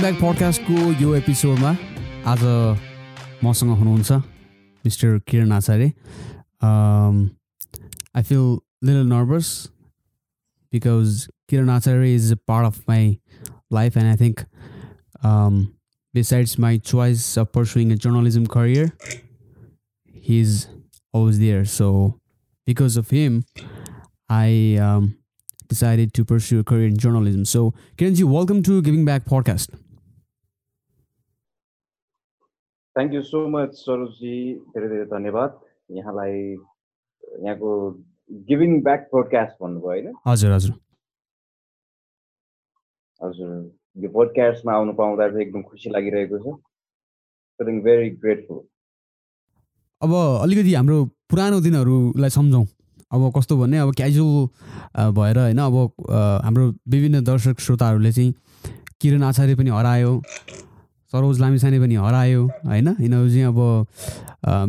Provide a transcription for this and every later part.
Back पडकास्टको यो एपिसोडमा आज मसँग हुनुहुन्छ mister Kiran Acharya. I feel little nervous because Kiran Acharya is a part of my life and i think um, besides my choice of pursuing a journalism career he's always there so because of him i um, decided to pursue a career in journalism so kiranji welcome to giving back podcast thank you so much Saroji धेरै धेरै धन्यवाद यहाँलाई यहाँको giving back podcast भन्नुभयो होइन हजुर हजुर हजुर यो पोडकास्टमा आउनु पाउँदा चाहिँ एकदम खुसी लागिरहेको छ फिलिङ भेरी ग्रेटफुल अब अलिकति हाम्रो पुरानो दिनहरूलाई सम्झौँ। अब कस्तो भने अब क्याजुअल भएर होइन अब हाम्रो विभिन्न दर्शक श्रोताहरूले चाहिँ किरण आचार्य पनि हरायो सरोज लामिसाने पनि हरायो होइन? यिनीहरू चाहिँ अब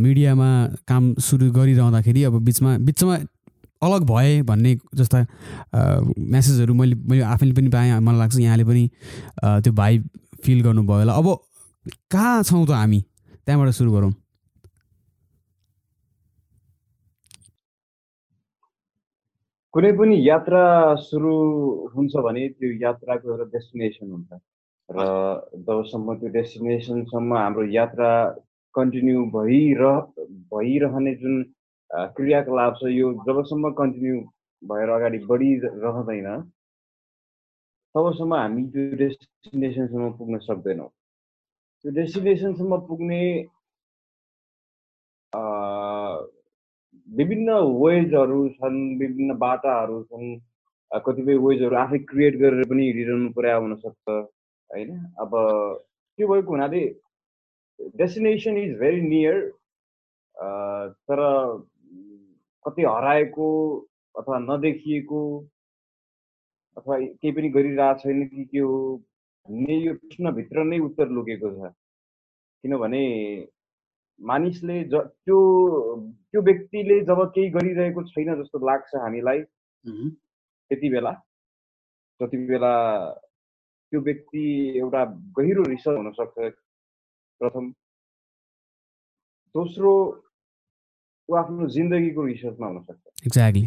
मिडियामा काम सुरु गरिरहँदाखेरि अब बिचमा बिचमा अलग भए भन्ने जस्ता म्यासेजहरू मैले मैले आफैले पनि पाएँ। मलाई लाग्छ यहाँले पनि त्यो भाइ फिल गर्नुभयो होला। अब कहाँ छौँ त हामी? त्यहाँबाट सुरु गरौँ। कुनै पनि यात्रा सुरु हुन्छ भने त्यो यात्राको एउटा डेस्टिनेसन हुन्छ। र जबसम्म त्यो डेस्टिनेसनसम्म हाम्रो यात्रा कन्टिन्यू भइरह भइरहने जुन क्रियाकलाप छ यो जबसम्म कन्टिन्यू भएर अगाडि बढिरहँदैन तबसम्म हामी त्यो डेस्टिनेसनसम्म पुग्न सक्दैनौँ। त्यो डेस्टिनेसनसम्म पुग्ने विभिन्न वेजहरू छन् विभिन्न बाटाहरू छन् कतिपय वेजहरू आफै क्रिएट गरेर पनि हिँडिरहनु पर्या हुनसक्छ होइन? अब त्यो भएको हुनाले डेस्टिनेसन इज भेरी नियर तर कतै हराएको अथवा नदेखिएको अथवा केही पनि गरिरहेको छैन कि के हो भन्ने यो प्रश्नभित्र नै उत्तर लुकेको छ। किनभने मानिसले ज त्यो त्यो व्यक्तिले जब केही गरिरहेको छैन जस्तो लाग्छ हामीलाई त्यति बेला जति बेला त्यो व्यक्ति एउटा गहिरो रिसर्च हुनसक्छ प्रथम। दोस्रो ऊ आफ्नो जिन्दगीको रिसर्चमा हुनसक्छ एक्ज्याक्टली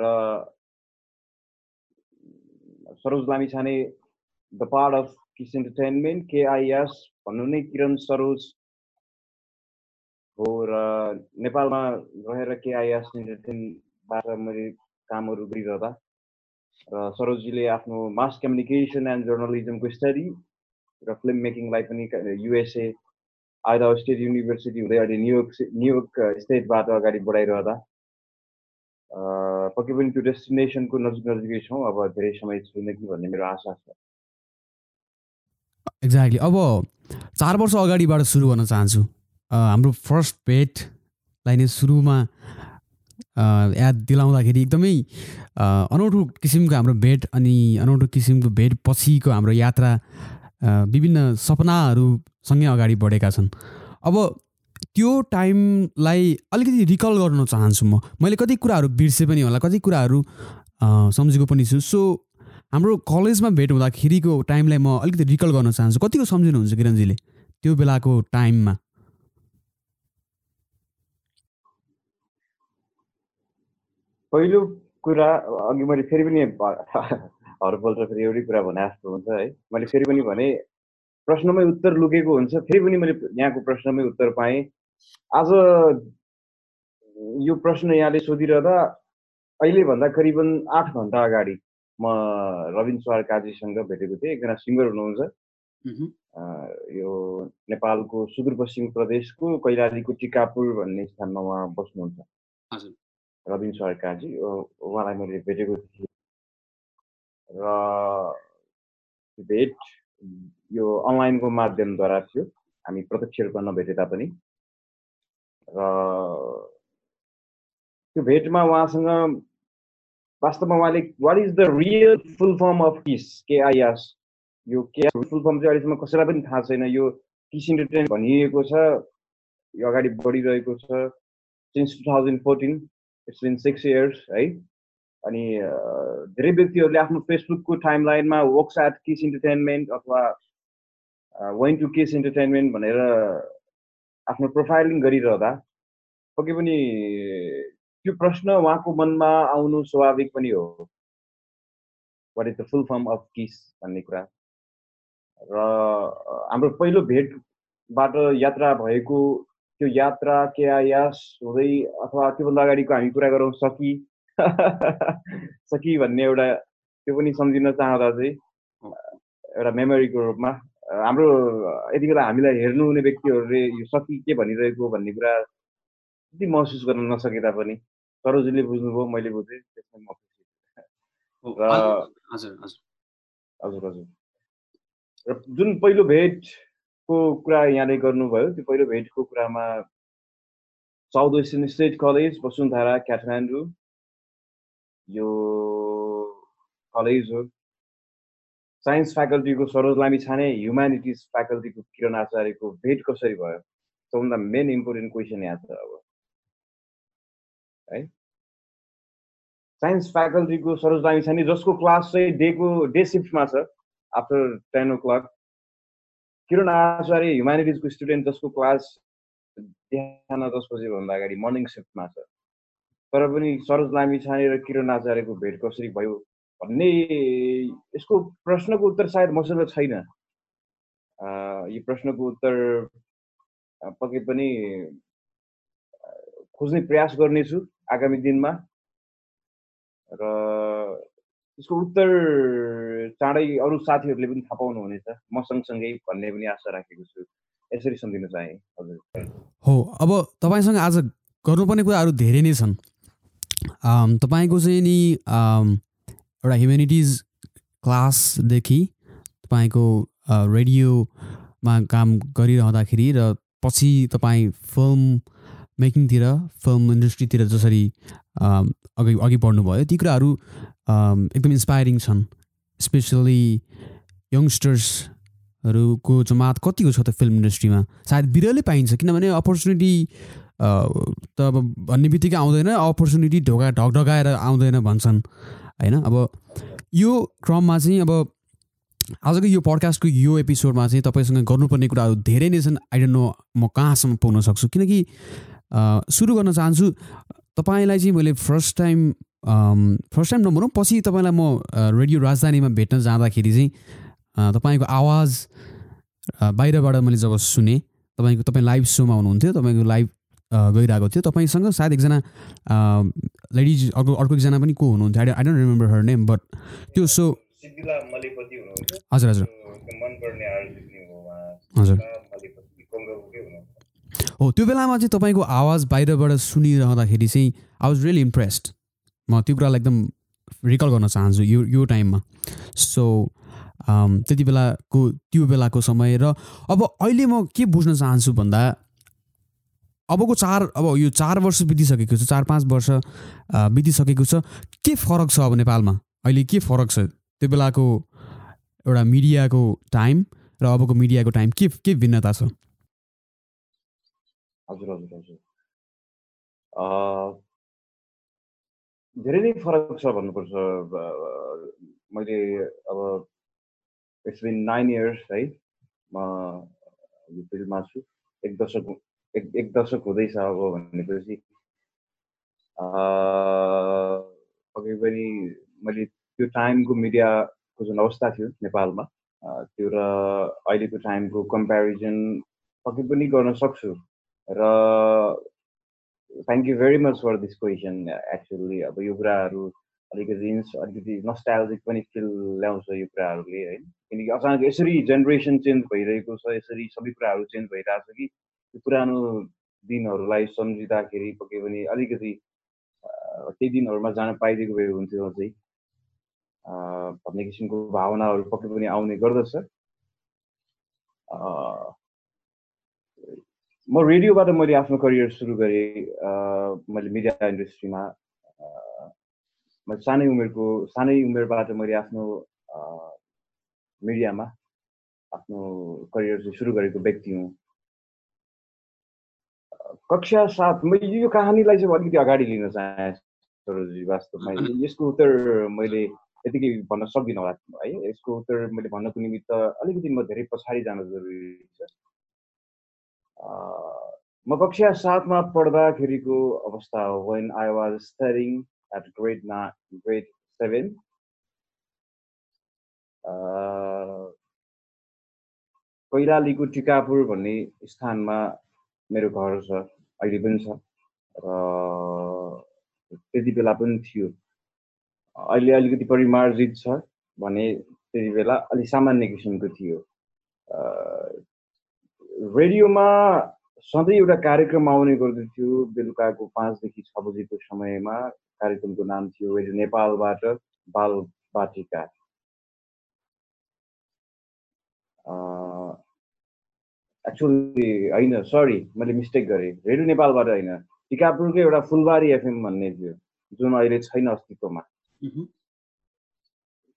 र Saroj Lamichhane the part of Kiss Entertainment KIS भन्नु नै किरण सरोज हो र नेपालमा रहेर केआइएस इन्टरटेनबाट मैले कामहरू गरिरहँदा र सरोजीले आफ्नो मास कम्युनिकेसन एन्ड जर्नलिजमको स्टडी र फिल्म मेकिङलाई पनि युएसए आइदा स्टेट युनिभर्सिटी हुँदै अहिले न्युयोर्क न्युयोर्क स्टेटबाट अगाडि बढाइरहँदा पक्कै पनि त्यो डेस्टिनेसनको नजिक नजिकै छौँ अब धेरै समय छैन कि भन्ने मेरो आशा छ। एक्ज्याक्टली अब चार वर्ष अगाडिबाट सुरु गर्न चाहन्छु। हाम्रो फर्स्ट भेटलाई नै सुरुमा याद दिलाउँदाखेरि एकदमै अनौठो किसिमको हाम्रो भेट अनि अनौठो किसिमको भेट पछिको हाम्रो यात्रा विभिन्न सपनाहरूसँगै अगाडि बढेका छन्। अब त्यो टाइमलाई अलिकति रिकल गर्न चाहन्छु म। मैले कति कुराहरू बिर्सेँ पनि होला कति कुराहरू सम्झेको पनि छु। सो हाम्रो कलेजमा भेट हुँदाखेरिको टाइमलाई म अलिकति रिकल गर्न चाहन्छु। कतिको सम्झिनुहुन्छ किरणजीले त्यो बेलाको टाइममा पहिलो कुरा अघि मैले फेरि पनि हरपल्ट फेरि एउटै कुरा भने जस्तो हुन्छ है। मैले फेरि पनि भने प्रश्नमै उत्तर लुकेको हुन्छ फेरि पनि मैले यहाँको प्रश्नमै उत्तर पाएँ। आज यो प्रश्न यहाँले सोधिरहँदा अहिलेभन्दा करिबन आठ घन्टा अगाडि म रविन सुवार काजीसँग भेटेको थिएँ एकजना सिङ्गर हुनुहुन्छ। यो नेपालको सुदूरपश्चिम प्रदेशको कैलालीको टिकापुर भन्ने स्थानमा उहाँ बस्नुहुन्छ। रविन सरकारजी उहाँलाई मैले भेटेको थिएँ। र भेट यो अनलाइनको माध्यमद्वारा थियो। हामी प्रत्यक्ष रूपमा नभेटे तापनि। र त्यो भेटमा उहाँसँग वास्तवमा उहाँले what is the real full form of Kiss KIS यो के फुल फर्म चाहिँ अहिलेसम्म कसैलाई पनि थाहा छैन यो किस इन्टरटेन भनिएको छ यो अगाडि बढिरहेको छ since two thousand fourteen it's been six years है? अनि धेरै व्यक्तिहरूले आफ्नो फेसबुकको टाइम लाइनमा वर्क्स एट किस इन्टरटेनमेन्ट अथवा वेन टु किस इन्टरटेनमेन्ट भनेर आफ्नो प्रोफाइलिङ गरिरहँदा पक्कै पनि त्यो प्रश्न उहाँको मनमा आउनु स्वाभाविक पनि हो। What is the full form of Kiss भन्ने कुरा। र हाम्रो पहिलो भेटबाट यात्रा भएको त्यो यात्रा के आयास हुँदै अथवा त्योभन्दा अगाडिको हामी कुरा गरौँ सकि। सकि भन्ने एउटा त्यो पनि सम्झिन चाहँदा चाहिँ एउटा मेमोरीको रूपमा। हाम्रो यति बेला हामीलाई हेर्नु हुने व्यक्तिहरूले यो सकि के भनिरहेको भन्ने कुरा त्यति महसुस गर्न नसके तापनि सरोजीले बुझ्नुभयो मैले बुझेँ त्यसमा म हजुर हजुर। हजुर र जुन पहिलो भेटको कुरा यहाँले गर्नुभयो त्यो पहिलो भेटको कुरामा South Western State College Vasundhara Kathmandu यो कलेज हो। साइन्स फ्याकल्टीको सरोज लामी छाने ह्युमेनिटिज फ्याकल्टीको किरण आचार्यको भेट कसरी भयो? सबभन्दा मेन इम्पोर्टेन्ट क्वेसन यहाँ छ अब। है। साइन्स फ्याकल्टीको सरोज लामी छाने जसको क्लास चाहिँ डेको डे सिफ्टमा छ after ten o'clock Kiran Acharya ह्युमेनिटिजको student जसको क्लास बिहान दस बजीभन्दा अगाडि मर्निङ सिफ्टमा छ। तर पनि सरोज लामी छाने र किरण आचार्यको भेट कसरी भयो भन्ने यसको प्रश्नको उत्तर सायद मसँग छैन। यो प्रश्नको उत्तर पक्कै पनि खोज्ने प्रयास गर्नेछु। आगामी दिनमा र यसको उत्तर चाँडै अरू साथीहरूले पनि थाहा पाउनुहुनेछ। म सँगसँगै भन्ने पनि आशा राखेको छु। यसरी सम्झिन चाहे हजुर। हो अब तपाईँसँग आज गर्नुपर्ने कुराहरू धेरै नै छन्। तपाईँको चाहिँ नि एउटा ह्युमेनिटिज क्लासदेखि तपाईँको रेडियोमा काम गरिरहँदाखेरि र पछि तपाईँ फिल्म मेकिङतिर फिल्म इन्डस्ट्रीतिर जसरी अघि अघि बढ्नुभयो ती कुराहरू एकदम इन्सपायरिङ छन्। स्पेसली यङ्स्टर्सहरूको जमात कतिको छ त फिल्म इन्डस्ट्रीमा? सायद बिरलै पाइन्छ किनभने अपर्च्युनिटी त अब भन्ने बित्तिकै आउँदैन अपर्च्युनिटी ढोका ढकढकाएर आउँदैन भन्छन् होइन? अब यो क्रममा चाहिँ अब आजको यो पडकास्टको यो एपिसोडमा चाहिँ तपाईँसँग गर्नुपर्ने कुराहरू धेरै नै छन्। आइडन्ट नो म कहाँसम्म पुग्न सक्छु? किनकि सुरु गर्न चाहन्छु तपाईँलाई चाहिँ मैले फर्स्ट टाइम फर्स्ट टाइम नभनौँ पछि तपाईँलाई म रेडियो राजधानीमा भेट्न जाँदाखेरि चाहिँ तपाईँको आवाज बाहिरबाट मैले जब सुने तपाईँको तपाईँ लाइभ सोमा हुनुहुन्थ्यो तपाईँको लाइभ गइरहेको थियो तपाईँसँग सायद एकजना लेडिज अर्को अर्को एकजना पनि को हुनुहुन्थ्यो I don't remember her name but त्यो सो हजुर हजुर। हजुर। हो त्यो बेलामा चाहिँ तपाईँको आवाज बाहिरबाट सुनिरहँदाखेरि चाहिँ आई वाज रियली इम्प्रेस्ड म त्यो कुरालाई एकदम रिकल गर्न चाहन्छु यो यो टाइममा। सो त्यति बेलाको त्यो बेलाको समय र अब अहिले म के बुझ्न चाहन्छु भन्दा अबको चार अब यो चार वर्ष बितिसकेको छ चार पाँच वर्ष बितिसकेको छ के फरक छ अब नेपालमा? अहिले के फरक छ? त्यो बेलाको एउटा मिडियाको टाइम र अबको मिडियाको टाइम के के भिन्नता छ? हजुर हजुर हजुर धेरै नै फरक छ भन्नुपर्छ मैले अब इट्स बिन नाइन इयर्स है म यो फिल्डमा छु एक दशक एक एक दशक हुँदैछ अब भनेपछि पक्कै पनि मैले त्यो टाइमको मिडियाको जुन अवस्था थियो नेपालमा त्यो र अहिलेको टाइमको कम्पेरिजन पक्कै पनि गर्न सक्छु र thank you very much for this question actually अब यो कुराहरू अलिकति अलिकति नस्टाइल्जिक पनि फिल ल्याउँछ यो कुराहरूले होइन? किनकि अचानक यसरी जेनेरेसन चेन्ज भइरहेको छ यसरी सबै कुराहरू चेन्ज भइरहेको छ कि त्यो पुरानो दिनहरूलाई सम्झिँदाखेरि पक्कै पनि अलिकति त्यही दिनहरूमा जान पाइदिएको भए हुन्थ्यो अझै। भन्ने किसिमको भावनाहरू पक्कै पनि आउने गर्दछ। म रेडियोबाट मैले आफ्नो करियर सुरु गरेँ मैले मिडिया इन्डस्ट्रीमा मैले सानै उमेरको सानै उमेरबाट मैले आफ्नो मिडियामा आफ्नो करियर चाहिँ सुरु गरेको व्यक्ति हुँ। कक्षा सात मैले यो कहानीलाई चाहिँ अलिकति अगाडि लिन चाहेँ सरोजी वास्तवमा। यसको उत्तर मैले यतिकै भन्न सक्दिनँ होला है। यसको उत्तर मैले भन्नको निमित्त अलिकति म धेरै पछाडि जान जरुरी छ। म कक्षा सातमा पढ्दाखेरिको अवस्था हो। When I was studying at grade ना ग्रेड सेभेन कैलालीको टिकापुर भन्ने स्थानमा मेरो घर छ अहिले पनि छ। र त्यति बेला पनि थियो। अहिले अलिकति परिमार्जित छ भने त्यति बेला अलिक सामान्य किसिमको थियो। रेडियोमा सधैँ एउटा कार्यक्रम आउने गर्दथ्यो बेलुकाको पाँचदेखि छ बजीको समयमा। कार्यक्रमको नाम थियो रेडियो नेपालबाट बाल बाटिका। एक्चुअली होइन सरी मैले मिस्टेक गरेँ। रेडियो नेपालबाट होइन। टिकापुरकै एउटा फुलबारी एफएम भन्ने थियो जुन अहिले छैन अस्तित्वमा।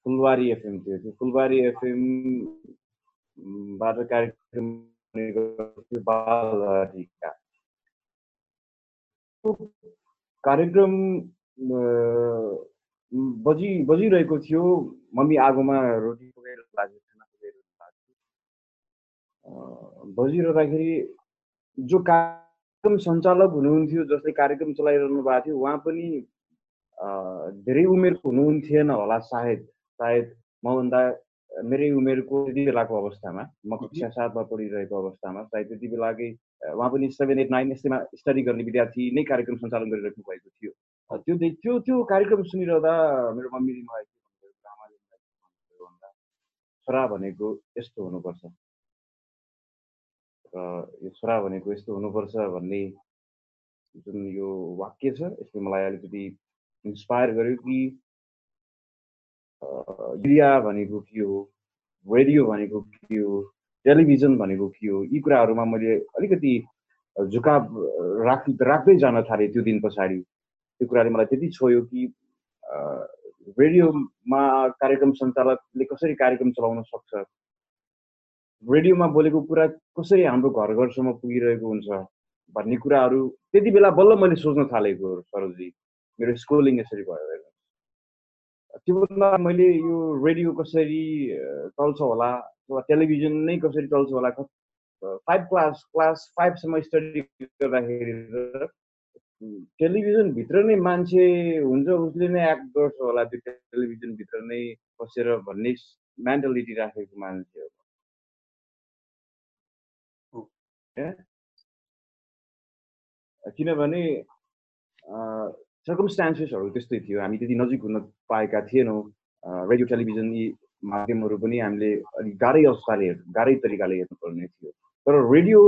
फुलबारी एफएम थियो। त्यो फुलबारी एफएमबाट कार्यक्रम कार्यक्रम बजी बजिरहेको थियो। मम्मी आगोमा रोटी पुगेर लाग्यो खाना पुगेर लाग्यो बजिरहँदाखेरि जो कार्यक्रम सञ्चालक हुनुहुन्थ्यो जसले कार्यक्रम चलाइरहनु भएको थियो उहाँ पनि धेरै उमेरको हुनुहुन्थेन होला सायद। सायद मभन्दा मेरै उमेरको त्यति बेलाको अवस्थामा म कक्षा सातमा पढिरहेको अवस्थामा सायद त्यति बेलाकै उहाँ पनि सेभेन एट नाइन यस्तैमा स्टडी गर्ने विद्यार्थी नै कार्यक्रम सञ्चालन गरिराख्नु भएको थियो। त्यो त्यो त्यो कार्यक्रम सुनिरहँदा मेरो मम्मीले मलाई के भन्नुभयो आमाले भन्दा छोरा भनेको यस्तो हुनुपर्छ। र यो छोरा भनेको यस्तो हुनुपर्छ भन्ने जुन यो वाक्य छ यसले मलाई अलिकति इन्सपायर गर्यो कि मिडिया भनेको के हो? रेडियो भनेको के हो? टेलिभिजन भनेको के हो? यी कुराहरूमा मैले अलिकति झुकाव राख राख्दै जान थालेँ त्यो दिन पछाडि। त्यो कुराले मलाई त्यति छोयो कि रेडियोमा कार्यक्रम सञ्चालकले कसरी कार्यक्रम चलाउन सक्छ? रेडियोमा बोलेको कुरा कसरी हाम्रो घर घरसम्म पुगिरहेको हुन्छ भन्ने कुराहरू त्यति बेला बल्ल मैले सोच्न थालेको सरोजी मेरो स्कुलिङ यसरी भयो हेर्नुहोस् त्योभन्दा मैले यो रेडियो कसरी चल्छ होला अथवा टेलिभिजन नै कसरी चल्छ होला फाइभ क्लास क्लास फाइभसम्म स्टडी गर्दाखेरि टेलिभिजनभित्र नै मान्छे हुन्छ उसले नै एक्ट गर्छ होला त्यो टेलिभिजनभित्र नै बसेर भन्ने मेन्टालिटी राखेको मान्छे हो। किनभने सर्कमस्टान्सेसहरू त्यस्तै थियो। हामी त्यति नजिक हुन पाएका थिएनौँ। रेडियो टेलिभिजन यी माध्यमहरू पनि हामीले अलिक गाह्रै अवस्थाले गाह्रै तरिकाले हेर्नुपर्ने थियो। तर रेडियो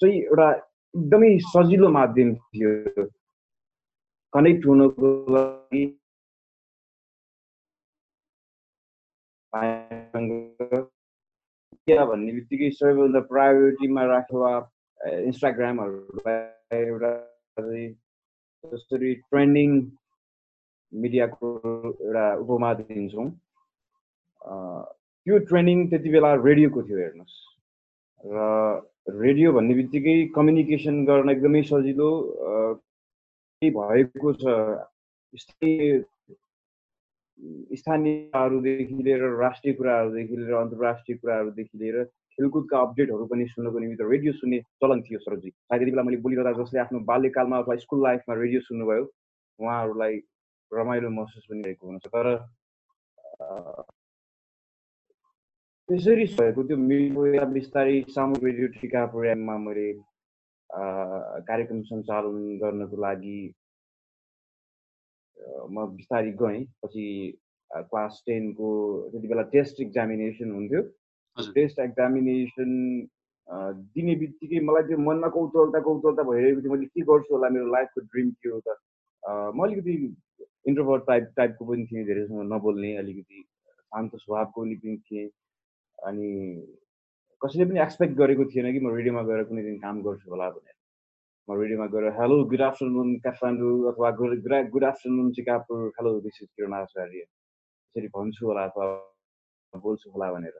चाहिँ एउटा एकदमै सजिलो माध्यम थियो। कनेक्ट हुनको लागि भन्ने बित्तिकै सबैभन्दा प्रायोरिटीमा राखेर इन्स्टाग्रामहरूलाई एउटा जसरी ट्रेन्डिङ मिडियाको एउटा उपमा दिन्छौँ त्यो ट्रेनिङ त्यति बेला रेडियोको थियो हेर्नुहोस्। र रेडियो भन्ने बित्तिकै कम्युनिकेसन गर्न एकदमै सजिलो भएको छ स्थानीयहरूदेखि लिएर राष्ट्रिय कुराहरूदेखि लिएर अन्तर्राष्ट्रिय कुराहरूदेखि लिएर खेलकुदका अपडेटहरू पनि सुन्नको निमित्त रेडियो सुन्ने चलन थियो सरोजी। सायद त्यति बेला मैले बोलिरहँदा जसले आफ्नो बाल्यकालमा अथवा स्कुल लाइफमा रेडियो सुन्नुभयो उहाँहरूलाई रमाइलो महसुस पनि भएको हुन्छ तर त्यसरी भएको त्यो मिडिया बिस्तारै सामूहिक रेडियो टिका प्रोग्राममा मैले कार्यक्रम सञ्चालन गर्नको लागि म बिस्तारै गएँ। पछि क्लास टेनको त्यति बेला टेस्ट इक्जामिनेसन हुन्थ्यो। टेस्ट एक्जामिनेसन दिने बित्तिकै मलाई त्यो मनमा कौतलता कौतलता भइरहेको थियो मैले के गर्छु होला मेरो लाइफको ड्रिम के हो त? म अलिकति इन्ट्रोभर्ट टाइप टाइपको पनि थिएँ धेरैसँग नबोल्ने अलिकति शान्त स्वभावको पनि थिएँ। अनि कसैले पनि एक्सपेक्ट गरेको थिएन कि म रेडियोमा गएर कुनै दिन काम गर्छु होला भनेर। म रेडियोमा गएर हेलो गुड आफ्टरनुन काठमाडौँ अथवा good afternoon Tikapur hello this is Kiran Acharya. यसरी भन्छु होला अथवा बोल्छु होला भनेर।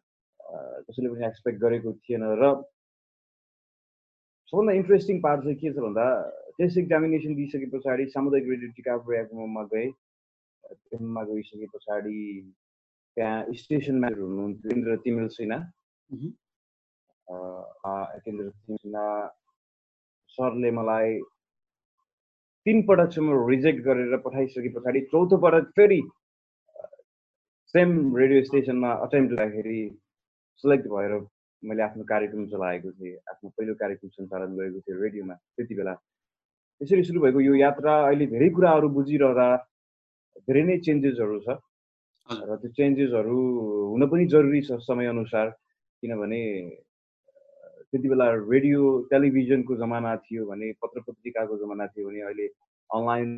कसैले पनि एक्सपेक्ट गरेको थिएन र सबभन्दा इन्ट्रेस्टिङ पार्ट चाहिँ के छ भन्दा टेस्ट इक्जामिनेसन दिइसके पछाडि सामुदायिक रेडियो टिकापुर एफएममा गएँ। एफएममा गइसके पछाडि त्यहाँ स्टेसन म्यानेजर हुनुहुन्थ्यो इन्द्र तिमिल सिन्हा केन्द्र तिमिल सिन्हा सरले मलाई तिन पटकसम्म रिजेक्ट गरेर पठाइसके पछाडि चौथो पटक फेरि सेम रेडियो स्टेसनमा अटेम्प गर्दाखेरि सेलेक्ट भएर मैले आफ्नो कार्यक्रम चलाएको थिएँ आफ्नो पहिलो कार्यक्रम सञ्चालन गरेको थिएँ रेडियोमा त्यति बेला। त्यसरी सुरु भएको यो यात्रा अहिले धेरै कुराहरू बुझिरहँदा धेरै नै चेन्जेसहरू छ र त्यो चेन्जेसहरू हुन पनि जरुरी छ समयअनुसार किनभने त्यति बेला रेडियो टेलिभिजनको जमाना थियो भने पत्र पत्रिकाको जमाना थियो भने अहिले अनलाइन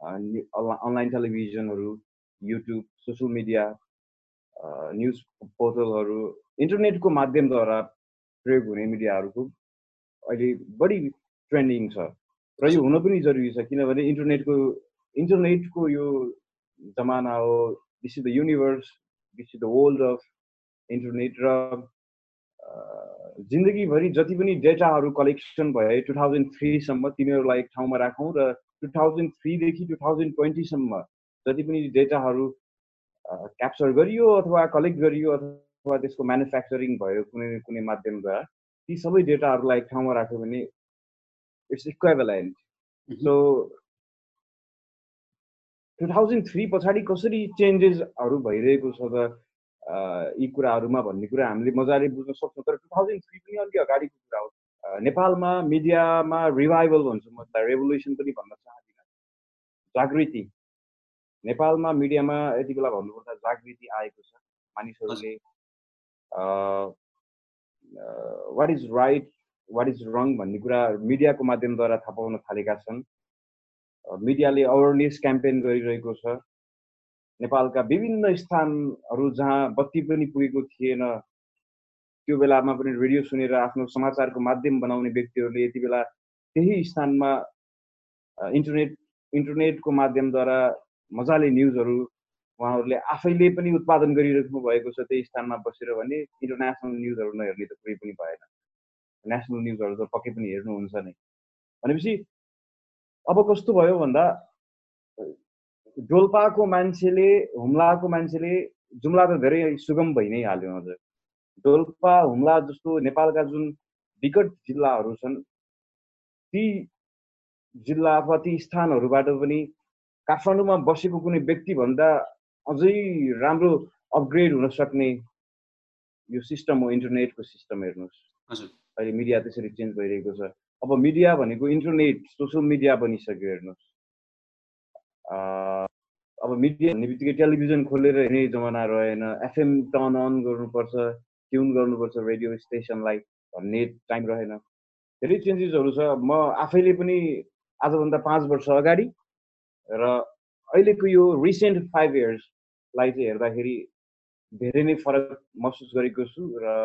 अनलाइन टेलिभिजनहरू युट्युब सोसियल मिडिया न्युज पोर्टलहरू इन्टरनेटको माध्यमद्वारा प्रयोग हुने मिडियाहरूको अहिले बढी ट्रेन्डिङ छ। र यो हुन पनि जरुरी छ किनभने इन्टरनेटको इन्टरनेटको यो जमाना हो this is the universe this is the world of internet र जिन्दगीभरि जति पनि डेटाहरू कलेक्सन भए टु थाउजन्ड थ्रीसम्म तिनीहरूलाई एक ठाउँमा राखौँ र टु थाउजन्ड थ्रीदेखि टु थाउजन्ड ट्वेन्टीसम्म जति पनि डेटाहरू क्याप्चर गरियो अथवा कलेक्ट गरियो अथवा त्यसको म्यानुफ्याक्चरिङ भयो कुनै कुनै माध्यमद्वारा ती सबै डेटाहरूलाई एक ठाउँमा राख्यो भने it's equivalent so two thousand three पछाडि कसरी चेन्जेसहरू भइरहेको छ त यी कुराहरूमा भन्ने कुरा हामीले मजाले बुझ्न सक्छौँ। तर टु थाउजन्ड थ्री पनि अलिक अगाडिको कुरा हो। नेपालमा मिडियामा रिभाइभल भन्छु म रेभोल्युसन पनि भन्न चाहदिनँ। जागृति। नेपालमा मिडियामा यति बेला भन्नुपर्दा जागृति आएको छ। मानिसहरूले what is right what is wrong भन्ने कुरा मिडियाको माध्यमद्वारा थाहा पाउन थालेका छन्। मिडियाले अवेरनेस क्याम्पेन गरिरहेको छ। नेपालका विभिन्न स्थानहरू जहाँ बत्ती पनि पुगेको थिएन त्यो बेलामा पनि रेडियो सुनेर आफ्नो समाचारको माध्यम बनाउने व्यक्तिहरूले यति बेला त्यही स्थानमा इन्टरनेट इन्टरनेटको माध्यमद्वारा मजाले न्युजहरू उहाँहरूले आफैले पनि उत्पादन गरिराख्नु भएको छ त्यही स्थानमा बसेर भने इन्टरनेसनल न्युजहरू नहेर्ने त कुरै पनि भएन। नेसनल न्युजहरू त पक्कै पनि हेर्नुहुन्छ नै। भनेपछि अब कस्तो भयो भन्दा डोल्पाको मान्छेले हुम्लाको मान्छेले जुम्ला त धेरै सुगम भइ नै हाल्यो हजुर। डोल्पा हुम्ला जस्तो नेपालका जुन विकट जिल्लाहरू छन् ती जिल्ला अथवा ती स्थानहरूबाट पनि काठमाडौँमा बसेको कुनै व्यक्तिभन्दा अझै राम्रो अपग्रेड हुन सक्ने यो सिस्टम हो इन्टरनेटको सिस्टम हेर्नुहोस्। अहिले मिडिया त्यसरी चेन्ज भइरहेको छ। अब मिडिया भनेको इन्टरनेट सोसियल मिडिया बनिसक्यो हेर्नुहोस्। अब मिडिया भन्ने बित्तिकै टेलिभिजन खोलेर हेर्ने जमाना रहेन। एफएम टर्न अन गर्नुपर्छ ट्युन गर्नुपर्छ रेडियो स्टेसनलाई भन्ने टाइम रहेन। धेरै चेन्जेसहरू छ। म आफैले पनि आजभन्दा पाँच वर्ष अगाडि र अहिलेको यो रिसेन्ट फाइभ इयर्सलाई चाहिँ हेर्दाखेरि धेरै नै फरक महसुस गरेको छु र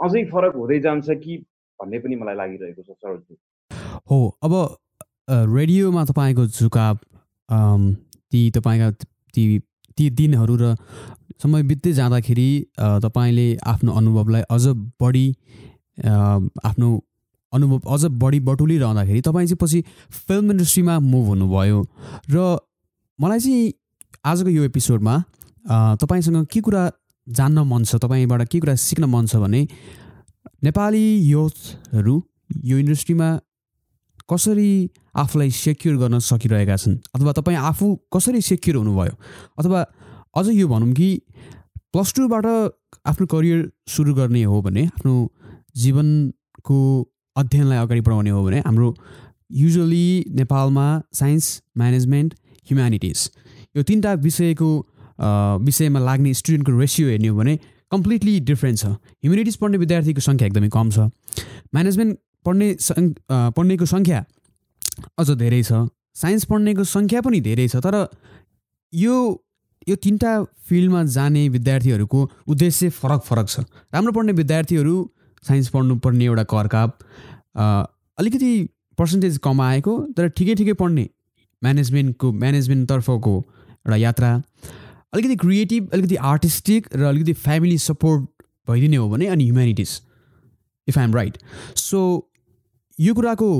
अझै फरक हुँदै जान्छ कि भन्ने पनि मलाई लागिरहेको छ सरोजी हो अब रेडियोमा तपाईँको झुकाव ती तपाईँका ती ती दिनहरू र समय बित्दै जाँदाखेरि तपाईँले आफ्नो अनुभवलाई अझ बढी आफ्नो अनुभव अझ बढी बटुलिरहँदाखेरि तपाईँ चाहिँ पछि फिल्म इन्डस्ट्रीमा मुभ हुनुभयो। र मलाई चाहिँ आजको यो एपिसोडमा तपाईँसँग के कुरा जान्न मन छ तपाईँबाट के कुरा सिक्न मन छ भने नेपाली युथहरू यो इन्डस्ट्रीमा कसरी आफूलाई सेक्योर गर्न सकिरहेका छन् अथवा तपाईँ आफू कसरी सेक्योर हुनुभयो अथवा अझ यो भनौँ कि प्लस टूबाट आफ्नो करियर सुरु गर्ने हो भने आफ्नो जीवनको अध्ययनलाई अगाडि बढाउने हो भने हाम्रो युजली नेपालमा साइन्स म्यानेजमेन्ट ह्युम्यानिटिज यो तिनवटा विषयको विषयमा लाग्ने स्टुडेन्टको रेसियो हेर्ने हो भने कम्प्लिटली डिफ्रेन्ट छ। ह्युमेनिटिज पढ्ने विद्यार्थीको सङ्ख्या एकदमै कम छ। म्यानेजमेन्ट पढ्ने पढ्नेको सङ्ख्या अझ धेरै छ। साइन्स पढ्नेको सङ्ख्या पनि धेरै छ तर यो यो तिनवटा फिल्डमा जाने विद्यार्थीहरूको उद्देश्य फरक फरक छ। राम्रो पढ्ने विद्यार्थीहरू साइन्स पढ्नुपर्ने एउटा करकाप। अलिकति पर्सेन्टेज कमाएको तर ठिकै ठिकै पढ्ने म्यानेजमेन्टको म्यानेजमेन्टतर्फको एउटा यात्रा। अलिकति क्रिएटिभ अलिकति आर्टिस्टिक र अलिकति फ्यामिली सपोर्ट भइदिने हो भने अनि humanities if I'm right so यो कुराको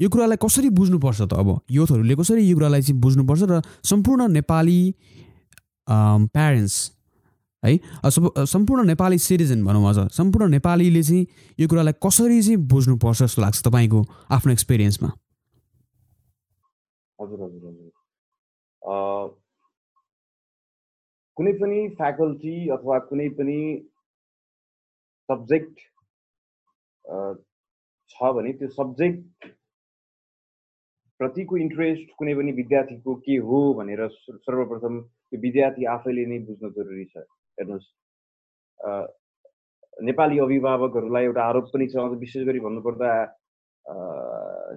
यो कुरालाई कसरी बुझ्नुपर्छ त अब? युथहरूले कसरी यो कुरालाई चाहिँ बुझ्नुपर्छ र सम्पूर्ण नेपाली प्यारेन्ट्स है? सम्पूर्ण नेपाली सिटिजन भनौँ अझ। सम्पूर्ण नेपालीले चाहिँ यो कुरालाई कसरी चाहिँ बुझ्नुपर्छ जस्तो लाग्छ तपाईँको आफ्नो एक्सपिरियन्समा हजुर हजुर हजुर। कुनै पनि फ्याकल्टी अथवा कुनै पनि सब्जेक्ट छ भने त्यो सब्जेक्ट प्रतिको इन्ट्रेस्ट कुनै पनि विद्यार्थीको के हो भनेर सर्वप्रथम त्यो विद्यार्थी आफैले नै बुझ्न जरुरी छ। हेर्नुहोस्। नेपाली अभिभावकहरूलाई एउटा आरोप पनि छ। विशेष गरी भन्नुपर्दा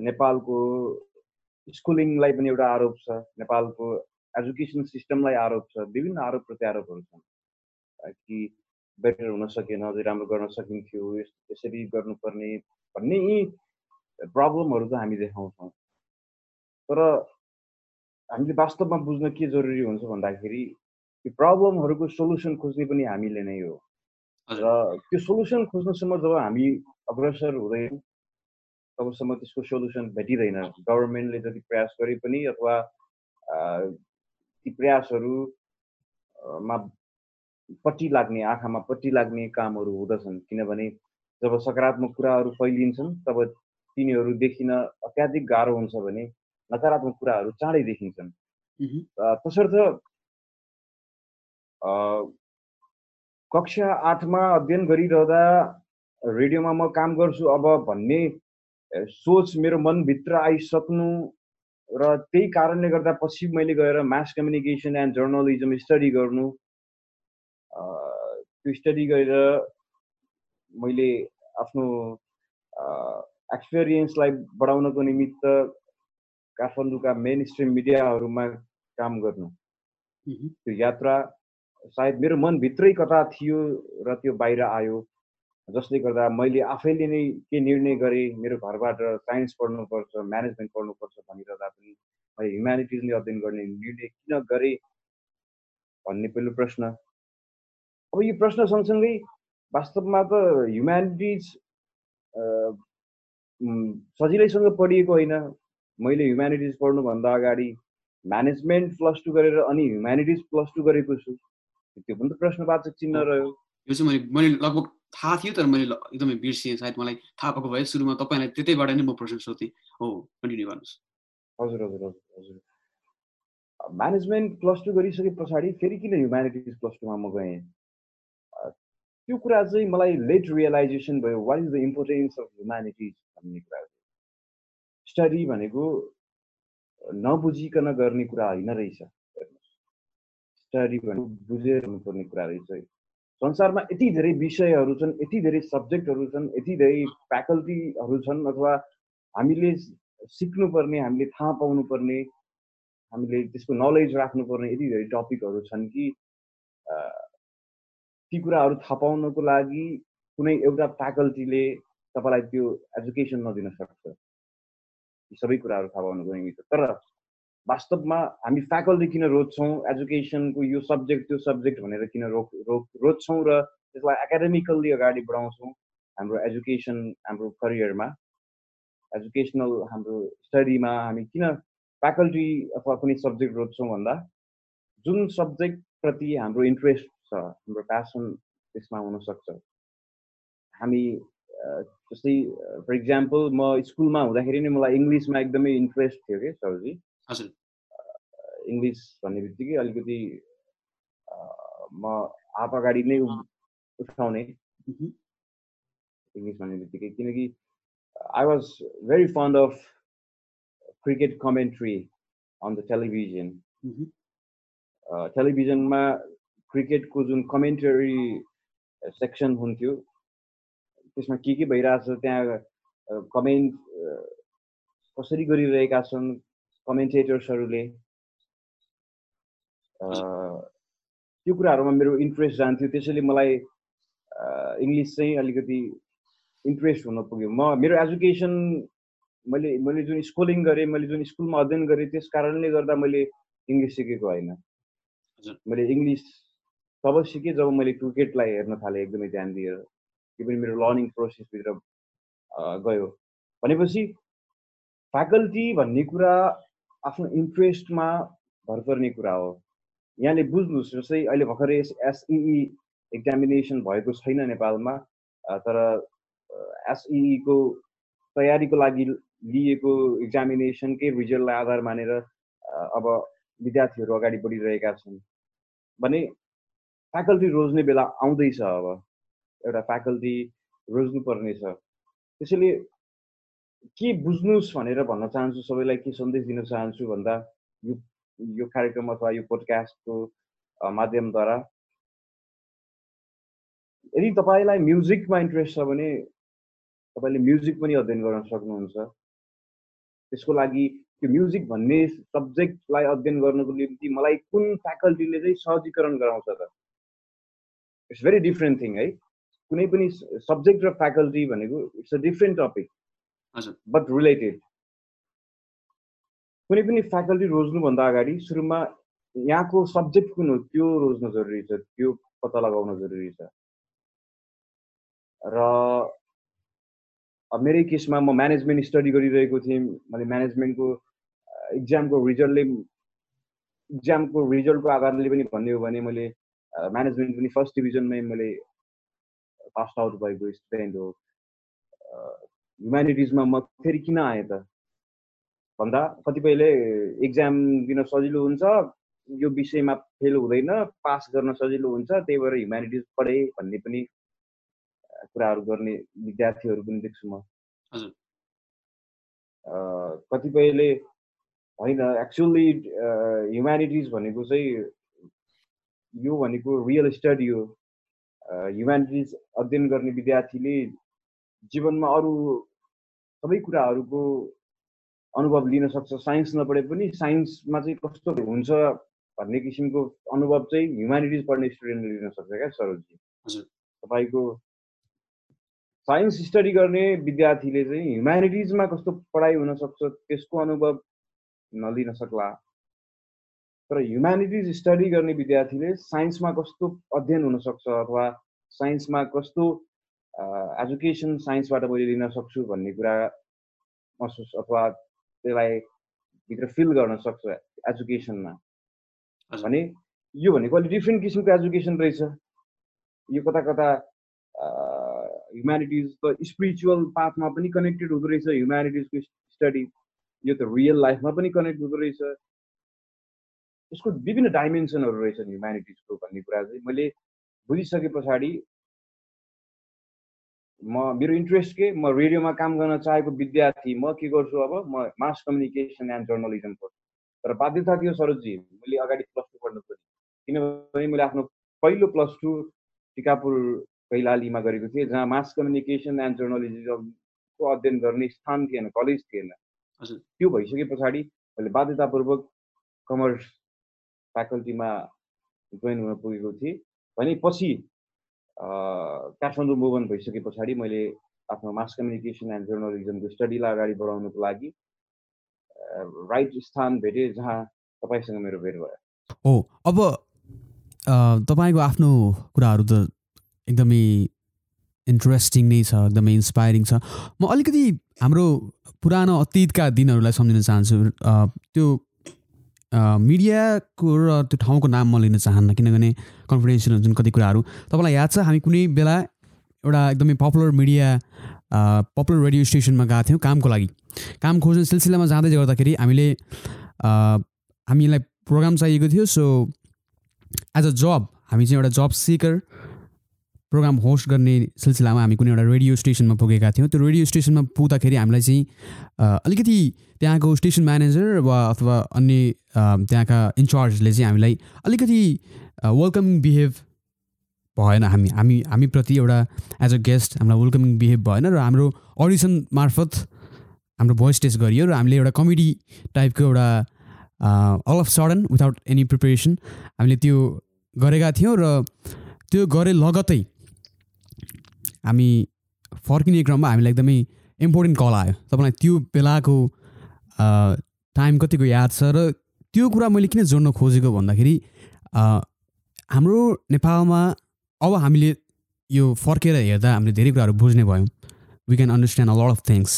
नेपालको स्कुलिङलाई पनि एउटा आरोप छ। नेपालको एजुकेसन सिस्टमलाई आरोप छ। विभिन्न आरोप प्रत्यारोपहरू छन्। कि बेटर हुन सकेन अझै राम्रो गर्न सकिन्थ्यो यसरी गर्नुपर्ने भन्ने यी प्रब्लमहरू त हामी देखाउँछौँ। तर हामीले वास्तवमा बुझ्न के जरुरी हुन्छ भन्दाखेरि त्यो प्रब्लमहरूको सोल्युसन खोज्ने पनि हामीले नै हो। र त्यो सोल्युसन खोज्नसम्म जब हामी अग्रसर हुँदैन तबसम्म त्यसको सोल्युसन भेटिँदैन। गभर्मेन्टले जति प्रयास गरे पनि अथवा ती प्रयासहरूमा पट्टि लाग्ने आँखामा पट्टि लाग्ने कामहरू हुँदछन्। किनभने जब सकारात्मक कुराहरू फैलिन्छन् तब तिनीहरू देखिन अत्याधिक गाह्रो हुन्छ भने नकारात्मक कुराहरू चाँडै देखिन्छन्। तसर्थ कक्षा आठमा अध्ययन गरिरहँदा रेडियोमा म काम गर्छु। अब भन्ने सोच मेरो मनभित्र आइसक्नु र त्यही कारणले गर्दा पछि मैले गएर mass communication and journalism study गर्नु। त्यो स्टडी गरेर मैले आफ्नो एक्सपिरियन्सलाई बढाउनको निमित्त काठमाडौँका मेन स्ट्रिम मिडियाहरूमा काम गर्नु। त्यो यात्रा सायद मेरो मनभित्रै कता थियो र त्यो बाहिर आयो जसले गर्दा मैले आफैले नै के निर्णय गरेँ मेरो घरबाट साइन्स पढ्नुपर्छ म्यानेजमेन्ट पढ्नुपर्छ भनिरहँदा पनि मैले ह्युम्यानिटिज नै अध्ययन गर्ने निर्णय किन गरेँ भन्ने पहिलो प्रश्न। अब यो प्रश्न सँगसँगै वास्तवमा त ह्युम्यानिटिज सजिलैसँग पढिएको होइन। मैले ह्युम्यानिटिज पढ्नुभन्दा अगाडि म्यानेजमेन्ट प्लस टू गरेर अनि ह्युम्यानिटिज प्लस टू गरेको छु। त्यो पनि त प्रश्नवाचक चिन्ह रह्यो। यो चाहिँ मैले मैले लगभग थाहा थियो तर मैले एकदमै बिर्सिएँ। सायद मलाई थाहा भएको भए सुरुमा तपाईँलाई त्यतैबाट नै म प्रश्न सोधेँ। हो कन्टिन्यू गर्नुहोस्। हजुर हजुर हजुर हजुर। म्यानेजमेन्ट प्लस टू गरिसके पछाडि फेरि किन ह्युम्यानिटिज प्लस टूमा म गएँ? त्यो कुरा चाहिँ मलाई लेट रियलाइजेसन भयो। What is the importance of humanities भन्ने कुरा स्टडी भनेको नबुझिकन गर्ने कुरा होइन रहेछ। स्टडी भनेको बुझेर हुनुपर्ने कुरा रहेछ संसारमा यति धेरै विषयहरू छन् यति धेरै सब्जेक्टहरू छन् यति धेरै फ्याकल्टीहरू छन् अथवा हामीले सिक्नुपर्ने हामीले थाहा पाउनुपर्ने हामीले त्यसको नलेज राख्नुपर्ने यति धेरै टपिकहरू छन् कि ती कुराहरू थाहा पाउनको लागि कुनै एउटा फ्याकल्टीले तपाईँलाई त्यो एजुकेसन नदिन सक्छ। यी सबै कुराहरू थाहा पाउनुको निमित्त। तर वास्तवमा हामी फ्याकल्टी किन रोज्छौँ? एजुकेसनको यो सब्जेक्ट त्यो सब्जेक्ट भनेर किन रोक रोक रोज्छौँ र त्यसलाई एकाडेमिकल्ली अगाडि बढाउँछौँ हाम्रो एजुकेसन हाम्रो करियरमा एजुकेसनल हाम्रो स्टडीमा हामी किन फ्याकल्टी अथवा कुनै सब्जेक्ट रोज्छौँ भन्दा जुन सब्जेक्टप्रति हाम्रो इन्ट्रेस्ट छ हाम्रो प्यासन त्यसमा हुनसक्छ। हामी जस्तै फर इक्जाम्पल म स्कुलमा हुँदाखेरि नै मलाई इङ्ग्लिसमा एकदमै इन्ट्रेस्ट थियो कि सरजी? हजुर। इङ्ग्लिस भन्ने बित्तिकै अलिकति म हात अगाडि नै उठाउने। इङ्ग्लिस भन्ने बित्तिकै किनकि I was very fond of cricket commentary on the television टेलिभिजनमा क्रिकेटको जुन कमेन्ट्री सेक्सन हुन्थ्यो त्यसमा के के भइरहेछ त्यहाँ कमेन्ट कसरी गरिरहेका छन् कमेन्टेटर्सहरूले त्यो कुराहरूमा मेरो इन्ट्रेस्ट जान्थ्यो। त्यसैले मलाई इङ्ग्लिस चाहिँ अलिकति इन्ट्रेस्ट हुन पुग्यो। म मेरो एजुकेसन मैले मैले जुन स्कुलिङ गरेँ मैले जुन स्कुलमा अध्ययन गरेँ त्यस कारणले गर्दा मैले इङ्ग्लिस सिकेको होइन। मैले इङ्ग्लिस तब सिकेँ जब मैले क्रिकेटलाई हेर्न थालेँ एकदमै ध्यान दिएर। त्यो पनि मेरो लर्निङ प्रोसेसभित्र गयो। भनेपछि फ्याकल्टी भन्ने कुरा आफ्नो इन्ट्रेस्टमा भर पर्ने कुरा हो। यहाँले बुझ्नुहोस् जस्तै अहिले भर्खरै एसइई एक्जामिनेसन भएको छैन नेपालमा तर एसइईको तयारीको लागि लिएको इक्जामिनेसनकै रिजल्टलाई आधार मानेर अब विद्यार्थीहरू अगाडि बढिरहेका छन्। भने फ्याकल्टी रोज्ने बेला आउँदैछ अब एउटा फ्याकल्टी पर्नेछ त्यसैले के बुझ्नुहोस् भनेर भन्न चाहन्छु? सबैलाई के सन्देश दिन चाहन्छु भन्दा यो यो कार्यक्रम अथवा यो पोडकास्टको माध्यमद्वारा यदि तपाईँलाई म्युजिकमा इन्ट्रेस्ट छ भने तपाईँले म्युजिक पनि अध्ययन गर्न सक्नुहुन्छ। त्यसको लागि त्यो म्युजिक भन्ने सब्जेक्टलाई अध्ययन गर्नको निम्ति मलाई कुन फ्याकल्टीले चाहिँ सहजीकरण गराउँछ त? इट्स भेरी डिफ्रेन्ट थिङ है? कुनै पनि सब्जेक्ट र फ्याकल्टी भनेको it's a different topic but related कुनै पनि फ्याकल्टी रोज्नुभन्दा अगाडि सुरुमा यहाँको सब्जेक्ट कुन हो त्यो रोज्न जरुरी छ त्यो पत्ता लगाउन जरुरी छ। र मेरै केसमा म म्यानेजमेन्ट स्टडी गरिरहेको थिएँ मैले म्यानेजमेन्टको इक्जामको रिजल्टले इक्जामको रिजल्टको आधारले पनि भन्ने हो भने मैले म्यानेजमेन्ट पनि फर्स्ट डिभिजनमै मैले पास आउट भएको स्टुडेन्ट हो। ह्युमेनिटिजमा म फेरि किन आएँ त? भन्दा कतिपयले इक्जाम दिन सजिलो हुन्छ यो विषयमा फेल हुँदैन पास गर्न सजिलो हुन्छ त्यही भएर ह्युमेनिटिज पढेँ भन्ने पनि कुराहरू गर्ने विद्यार्थीहरू पनि देख्छु म। कतिपयले होइन एक्चुअली ह्युम्यानिटिज भनेको चाहिँ यो भनेको रियल स्टडी हो। ह्युम्यानिटिज अध्ययन गर्ने विद्यार्थीले जीवनमा अरू सबै कुराहरूको अनुभव लिन सक्छ। साइन्स नपढे पनि साइन्समा चाहिँ कस्तो हुन्छ भन्ने किसिमको अनुभव चाहिँ ह्युम्यानिटिज पढ्ने स्टुडेन्टले लिन सक्छ क्या सरोजी तपाईँको साइन्स स्टडी गर्ने विद्यार्थीले चाहिँ ह्युम्यानिटिजमा कस्तो पढाइ हुनसक्छ त्यसको अनुभव नलिन सक्ला। तर ह्युम्यानिटिज स्टडी गर्ने विद्यार्थीले साइन्समा कस्तो अध्ययन हुनसक्छ अथवा साइन्समा कस्तो एजुकेसन साइन्सबाट मैले लिन सक्छु भन्ने कुरा महसुस अथवा त्यसलाई भित्र फिल गर्न सक्छ एजुकेसनमा। भने यो भनेको अलिक डिफ्रेन्ट किसिमको एजुकेसन रहेछ। यो कता कता ह्युम्यानिटिज त स्पिरिचुअल पाथमा पनि कनेक्टेड हुँदो रहेछ ह्युम्यानिटिजको स्टडी यो त रियल लाइफमा पनि कनेक्ट हुँदो रहेछ। यसको विभिन्न डाइमेन्सनहरू रहेछन् ह्युम्यानिटिजको भन्ने कुरा चाहिँ मैले बुझिसके पछाडि म मेरो इन्ट्रेस्ट के? म रेडियोमा काम गर्न चाहेको विद्यार्थी म के गर्छु अब? म मास कम्युनिकेसन एन्ड जर्नलिजम पढ्छु तर बाध्यता थियो सरोजी? मैले अगाडि प्लस टू पढ्नु पऱ्यो। किनभने मैले आफ्नो पहिलो प्लस टू टिकापुर कैलालीमा गरेको थिएँ जहाँ मास कम्युनिकेसन एन्ड जर्नलिजमको अध्ययन गर्ने स्थान थिएन कलेज थिएन। त्यो भइसके पछाडि मैले बाध्यतापूर्वक कमर्स फ्याकल्टीमा जोइन हुन पुगेको थिएँ। भने पछि काठमाडौँ मुभन भइसके पछाडि मैले आफ्नो मास कम्युनिकेसन एन्ड जर्नलिजमको स्टडीलाई अगाडि बढाउनुको लागि राइट स्थान भेटेँ जहाँ तपाईँसँग मेरो भेट भयो। हो अब तपाईँको आफ्नो कुराहरू त एकदमै इन्ट्रेस्टिङ नै छ एकदमै इन्सपायरिङ छ। म अलिकति हाम्रो पुरानो अतीतका दिनहरूलाई सम्झिन चाहन्छु। त्यो मिडियाको र त्यो ठाउँको नाम म लिन चाहन्न किनभने कन्फिडेन्सियल हुन्छन् कति कुराहरू। तपाईँलाई याद छ हामी कुनै बेला एउटा एकदमै पपुलर मिडिया पपुलर रेडियो स्टेसनमा गएको थियौँ कामको लागि। काम खोज्ने सिलसिलामा जाँदै गर्दाखेरि हामीले हामीलाई प्रोग्राम चाहिएको थियो सो एज अ जब हामी चाहिँ एउटा जब सिकर प्रोग्राम होस्ट गर्ने सिलसिलामा हामी कुनै एउटा रेडियो स्टेसनमा पुगेका थियौँ। त्यो रेडियो स्टेसनमा पुग्दाखेरि हामीलाई चाहिँ अलिकति त्यहाँको स्टेसन म्यानेजर वा अथवा अन्य त्यहाँका इन्चार्जले चाहिँ हामीलाई अलिकति वेलकमिङ बिहेभ भएन हामी। हामी हामीप्रति एउटा एज अ गेस्ट हामीलाई वेलकमिङ बिहेभ भएन र हाम्रो अडिसन मार्फत हाम्रो भोइस टेस्ट गरियो र हामीले एउटा कमेडी टाइपको एउटा all of sudden without any preparation हामीले त्यो गरेका थियौँ र त्यो गरे लगतै हामी फर्किने क्रममा हामीलाई एकदमै इम्पोर्टेन्ट कल आयो। तपाईँलाई त्यो बेलाको टाइम कतिको याद छ र त्यो कुरा मैले किन जोड्न खोजेको भन्दाखेरि हाम्रो नेपालमा अब हामीले यो फर्केर हेर्दा हामीले धेरै कुराहरू बुझ्ने भयौँ। We can understand a lot of things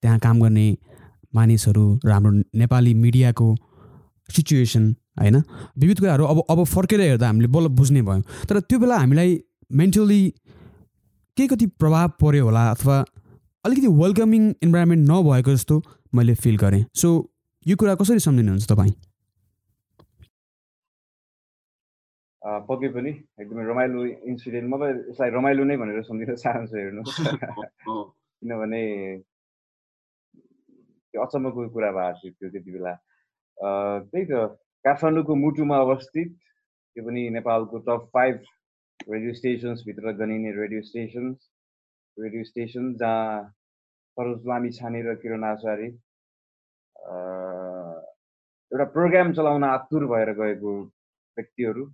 त्यहाँ काम गर्ने मानिसहरू र हाम्रो नेपाली मिडियाको सिचुएसन होइन? विविध कुराहरू अब अब फर्केर हेर्दा हामीले बल्ल बुझ्ने भयौँ। तर त्यो बेला हामीलाई मेन्टली के कति प्रभाव पऱ्यो होला अथवा अलिकति वेलकमिङ इन्भाइरोमेन्ट नभएको जस्तो मैले फिल गरेँ। सो यो कुरा कसरी सम्झिनुहुन्छ तपाईँ? पक्कै पनि एकदमै रमाइलो इन्सिडेन्ट म त यसलाई रमाइलो नै भनेर सम्झिन चाहन्छु हेर्नु किनभने त्यो अचम्मको कुरा भएको थियो त्यो त्यति बेला। त्यही त काठमाडौँको मुटुमा अवस्थित त्यो पनि नेपालको टप फाइभ रेडियो स्टेसन्सभित्र गनिने रेडियो स्टेसन्स रेडियो स्टेसन जहाँ सरोज लामी छाने र किरण आचार्य एउटा प्रोग्राम चलाउन आतुर भएर गएको व्यक्तिहरू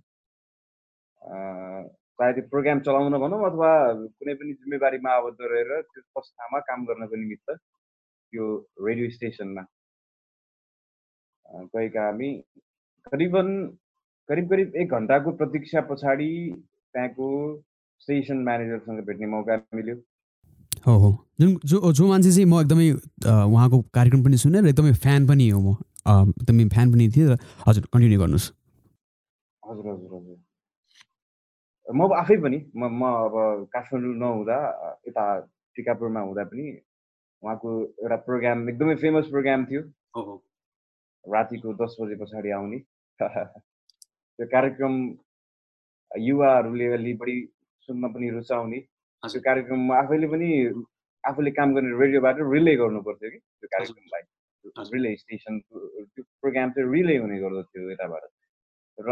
चाहे त्यो प्रोग्राम चलाउन भनौँ अथवा कुनै पनि जिम्मेवारीमा आबद्ध रहेर त्यो संस्थामा काम गर्नको निमित्त त्यो रेडियो स्टेसनमा गएका हामी करिबन करिब करिब एक घन्टाको प्रतीक्षा पछाडि त्यहाँको स्टेसन म्यानेजरसँग भेट्ने मौका मिल्यो। हो हो। जुन जो जो मान्छे चाहिँ म एकदमै उहाँको कार्यक्रम पनि सुने र एकदमै फ्यान पनि हो म। एकदमै फ्यान पनि थिएँ र हजुर कन्टिन्यू गर्नुहोस्। हजुर हजुर हजुर। म आफै पनि म म अब काठमाडौँ नहुँदा यता टिकापुरमा हुँदा पनि उहाँको एउटा प्रोग्राम एकदमै फेमस प्रोग्राम थियो। रातिको दस बजे पछाडि आउने। त्यो कार्यक्रम युवाहरूले अलि बढी सुन्न पनि रुचाउने त्यो कार्यक्रममा आफैले पनि आफूले काम गर्ने रेडियोबाट रिले गर्नु पर्थ्यो कि त्यो कार्यक्रमलाई। रिले स्टेसन त्यो प्रोग्राम चाहिँ रिले हुने गर्दथ्यो यताबाट। र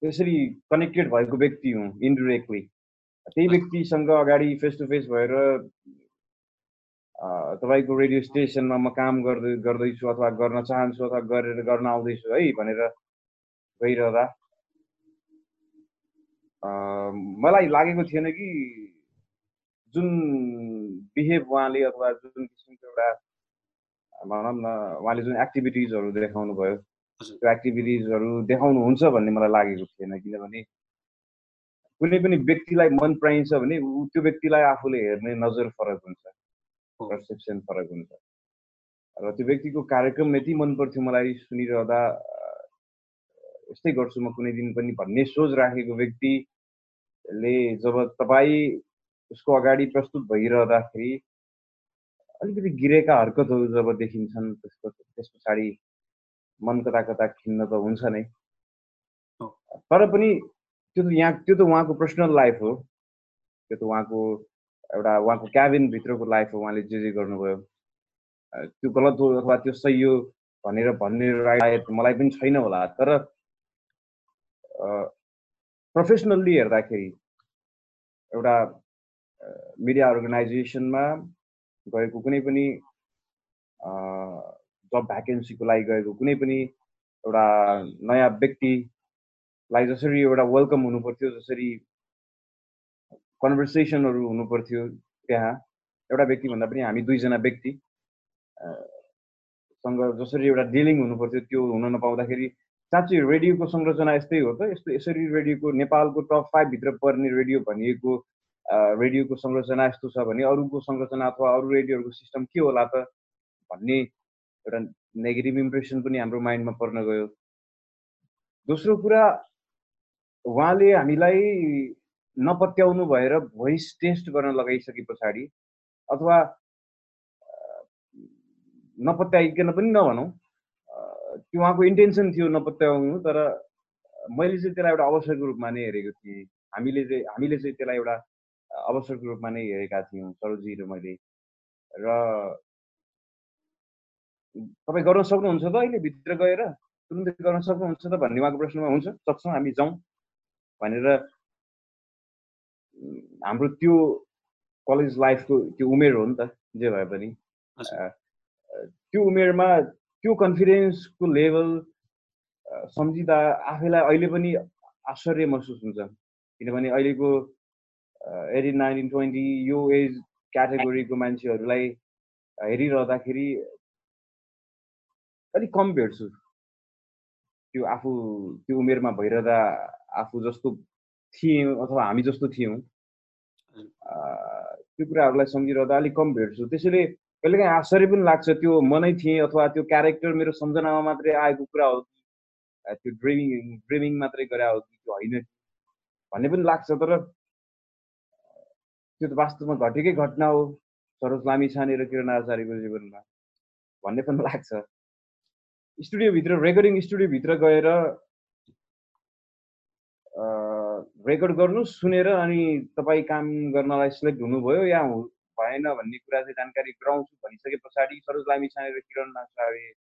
त्यसरी कनेक्टेड भएको व्यक्ति हुँ इन्डिरेक्टली। त्यही व्यक्तिसँग अगाडि फेस टु फेस भएर तपाईँको रेडियो स्टेसनमा म काम गर्दै गर्दैछु अथवा गर्न चाहन्छु अथवा गरेर गर्न आउँदैछु है भनेर गइरहँदा मलाई लागेको थिएन कि जुन बिहेभ उहाँले अथवा जुन किसिमको एउटा भनौँ न उहाँले जुन एक्टिभिटिजहरू देखाउनु भयो त्यो एक्टिभिटिजहरू देखाउनुहुन्छ भन्ने मलाई लागेको थिएन किनभने कुनै पनि व्यक्तिलाई मन पराइन्छ भने त्यो व्यक्तिलाई आफूले हेर्ने नजर फरक हुन्छ पर्सेप्सन फरक हुन्छ। र त्यो व्यक्तिको कार्यक्रम यति मन पर्थ्यो मलाई सुनिरहँदा यस्तै गर्छु म कुनै दिन पनि भन्ने सोच राखेको व्यक्तिले जब तपाईँ उसको अगाडि प्रस्तुत भइरहँदाखेरि अलिकति गिरेका हरकतहरू जब देखिन्छन् त्यसको त्यस पछाडि मन कता कता खिन्न त हुन्छ नै। तर पनि त्यो त यहाँ त्यो त उहाँको पर्सनल लाइफ हो। त्यो त उहाँको एउटा उहाँको क्याबिनभित्रको लाइफ हो उहाँले जे जे गर्नुभयो। त्यो गलत हो अथवा त्यो सही हो भनेर भन्ने रायत मलाई पनि छैन होला। तर प्रोफेसनल्ली हेर्दाखेरि एउटा मिडिया अर्गनाइजेसनमा गएको कुनै पनि जब भ्याकेन्सीको लागि गएको कुनै पनि एउटा नयाँ व्यक्तिलाई जसरी एउटा वेलकम हुनु पर्थ्यो जसरी कन्भर्सेसनहरू हुनु पर्थ्यो त्यहाँ एउटा व्यक्ति भन्दा पनि हामी दुईजना व्यक्ति सँग जसरी एउटा डिलिङ हुनु पर्थ्यो त्यो हुन नपाउँदाखेरि साँच्चै रेडियोको संरचना यस्तै हो त। यस्तो यसरी रेडियोको नेपालको टप फाइभभित्र पर्ने रेडियो भनिएको रेडियोको संरचना यस्तो छ भने अरूको संरचना अथवा अरू रेडियोहरूको सिस्टम के होला त भन्ने एउटा नेगेटिभ इम्प्रेसन पनि हाम्रो माइन्डमा पर्न गयो। दोस्रो कुरा उहाँले हामीलाई नपत्याउनु भएर भोइस टेस्ट गर्न लगाइसके पछाडि अथवा नपत्याइकन पनि नभनौँ। त्यो उहाँको इन्टेन्सन थियो नपत्याउनु तर मैले चाहिँ त्यसलाई एउटा अवसरको रूपमा नै हेरेको थिएँ हामीले चाहिँ हामीले चाहिँ त्यसलाई एउटा अवसरको रूपमा नै हेरेका थियौँ सरोजी र मैले। र तपाईँ गर्न सक्नुहुन्छ त अहिले भित्र गएर? तुरुन्तै गर्न सक्नुहुन्छ त भन्ने उहाँको प्रश्नमा हुन्छ सक्छौँ हामी जाउँ भनेर। हाम्रो त्यो कलेज लाइफको त्यो उमेर हो नि त जे भए पनि। त्यो उमेरमा त्यो कन्फिडेन्सको लेभल सम्झिँदा आफैलाई अहिले पनि आश्चर्य महसुस हुन्छ। किनभने अहिलेको एटिन नाइन्टिन ट्वेन्टी यो एज क्याटेगोरीको मान्छेहरूलाई हेरिरहँदाखेरि अलिक कम भेट्छु। त्यो आफू त्यो उमेरमा भइरहँदा आफू जस्तो थियौँ अथवा हामी जस्तो थियौँ। त्यो कुराहरूलाई सम्झिरहँदा अलिक कम भेट्छु। त्यसैले कहिलेकाहीँ आश्चर्य पनि लाग्छ त्यो मनै थिएँ अथवा त्यो क्यारेक्टर मेरो सम्झनामा मात्रै आएको कुरा हो कि त्यो ड्रिमिङ ड्रिमिङ मात्रै गरे हो कि त्यो होइन। भन्ने पनि लाग्छ तर त्यो त वास्तवमा घटेकै घटना हो सरोज लामी छाने र किरण आचार्यको जीवनमा भन्ने पनि लाग्छ। स्टुडियोभित्र रेकर्डिङ स्टुडियोभित्र गएर रेकर्ड गर्नु सुनेर अनि तपाईँ काम गर्नलाई सिलेक्ट हुनुभयो या भएन भन्ने कुरा चाहिँ जानकारी गराउँछु भनिसके पछाडि सरोज लामी छाने र किरण आचार्य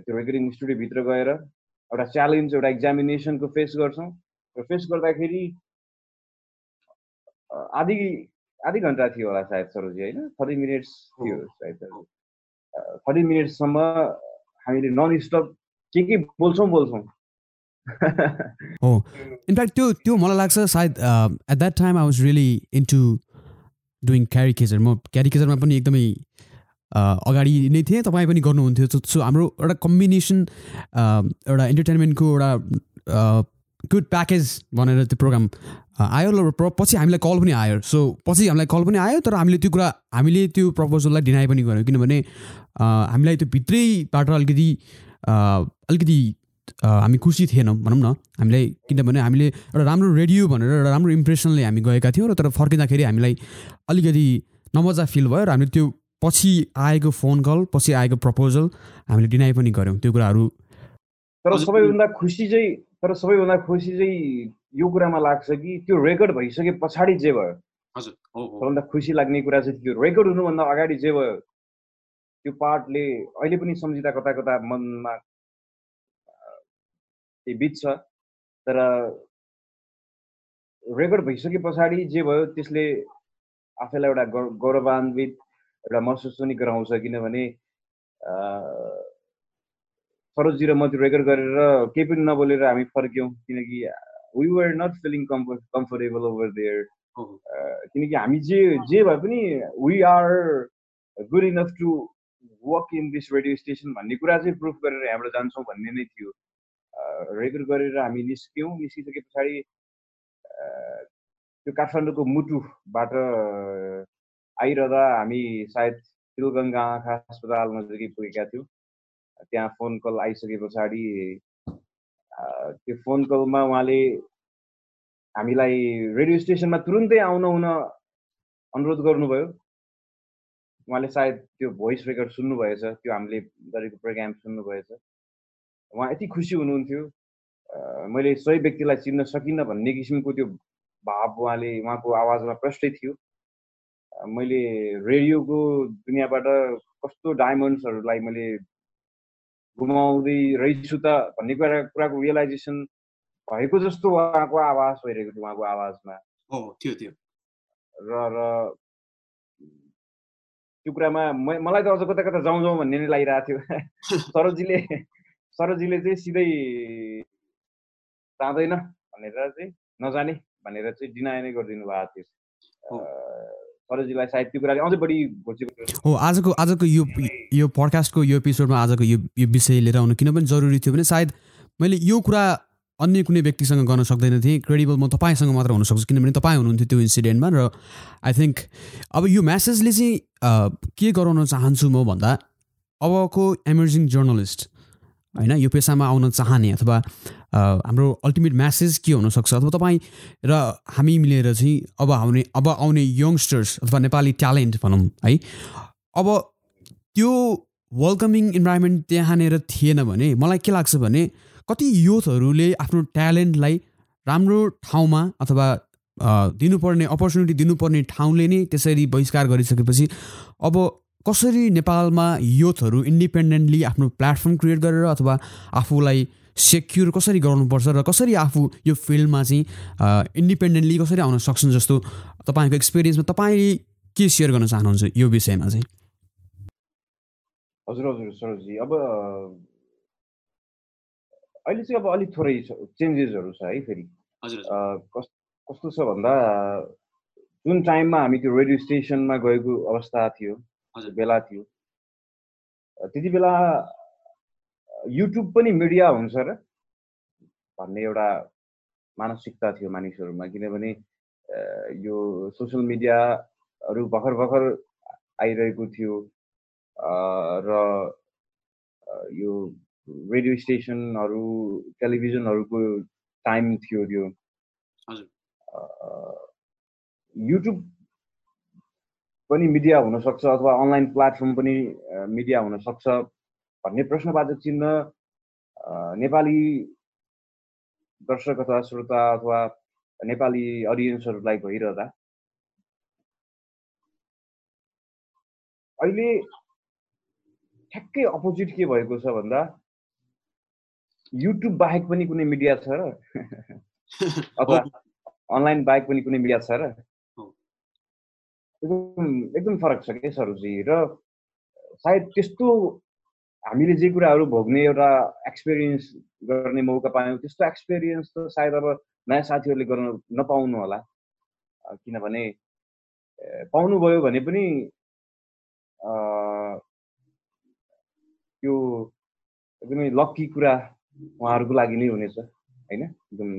त्यो रेकर्डिङ स्टुडियोभित्र गएर एउटा च्यालेन्ज एउटा इक्जामिनेसनको फेस गर्छौँ र फेस गर्दाखेरि आधी आधी घन्टा थियो होला सायद सरोजी होइन थर्टी मिनट्स थियो सायद थर्टी मिनट्ससम्म हामीले नन स्टप के के बोल्छौँ बोल्छौँ हो इनफ्याक्ट त्यो त्यो मलाई लाग्छ सायद at that time I was really into doing caricature म क्यारिकेचरमा पनि एकदमै अगाडि नै थिएँ। तपाईँ पनि गर्नुहुन्थ्यो। सो हाम्रो एउटा कम्बिनेसन एउटा इन्टरटेनमेन्टको एउटा गुड प्याकेज भनेर त्यो प्रोग्राम आयो र पछि हामीलाई कल पनि आयो। सो पछि हामीलाई कल पनि आयो। तर हामीले त्यो कुरा हामीले त्यो प्रपोजललाई डिनाइ पनि गऱ्यौँ किनभने हामीलाई त्यो भित्रैबाट अलिकति अलिकति हामी खुसी थिएनौँ भनौँ न। हामीलाई किनभने हामीले एउटा राम्रो रेडियो भनेर एउटा राम्रो इम्प्रेसनले हामी गएका थियौँ र तर फर्किँदाखेरि हामीलाई अलिकति नमजा फिल भयो र हामीले त्यो पछि आएको फोन कल पछि आएको प्रपोजल हामीले डिनाइ पनि गऱ्यौँ त्यो कुराहरू। तर सबैभन्दा खुसी चाहिँ तर सबैभन्दा खुसी चाहिँ यो कुरामा लाग्छ कि त्यो रेकर्ड भइसके पछाडि जे भयो। सबभन्दा खुसी लाग्ने कुरा चाहिँ त्यो रेकर्ड हुनुभन्दा अगाडि जे भयो त्यो पार्टले अहिले पनि सम्झिँदा कता कता मनमा बिच छ तर रेकर्ड भइसके पछाडि जे भयो त्यसले आफैलाई एउटा गौरवान्वित एउटा महसुस पनि गराउँछ किनभने सरोजी र म त्यो रेकर्ड गरेर केही पनि नबोलेर हामी फर्क्यौँ किनकि we were not feeling comfort comfortable over there किनकि हामी जे जे भए पनि we are good enough to work in this radio station भन्ने कुरा चाहिँ प्रुफ गरेर यहाँबाट जान्छौँ भन्ने नै थियो रेकर्ड गरेर हामी निस्क्यौँ। निस्किसके पछाडि त्यो काठमाडौँको मुटुबाट आइरहँदा हामी सायद तिलगङ्गा आँखा अस्पताल नजिकै पुगेका थियौँ। त्यहाँ फोन कल आइसके पछाडि त्यो फोन कलमा उहाँले हामीलाई रेडियो स्टेसनमा तुरुन्तै आउन हुन अनुरोध गर्नुभयो। उहाँले सायद त्यो भोइस रेकर्ड सुन्नुभएछ त्यो हामीले गरेको प्रोग्राम सुन्नुभएछ। उहाँ यति खुसी हुनुहुन्थ्यो। मैले सही व्यक्तिलाई चिन्न सकिनँ भन्ने किसिमको त्यो भाव उहाँले उहाँको आवाजमा प्रष्टै थियो। मैले रेडियोको दुनियाँबाट कस्तो डायमन्ड्सहरूलाई मैले गुमाउँदै रहेछु त भन्ने कुरा कुराको रियलाइजेसन भएको जस्तो उहाँको आवाज भइरहेको थियो उहाँको आवाजमा। थियो थियो। र र त्यो कुरामा मलाई त अझ कता कता जाउँ जाउँ भन्ने नै लागिरहेको थियो। सरोजीले सरोजीले चाहिँ सिधै जाँदैन भनेर चाहिँ नजाने भनेर चाहिँ डिनाइ नै गरिदिनु भएको थियो। सरजीलाई सायद त्यो कुराले अझै बढी हो आजको आजको यो यो पडकास्टको यो एपिसोडमा आजको यो यो विषय लिएर आउनु किन पनि जरुरी थियो भने सायद मैले यो कुरा अन्य कुनै व्यक्तिसँग गर्न सक्दैन थिएँ। क्रेडिबल म तपाईँसँग मात्र हुनसक्छु किनभने तपाईँ हुनुहुन्थ्यो त्यो इन्सिडेन्टमा र आई थिङ्क अब यो म्यासेजले चाहिँ के गराउन चाहन्छु म भन्दा अबको इमर्जिङ जर्नलिस्ट होइन? यो पेसामा आउन चाहने अथवा हाम्रो अल्टिमेट म्यासेज के हुनसक्छ? अथवा तपाईँ र हामी मिलेर चाहिँ अब आउने अब आउने यङ्स्टर्स अथवा नेपाली ट्यालेन्ट भनौँ है? अब त्यो वेलकमिङ इन्भाइरोमेन्ट त्यहाँनिर थिएन भने मलाई के लाग्छ भने कति युथहरूले आफ्नो ट्यालेन्टलाई राम्रो ठाउँमा अथवा दिनुपर्ने अपर्च्युनिटी दिनुपर्ने ठाउँले नै त्यसरी बहिष्कार गरिसकेपछि अब कसरी नेपालमा युथहरू इन्डिपेन्डेन्टली आफ्नो प्लेटफर्म क्रिएट गरेर अथवा आफूलाई सेक्युर कसरी गराउनुपर्छ र कसरी आफू यो फिल्डमा चाहिँ इन्डिपेन्डेन्टली कसरी आउन सक्छन् जस्तो तपाईँको एक्सपिरियन्समा तपाईँ के सेयर गर्न चाहनुहुन्छ यो विषयमा चाहिँ? हजुर हजुर सरोजी अब अहिले चाहिँ अब अलिक थोरै चेन्जेसहरू छ है फेरि। कस्तो छ भन्दा जुन टाइममा हामी त्यो रेडियो स्टेसनमा गएको अवस्था थियो बेला थियो। त्यति बेला युट्युब पनि मिडिया हुन्छ र भन्ने एउटा मानसिकता थियो मानिसहरूमा किनभने यो सोसियल मिडियाहरू भर्खर भर्खर आइरहेको थियो। र यो रेडियो स्टेसनहरू टेलिभिजनहरूको टाइम थियो त्यो। युट्युब पनि मिडिया हुनसक्छ अथवा अनलाइन प्लेटफर्म पनि मिडिया हुनसक्छ भन्ने प्रश्नवाचक चिन्ह नेपाली दर्शक अथवा श्रोता अथवा नेपाली अडियन्सहरूलाई भइरहँदा अहिले ठ्याक्कै अपोजिट के भएको छ भन्दा युट्युब बाहेक पनि कुनै मिडिया छ र? अथवा अनलाइन बाहेक पनि कुनै मिडिया छ र? एकदम एकदम फरक छ क्या सरुजी? र सायद त्यस्तो हामीले जे कुराहरू भोग्ने एउटा एक्सपिरियन्स गर्ने मौका पायौँ त्यस्तो एक्सपिरियन्स त सायद अब नयाँ साथीहरूले गर्न नपाउनु होला। किनभने पाउनुभयो भने पनि त्यो एकदमै लक्की कुरा उहाँहरूको लागि नै हुनेछ होइन? एकदम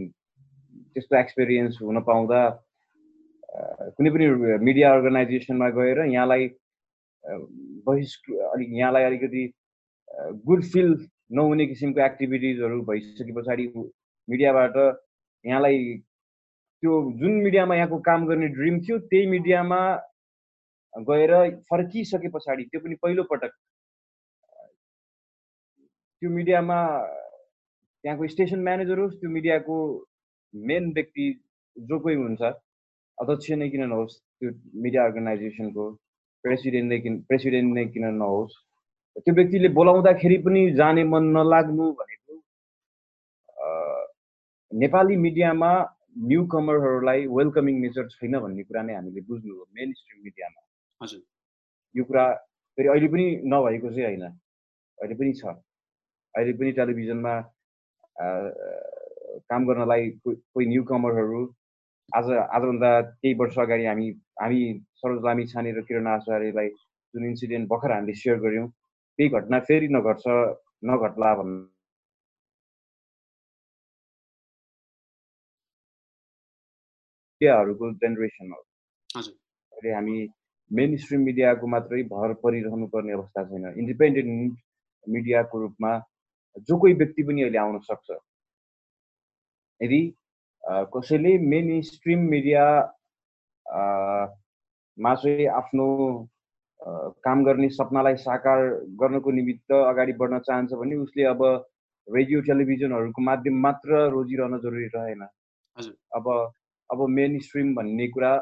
त्यस्तो एक्सपिरियन्स हुन पाउँदा कुनै पनि मिडिया अर्गनाइजेसनमा गएर यहाँलाई बहिष्क अलिक यहाँलाई अलिकति गुड फिल नहुने किसिमको एक्टिभिटिजहरू भइसके पछाडि मिडियाबाट यहाँलाई त्यो जुन मिडियामा यहाँको काम गर्ने ड्रिम थियो त्यही मिडियामा गएर फर्किसके पछाडि त्यो पनि पहिलो पटक त्यो मिडियामा त्यहाँको स्टेसन म्यानेजर होस् त्यो मिडियाको मेन व्यक्ति जो कोही हुन्छ अध्यक्ष नै किन नहोस् त्यो मिडिया अर्गनाइजेसनको प्रेसिडेन्ट नै किन प्रेसिडेन्ट नै किन नहोस् त्यो व्यक्तिले बोलाउँदाखेरि पनि जाने मन नलाग्नु भनेको नेपाली मिडियामा न्यु कमरहरूलाई वेलकमिङ नेचर छैन भन्ने कुरा नै हामीले बुझ्नु हो मेन स्ट्रिम मिडियामा हजुर। यो कुरा फेरि अहिले पनि नभएको चाहिँ होइन अहिले पनि छ। अहिले पनि टेलिभिजनमा काम गर्नलाई कोही न्यु कमरहरू आज आजभन्दा केही वर्ष अगाडि हामी हामी सरोज लामी छाने र किरण आचार्यलाई जुन इन्सिडेन्ट भर्खर हामीले सेयर गऱ्यौँ त्यही घटना फेरि नघट्छ नघट्ला भन्नु मिडियाहरूको जेनेरेसन हो अहिले हामी मेन स्ट्रिम मिडियाको मात्रै भर परिरहनु पर्ने अवस्था छैन इन्डिपेन्डेन्ट मिडियाको रूपमा जो कोही व्यक्ति पनि अहिले आउन सक्छ यदि कसैले मेन स्ट्रिम मिडिया मा चाहिँ आफ्नो काम गर्ने सपनालाई साकार गर्नको निमित्त अगाडि बढ्न चाहन्छ भने उसले अब रेडियो टेलिभिजनहरूको माध्यम मात्र रोजिरहन जरुरी रहेन। अब अब मेन स्ट्रिम भन्ने कुरा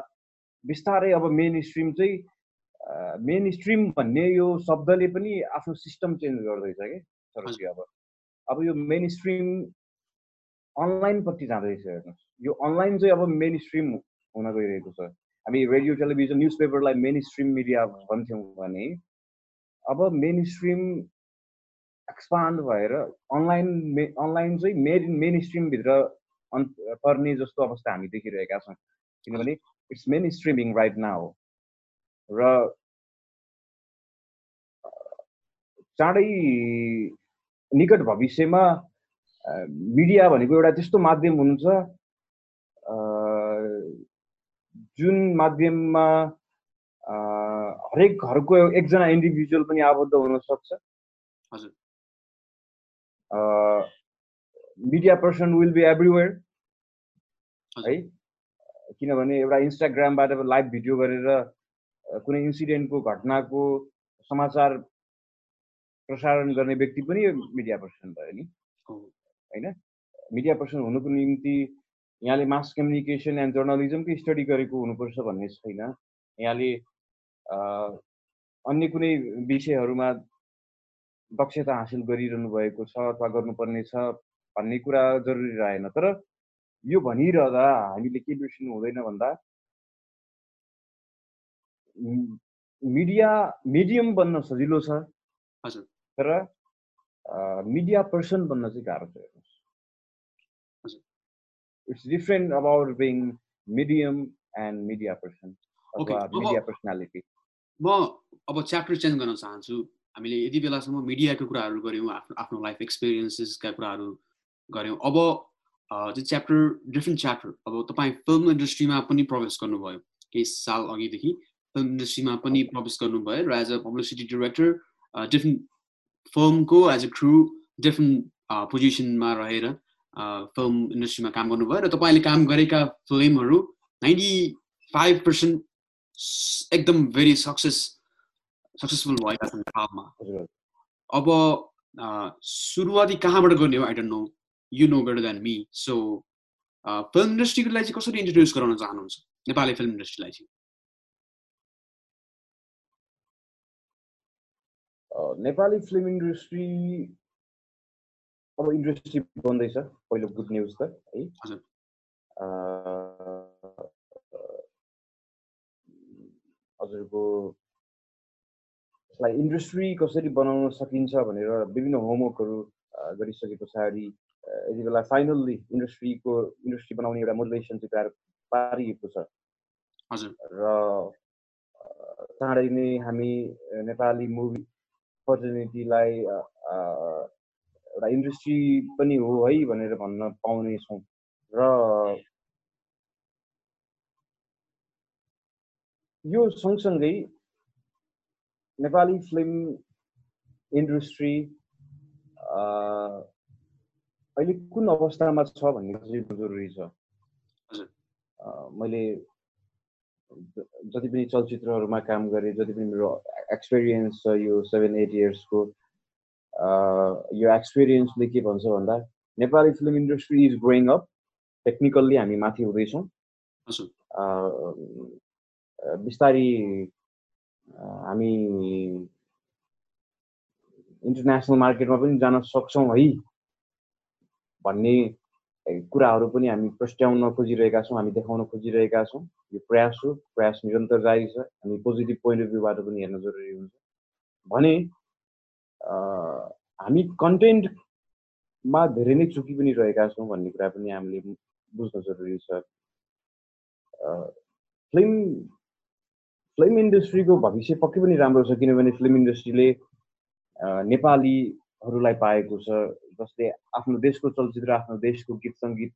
बिस्तारै अब मेन स्ट्रिम चाहिँ मेन स्ट्रिम भन्ने यो शब्दले पनि आफ्नो सिस्टम चेन्ज गर्दैछ कि? अब अब यो मेन स्ट्रिम अनलाइनपट्टि जाँदैछ हेर्नुहोस्। यो अनलाइन चाहिँ अब मेन स्ट्रिम हुन गइरहेको छ। हामी रेडियो टेलिभिजन न्युज पेपरलाई मेन स्ट्रिम मिडिया भन्थ्यौँ भने अब मेन स्ट्रिम एक्सपान्ड भएर अनलाइन मे अनलाइन चाहिँ मेन मेन स्ट्रिमभित्र पर्ने जस्तो अवस्था हामी देखिरहेका छौँ। किनभने it's main streaming right now र चाँडै निकट भविष्यमा मिडिया भनेको एउटा त्यस्तो माध्यम हुनुहुन्छ जुन माध्यममा हरेक घरको एकजना इन्डिभिजुअल पनि आबद्ध हुनसक्छ। हजुर। Media person will be everywhere है? किनभने एउटा इन्स्टाग्रामबाट लाइभ भिडियो गरेर कुनै इन्सिडेन्टको घटनाको समाचार प्रसारण गर्ने व्यक्ति पनि मिडिया पर्सन भयो नि। होइन? मिडिया पर्सन हुनुको निम्ति यहाँले मास कम्युनिकेसन एन्ड जर्नलिजमकै स्टडी गरेको हुनुपर्छ भन्ने छैन। यहाँले अन्य कुनै विषयहरूमा दक्षता हासिल गरिरहनु भएको छ अथवा गर्नुपर्ने छ भन्ने कुरा जरुरी रहेन। तर यो भनिरहँदा हामीले के बिर्सिनु हुँदैन भन्दा मिडिया मिडियम बन्न सजिलो छ। हजुर। तर मिडिया पर्सन बन्न चाहिँ गाह्रो छ हेर्नुहोस्। It's different about being medium and media person अथवा मिडिया पर्सनालिटी म अब च्याप्टर चेन्ज गर्न चाहन्छु। हामीले यति बेलासम्म मिडियाको कुराहरू गऱ्यौँ आफ्नो आफ्नो लाइफ एक्सपिरियन्सेसका कुराहरू गऱ्यौँ। अब त्यो च्याप्टर डिफ्रेन्ट च्याप्टर अब तपाईँ फिल्म इन्डस्ट्रीमा पनि प्रवेश गर्नुभयो केही साल अघिदेखि। फिल्म इन्डस्ट्रीमा पनि प्रवेश गर्नुभयो। र as a publicity director different फिल्मको एज अ क्रु डिफ्रेन्ट पोजिसनमा रहेर फिल्म इन्डस्ट्रीमा काम गर्नुभयो र तपाईँले काम गरेका फिल्महरू नाइन्टी फाइभ पर्सेन्ट एकदम भेरी सक्सेस सक्सेसफुल भएका छन् नेपालमा अब सुरुवाती कहाँबाट गर्ने हो? I don't know you know better than me so film इन्डस्ट्रीलाई चाहिँ कसरी इन्ट्रोड्युस गराउन चाहनुहुन्छ? नेपाली फिल्म इन्डस्ट्रीलाई चाहिँ। नेपाली फिल्म इन्डस्ट्री अब इन्डस्ट्री बन्दैछ पहिलो गुड न्युज त है। हजुरको यसलाई इन्डस्ट्री कसरी बनाउन सकिन्छ भनेर विभिन्न होमवर्कहरू गरिसके पछाडि यति बेला फाइनल्ली इन्डस्ट्रीको इन्डस्ट्री बनाउने एउटा मोटिभेसन चाहिँ तयार पारिएको छ। र चाँडै नै हामी नेपाली मुभी अपर्च्युनिटीलाई एउटा इन्डस्ट्री पनि हो है भनेर भन्न पाउनेछौँ र यो सँगसँगै नेपाली फिल्म इन्डस्ट्री अहिले कुन अवस्थामा छ भन्ने चाहिँ जरुरी छ। मैले जति पनि चलचित्रहरूमा काम गरेँ जति पनि मेरो एक्सपिरियन्स छ यो सेभेन एट इयर्सको यो एक्सपिरियन्सले के भन्छ भन्दा Nepali film industry is growing up technically हामी माथि हुँदैछौँ। बिस्तारी हामी इन्टरनेसनल मार्केटमा पनि जान सक्छौँ है भन्ने कुराहरू पनि हामी प्रस्ट्याउन खोजिरहेका छौँ हामी देखाउन खोजिरहेका छौँ यो प्रयास हो प्रयास निरन्तर जारी छ हामी पोजिटिभ पोइन्ट अफ भ्यूबाट पनि हेर्न जरुरी हुन्छ भने हामी कन्टेन्टमा धेरै नै चुकी पनि रहेका छौँ भन्ने कुरा पनि हामीले बुझ्न जरुरी छ फिल्म फिल्म इन्डस्ट्रीको भविष्य पक्कै पनि राम्रो छ किनभने फिल्म इन्डस्ट्रीले नेपालीहरूलाई पाएको छ जसले आफ्नो देशको चलचित्र आफ्नो देशको गीत सङ्गीत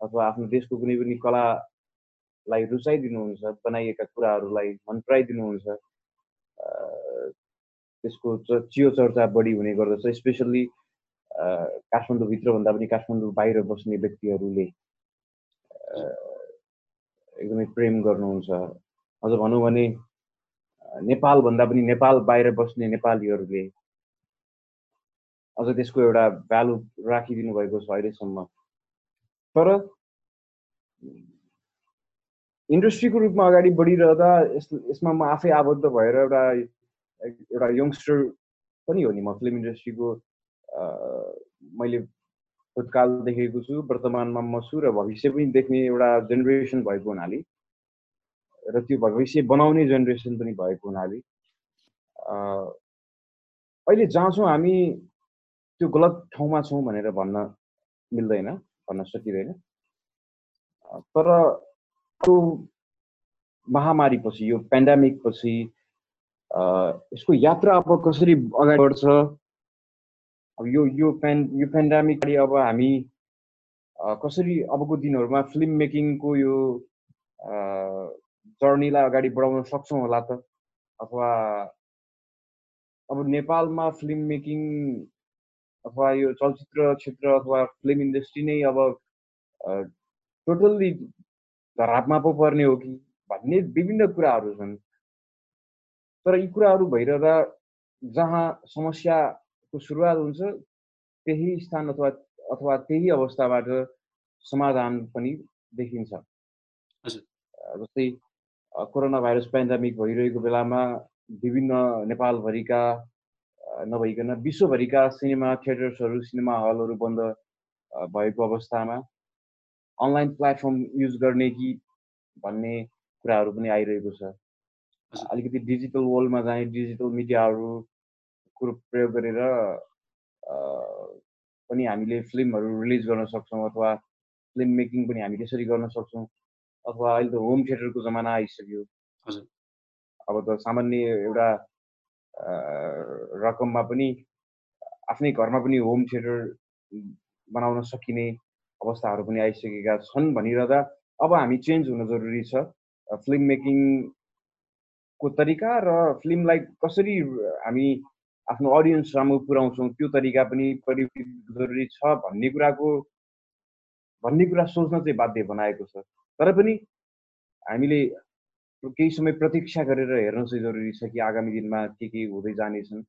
अथवा आफ्नो देशको कुनै पनि कलालाई रुचाइदिनुहुन्छ बनाइएका कुराहरूलाई मन पराइदिनुहुन्छ त्यसको चियो चर्चा बढी हुने गर्दछ स्पेसल्ली काठमाडौँभित्रभन्दा पनि काठमाडौँ बाहिर बस्ने व्यक्तिहरूले एकदमै प्रेम गर्नुहुन्छ। अझ भनौँ भने नेपालभन्दा पनि नेपाल बाहिर बस्ने नेपालीहरूले अझ त्यसको एउटा भ्यालु राखिदिनु भएको छ अहिलेसम्म। तर इन्डस्ट्रीको रूपमा अगाडि बढिरहँदा यस यसमा म आफै आबद्ध भएर एउटा एउटा यङ्स्टर पनि हो नि म फिल्म इन्डस्ट्रीको मैले भूतकाल देखेको छु वर्तमानमा म छु र भविष्य पनि देख्ने एउटा जेनेरेसन भएको हुनाले र त्यो भविष्य बनाउने जेनेरेसन पनि भएको हुनाले। अहिले जहाँ छौँ हामी त्यो गलत ठाउँमा छौँ भनेर भन्न मिल्दैन भन्न सकिँदैन। तर त्यो महामारीपछि यो पेन्डामिक पछि यसको यात्रा अब कसरी अगाडि बढ्छ? अब यो यो पेन् यो पेन्डामिक अब हामी कसरी अबको दिनहरूमा फिल्म मेकिङको यो जर्नीलाई अगाडि बढाउन सक्छौँ होला त? अथवा अब नेपालमा फिल्म मेकिङ अथवा यो चलचित्र क्षेत्र अथवा फिल्म इन्डस्ट्री नै अब टोटल्ली धरापमा पो पर्ने हो कि भन्ने विभिन्न कुराहरू छन्। तर यी कुराहरू भइरहँदा जहाँ समस्याको सुरुवात हुन्छ त्यही स्थान अथवा अथवा त्यही अवस्थाबाट समाधान पनि देखिन्छ। जस्तै कोरोना भाइरस पेन्डामिक भइरहेको बेलामा विभिन्न नेपालभरिका नभइकन विश्वभरिका सिनेमा थिएटर्सहरू सिनेमा हलहरू बन्द भएको अवस्थामा अनलाइन प्लेटफर्म युज गर्ने कि भन्ने कुराहरू पनि आइरहेको छ। अलिकति डिजिटल वर्ल्डमा जाने डिजिटल मिडियाहरू कुरो प्रयोग गरेर पनि हामीले फिल्महरू रिलिज गर्न सक्छौँ अथवा फिल्म मेकिङ पनि हामी त्यसरी गर्न सक्छौँ अथवा अहिले त होम थिएटरको जमाना आइसक्यो। अब त सामान्य एउटा रकममा पनि आफ्नै घरमा पनि होम थिएटर बनाउन सकिने अवस्थाहरू पनि आइसकेका छन् भनिरहँदा अब हामी चेन्ज हुन जरुरी छ। फिल्म मेकिङको तरिका र फिल्मलाई कसरी हामी आफ्नो अडियन्स राम्रो पुऱ्याउँछौँ त्यो तरिका पनि परिवर्तित जरुरी छ भन्ने कुराको भन्ने कुरा सोच्न चाहिँ बाध्य बनाएको छ। तर पनि हामीले केही समय प्रतीक्षा गरेर हेर्न चाहिँ जरुरी छ कि आगामी दिनमा के के हुँदै जानेछन्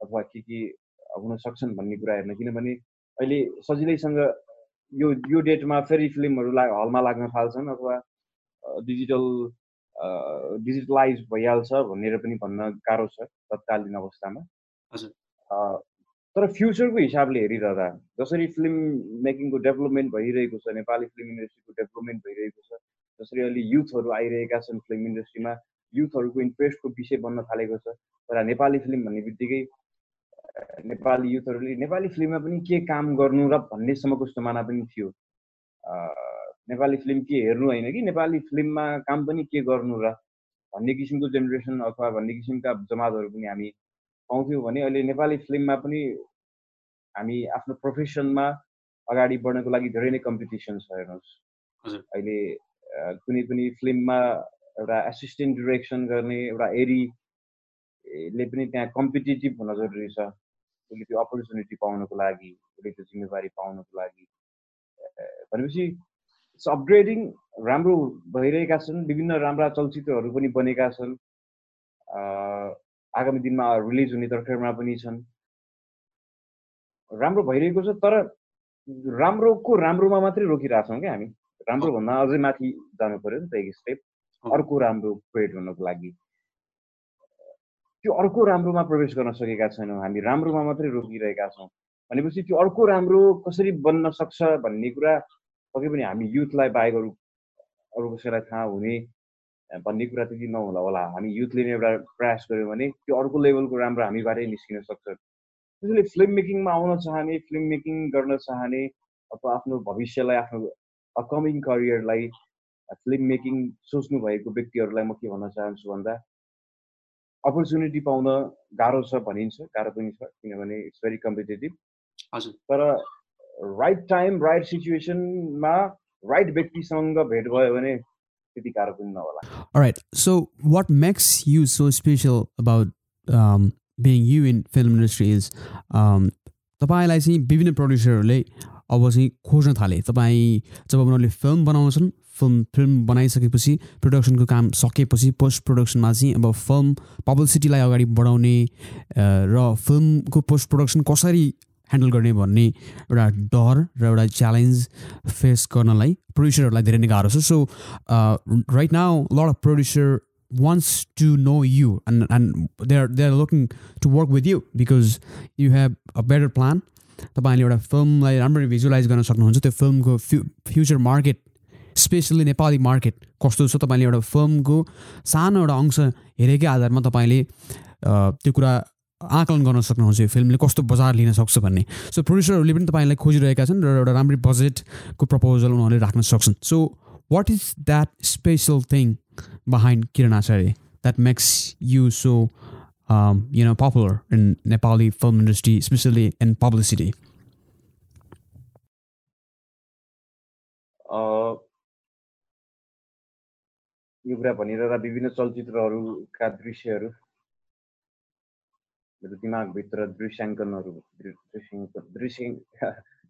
अथवा के के हुन सक्छन् भन्ने कुरा हेर्न। किनभने अहिले सजिलैसँग यो यो डेटमा फेरि फिल्महरू ला हलमा लाग्न थाल्छन् अथवा डिजिटल डिजिटलाइज भइहाल्छ भनेर पनि भन्न गाह्रो छ तत्कालीन अवस्थामा। तर फ्युचरको हिसाबले हेरिरहँदा जसरी फिल्म मेकिङको डेभलपमेन्ट भइरहेको छ नेपाली फिल्म इन्डस्ट्रीको डेभलपमेन्ट भइरहेको छ जसरी अहिले युथहरू आइरहेका छन् फिल्म इन्डस्ट्रीमा युथहरूको इन्ट्रेस्टको विषय बन्न थालेको छ। तर नेपाली फिल्म भन्ने बित्तिकै नेपाली युथहरूले नेपाली फिल्ममा पनि के काम गर्नु र भन्नेसम्मको जमाना पनि थियो। नेपाली फिल्म के हेर्नु होइन कि? नेपाली फिल्ममा काम पनि के गर्नु र भन्ने किसिमको जेनेरेसन अथवा भन्ने किसिमका जमातहरू पनि हामी पाउँथ्यौँ भने अहिले नेपाली फिल्ममा पनि हामी आफ्नो प्रोफेसनमा अगाडि बढ्नको लागि धेरै नै कम्पिटिसन छ हेर्नुहोस्। अहिले कुनै पनि फिल्ममा एउटा एसिस्टेन्ट डिरेक्सन गर्ने एउटा एरीले पनि त्यहाँ कम्पिटेटिभ हुन जरुरी छ। उसले त्यो अपर्च्युनिटी पाउनको लागि उसले त्यो जिम्मेवारी पाउनको लागि। भनेपछि अपग्रेडिङ राम्रो भइरहेका छन् विभिन्न राम्रा चलचित्रहरू पनि बनेका छन्। आगामी दिनमा रिलिज हुने तर्खरमा पनि छन्। राम्रो भइरहेको छ तर राम्रोको राम्रोमा मात्रै रोकिरहेछौँ क्या हामी। राम्रोभन्दा अझै माथि जानु पऱ्यो नि त एक स्टेप अर्को राम्रो क्रिएट हुनको लागि। त्यो अर्को राम्रोमा प्रवेश गर्न सकेका छैनौँ। हामी राम्रोमा मात्रै रोकिरहेका छौँ। भनेपछि त्यो अर्को राम्रो कसरी बन्न सक्छ भन्ने कुरा पक्कै पनि हामी युथलाई बाहेक अरू अरू कसैलाई थाहा हुने भन्ने कुरा त्यति नहोला होला। हामी युथले नै एउटा प्रयास गऱ्यौँ भने त्यो अर्को लेभलको राम्रो हामीबाटै निस्किन सक्छ। त्यसैले फिल्म मेकिङमा आउन चाहने फिल्म मेकिङ गर्न चाहने अथवा आफ्नो भविष्यलाई आफ्नो अपकमिङ करियरलाई फिल्म मेकिङ सोच्नु भएको व्यक्तिहरूलाई म के भन्न चाहन्छु भन्दा अपर्च्युनिटी पाउन गाह्रो छ भनिन्छ गाह्रो पनि छ किनभने इट्स भेरी कम्पिटेटिभ हजुर। तर राइट टाइम राइट सिचुएसनमा राइट व्यक्तिसँग भेट भयो भने त्यति गाह्रो पनि नहोला। Right so what makes you so special about being you in film industry is तपाईँलाई चाहिँ विभिन्न प्रड्युसरहरूले अब चाहिँ खोज्न थाले। तपाईँ जब उनीहरूले फिल्म बनाउँछन् फिल्म फिल्म बनाइसकेपछि प्रडक्सनको काम सकेपछि पोस्ट प्रडक्सनमा चाहिँ अब फिल्म पब्लिसिटीलाई अगाडि बढाउने र फिल्मको पोस्ट प्रडक्सन कसरी ह्यान्डल गर्ने भन्ने एउटा डर र एउटा च्यालेन्ज फेस गर्नलाई प्रड्युसरहरूलाई धेरै नै गाह्रो छ। So right now lot of producer wants to know you and, and they're they're looking to work with you because you have a better plan तपाईँले एउटा फिल्मलाई राम्ररी भिजुलाइज गर्न सक्नुहुन्छ। त्यो फिल्मको few future market specially Nepali market कस्तो छ तपाईँले एउटा फिल्मको सानो एउटा अंश हेरेकै आधारमा तपाईँले त्यो कुरा आकलन गर्न सक्नुहुन्छ। यो फिल्मले कस्तो बजार लिन सक्छ भन्ने। सो प्रड्युसरहरूले पनि तपाईँलाई खोजिरहेका छन् र एउटा राम्रै बजेटको प्रपोजल उनीहरूले राख्न सक्छन्। So what is that special thing behind Kiran Acharya? That makes you so you know popular in Nepali film industry specially in publicity यो कुरा भनिरहँदा विभिन्न चलचित्रहरूका दृश्यहरू मेरो दिमागभित्र दृश्याङ्कनहरू दृश्याङ्कन दृश्य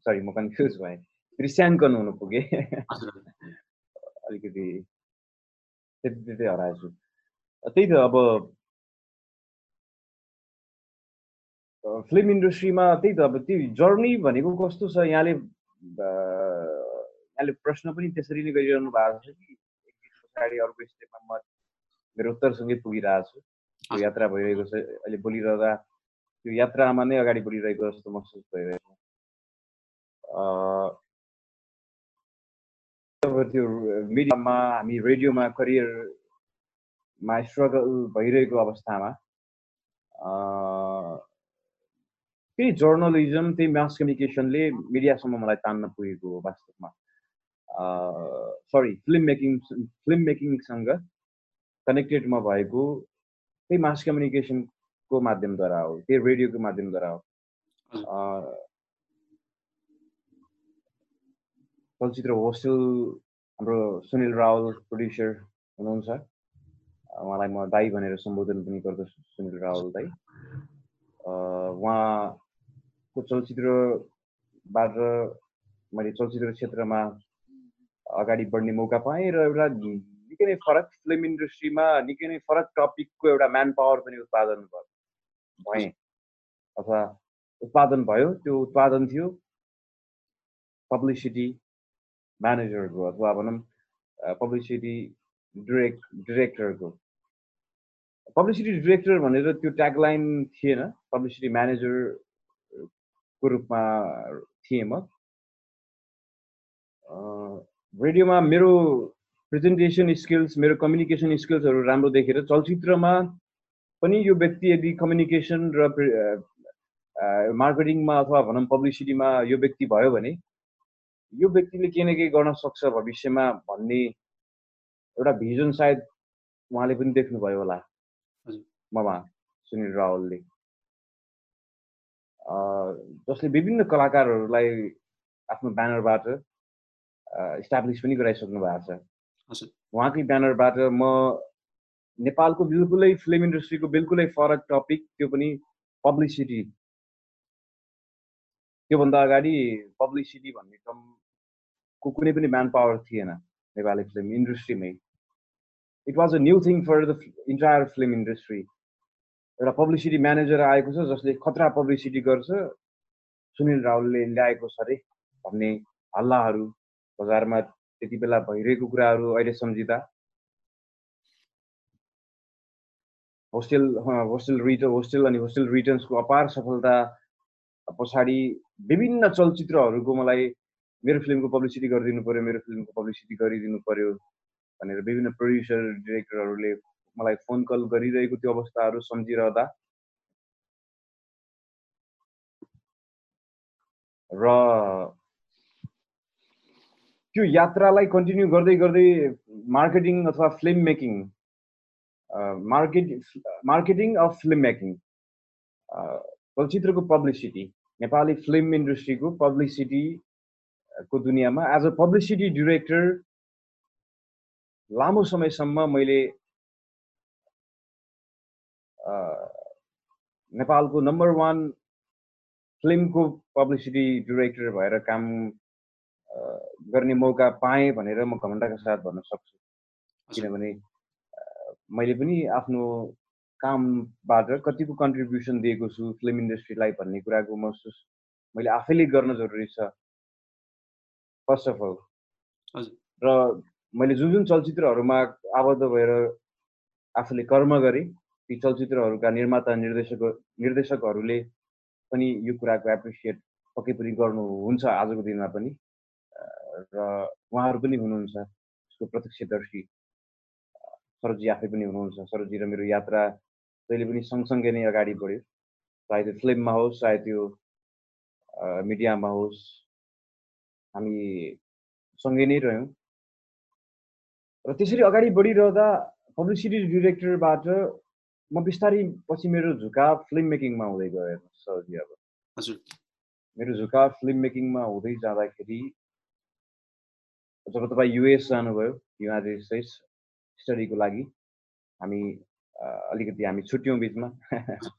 सरी म कन्फ्युज भएँ। दृश्याङ्कन हुनु पुगेँ। अलिकति त्यति त्यति हराएछु। त्यही त अब फिल्म इन्डस्ट्रीमा त्यही त अब त्यो जर्नी भनेको कस्तो छ यहाँले यहाँले प्रश्न पनि त्यसरी नै गरिरहनु भएको छ कि पछाडि अर्को स्टेपमा म मेरो उत्तरसँगै पुगिरहेको छु। यात्रा भइरहेको छ। अहिले बोलिरहँदा त्यो यात्रामा नै अगाडि बढिरहेको जस्तो महसुस भइरहेको त्यो मिडियामा हामी रेडियोमा करियरमा स्ट्रगल भइरहेको अवस्थामा त्यही जर्नलिजम त्यही मास कम्युनिकेसनले मिडियासम्म मलाई तान्न पुगेको हो वास्तवमा। सरी फिल्म मेकिङ फिल्म मेकिङसँग कनेक्टेड म भएको। त्यही मास कम्युनिकेसनको माध्यमद्वारा हो त्यही रेडियोको माध्यमद्वारा हो। चलचित्र होस्टेल हाम्रो सुनिल रावल प्रड्युसर हुनुहुन्छ। उहाँलाई म दाई भनेर सम्बोधन पनि गर्दछु सुनिल रावल दाई। उहाँको चलचित्रबाट मैले चलचित्र क्षेत्रमा अगाडि बढ्ने मौका पाएँ र एउटा निकै नै फरक फिल्म इन्डस्ट्रीमा निकै नै फरक टपिकको एउटा म्यान पावर पनि उत्पादन भएँ। अथवा उत्पादन भयो त्यो उत्पादन थियो। पब्लिसिटी म्यानेजरको अथवा भनौँ publicity direct director publicity director भनेर त्यो ट्यागलाइन थिएन। पब्लिसिटी म्यानेजरको रूपमा थिएँ म रेडियोमा मेरो प्रेजेन्टेसन स्किल्स मेरो कम्युनिकेसन स्किल्सहरू राम्रो देखेर चलचित्रमा पनि यो व्यक्ति यदि कम्युनिकेसन र मार्केटिङमा अथवा भनौँ पब्लिसिटीमा यो व्यक्ति भयो भने यो व्यक्तिले केही न केही गर्न सक्छ भविष्यमा भन्ने एउटा भिजन सायद उहाँले पनि देख्नुभयो होला। ममा सुनिल रावलले। जसले विभिन्न कलाकारहरूलाई आफ्नो ब्यानरबाट इस्टाब्लिस पनि गराइसक्नु भएको छ। उहाँकै ब्यानरबाट म नेपालको बिल्कुलै फिल्म इन्डस्ट्रीको बिल्कुलै फरक टपिक त्यो पनि पब्लिसिटी त्योभन्दा अगाडि पब्लिसिटी भन्ने टर्मको कुनै पनि म्यान पावर थिएन Nepali film इन्डस्ट्रीमै it was a new thing for the entire film industry एउटा पब्लिसिटी म्यानेजर आएको छ जसले खतरा पब्लिसिटी गर्छ। सुनिल रावलले ल्याएको छ अरे भन्ने हल्लाहरू बजारमा त्यति बेला भइरहेको कुराहरू अहिले सम्झिँदा। होस्टेल होस्टेल रिटर्न होस्टेल अनि होस्टेल रिटर्न्सको अपार सफलता पछाडि विभिन्न चलचित्रहरूको मलाई मेरो फिल्मको पब्लिसिटी गरिदिनु पऱ्यो मेरो फिल्मको पब्लिसिटी गरिदिनु पऱ्यो भनेर विभिन्न प्रड्युसर डिरेक्टरहरूले मलाई फोन कल गरिरहेको त्यो अवस्थाहरू सम्झिरहँदा। र त्यो यात्रालाई कन्टिन्यू गर्दै गर्दै मार्केटिङ अथवा film making market marketing of film making चलचित्रको पब्लिसिटी नेपाली फिल्म इन्डस्ट्रीको पब्लिसिटीको दुनियाँमा एज अ पब्लिसिटी डिरेक्टर लामो समयसम्म मैले नेपालको नम्बर वान फिल्मको पब्लिसिटी डिरेक्टर भएर काम गर्ने मौका पाएँ भनेर म घमण्डका साथ भन्न सक्छु। किनभने मैले पनि आफ्नो कामबाट कतिको कन्ट्रिब्युसन दिएको छु फिल्म इन्डस्ट्रीलाई भन्ने कुराको महसुस मैले आफैले गर्न जरुरी छ। फर्स्ट अफ अल र मैले जुन जुन चलचित्रहरूमा आबद्ध भएर आफूले कर्म गरेँ ती चलचित्रहरूका निर्माता निर्देशक निर्देशकहरूले पनि यो कुराको एप्रिसिएट पक्कै पनि गर्नुहुन्छ आजको दिनमा पनि। र उहाँहरू पनि हुनुहुन्छ यसको प्रत्यक्षदर्शी सरजी आफै पनि हुनुहुन्छ। सरजी र मेरो यात्रा जहिले पनि सँगसँगै नै अगाडि बढ्यो। चाहे त्यो फिल्ममा होस् चाहे त्यो मिडियामा होस् हामी सँगै नै रह्यौँ। र त्यसरी अगाडि बढिरहँदा पब्लिसिटी डिरेक्टरबाट म बिस्तारै पछि मेरो झुकाव फिल्म मेकिङमा हुँदै गयो सरजी अब। हजुर। मेरो झुकाव फिल्म मेकिङमा हुँदै जाँदाखेरि जब तपाईँ युएस जानुभयो युनाइटेड स्टेट्स स्टडीको लागि हामी अलिकति हामी छुट्यौँ बिचमा।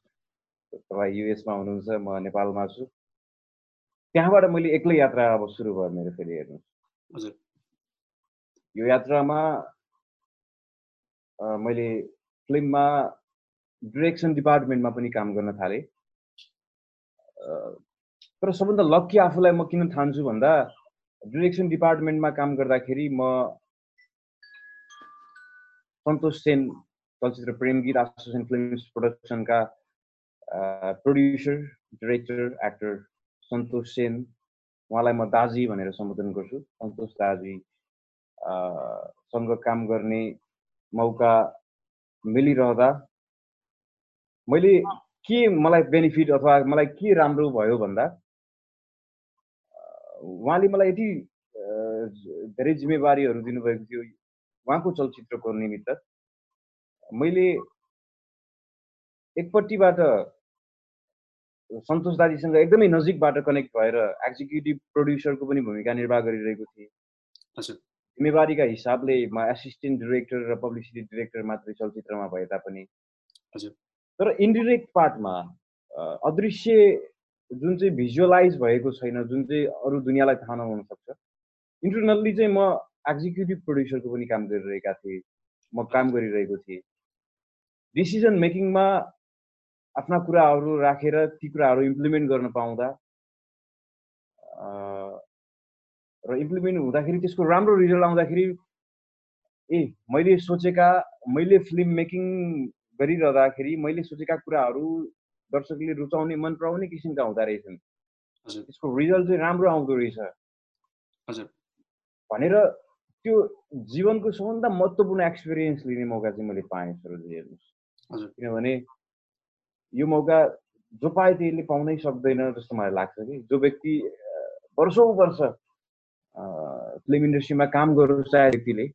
तपाईँ युएसमा हुनुहुन्छ म नेपालमा छु। त्यहाँबाट मैले एक्लै यात्रा अब सुरु भयो मेरो फेरि हेर्नुहोस्। यो यात्रामा मैले फिल्ममा डिरेक्सन डिपार्टमेन्टमा पनि काम गर्न थालेँ। तर सबभन्दा लक्की आफूलाई म किन ठान्छु भन्दा डिरेक्सन डिपार्टमेन्टमा काम गर्दाखेरि म सन्तोष सेन चलचित्र Prem Geet association film प्रोडक्सनका producer director actor Santosh Sen उहाँलाई म दाजी भनेर सम्बोधन गर्छु। सन्तोष दाजी सँग काम गर्ने मौका मिलिरहँदा मैले के मलाई बेनिफिट अथवा मलाई के राम्रो भयो भन्दा उहाँले मलाई यति धेरै जिम्मेवारीहरू दिनुभएको थियो उहाँको चलचित्रको निमित्त। मैले एकपट्टिबाट सन्तोष दाजीसँग एकदमै नजिकबाट कनेक्ट भएर एक्जिक्युटिभ प्रड्युसरको पनि भूमिका निर्वाह गरिरहेको थिएँ। हजुर जिम्मेवारीका हिसाबले म एसिस्टेन्ट डिरेक्टर र पब्लिसिटी डिरेक्टर मात्रै चलचित्रमा भए तापनि हजुर तर इन्डिरेक्ट पार्टमा अदृश्य जुन चाहिँ भिजुअलाइज भएको छैन जुन चाहिँ अरू दुनियाँलाई थाहा नहुन सक्छ इन्टरनल्ली चाहिँ म एक्जिक्युटिभ प्रड्युसरको पनि काम गरिरहेका थिएँ म काम गरिरहेको थिएँ। डिसिजन मेकिङमा आफ्ना कुराहरू राखेर ती कुराहरू इम्प्लिमेन्ट गर्न पाउँदा र इम्प्लिमेन्ट हुँदाखेरि त्यसको राम्रो रिजल्ट आउँदाखेरि ए मैले सोचेका मैले फिल्म मेकिङ गरिरहँदाखेरि मैले सोचेका कुराहरू दर्शकले रुचाउने मन पराउने किसिमका हुँदो रहेछन्। त्यसको रिजल्ट चाहिँ राम्रो आउँदो रहेछ। भनेर त्यो जीवनको सबभन्दा महत्त्वपूर्ण एक्सपिरियन्स लिने मौका चाहिँ मैले पाएँ सरोजी हेर्नुहोस्। किनभने यो मौका जो पाए त्यसले पाउनै सक्दैन जस्तो मलाई लाग्छ कि। जो व्यक्ति वर्षौँ वर्ष फिल्म इन्डस्ट्रीमा काम गर्नु चाहे व्यक्तिले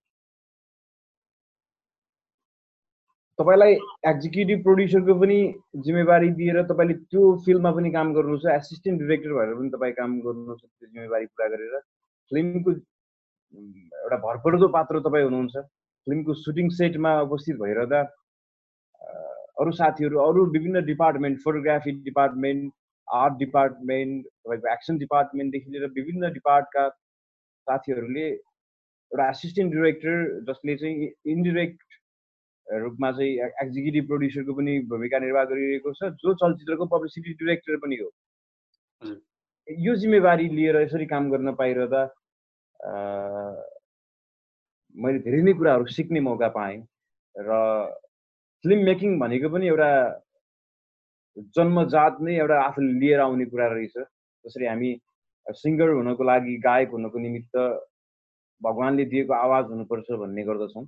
तपाईँलाई एक्जिक्युटिभ प्रड्युसरको पनि जिम्मेवारी दिएर तपाईँले त्यो फिल्ममा पनि काम गर्नुहुन्छ एसिस्टेन्ट डिरेक्टर भएर पनि तपाईँ काम गर्नुहुन्छ त्यो जिम्मेवारी पुरा गरेर। फिल्मको एउटा भरपर्दो पात्र तपाईँ हुनुहुन्छ। फिल्मको सुटिङ सेटमा उपस्थित भइरहँदा अरू साथीहरू अरू विभिन्न department photography department art department तपाईँको एक्सन डिपार्टमेन्टदेखि लिएर विभिन्न डिपार्टका साथीहरूले एउटा एसिस्टेन्ट डिरेक्टर जसले चाहिँ इन्डिरेक्ट रूपमा चाहिँ एक्जिक्युटिभ प्रड्युसरको पनि भूमिका निर्वाह गरिरहेको छ जो चलचित्रको पब्लिसिटी डिरेक्टर पनि हो। यो जिम्मेवारी लिएर यसरी काम गर्न पाइरहँदा मैले धेरै नै कुराहरू सिक्ने मौका पाएँ र फिल्म मेकिङ भनेको पनि एउटा जन्मजात नै एउटा आफूले लिएर आउने कुरा रहेछ। जसरी हामी सिङ्गर हुनको लागि गायक हुनको निमित्त भगवान्ले दिएको आवाज हुनुपर्छ भन्ने गर्दछौँ।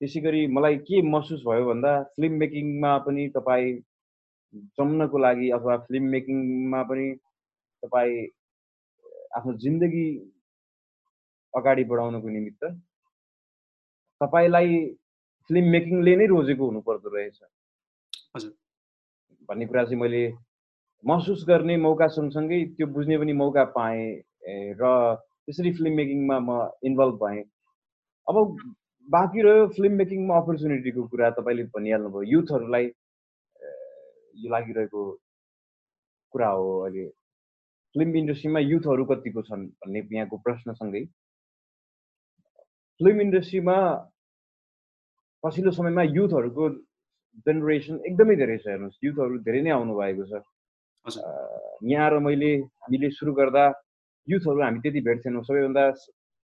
त्यसै गरी मलाई के महसुस भयो भन्दा फिल्म मेकिङमा पनि तपाईँ जम्नको लागि अथवा फिल्म मेकिङमा पनि तपाईँ आफ्नो जिन्दगी अगाडि बढाउनको निमित्त तपाईँलाई फिल्म मेकिङले नै रोजेको हुनुपर्दो रहेछ। भन्ने कुरा चाहिँ मैले महसुस गर्ने मौका सँगसँगै त्यो बुझ्ने पनि मौका पाएँ र त्यसरी फिल्म मेकिङमा म इन्भल्भ भएँ। अब बाँकी रह्यो फिल्म मेकिङमा अपर्च्युनिटीको कुरा तपाईँले भनिहाल्नुभयो। युथहरूलाई यो लागिरहेको कुरा हो अहिले। फिल्म इन्डस्ट्रीमा युथहरू कतिको छन् भन्ने यहाँको प्रश्नसँगै। फिल्म इन्डस्ट्रीमा पछिल्लो समयमा युथहरूको जेनेरेसन एकदमै धेरै छ। हेर्नुहोस् युथहरू धेरै नै आउनु भएको छ यहाँ आएर मैले हामीले सुरु गर्दा युथहरू हामी त्यति भेट्थेनौँ। सबैभन्दा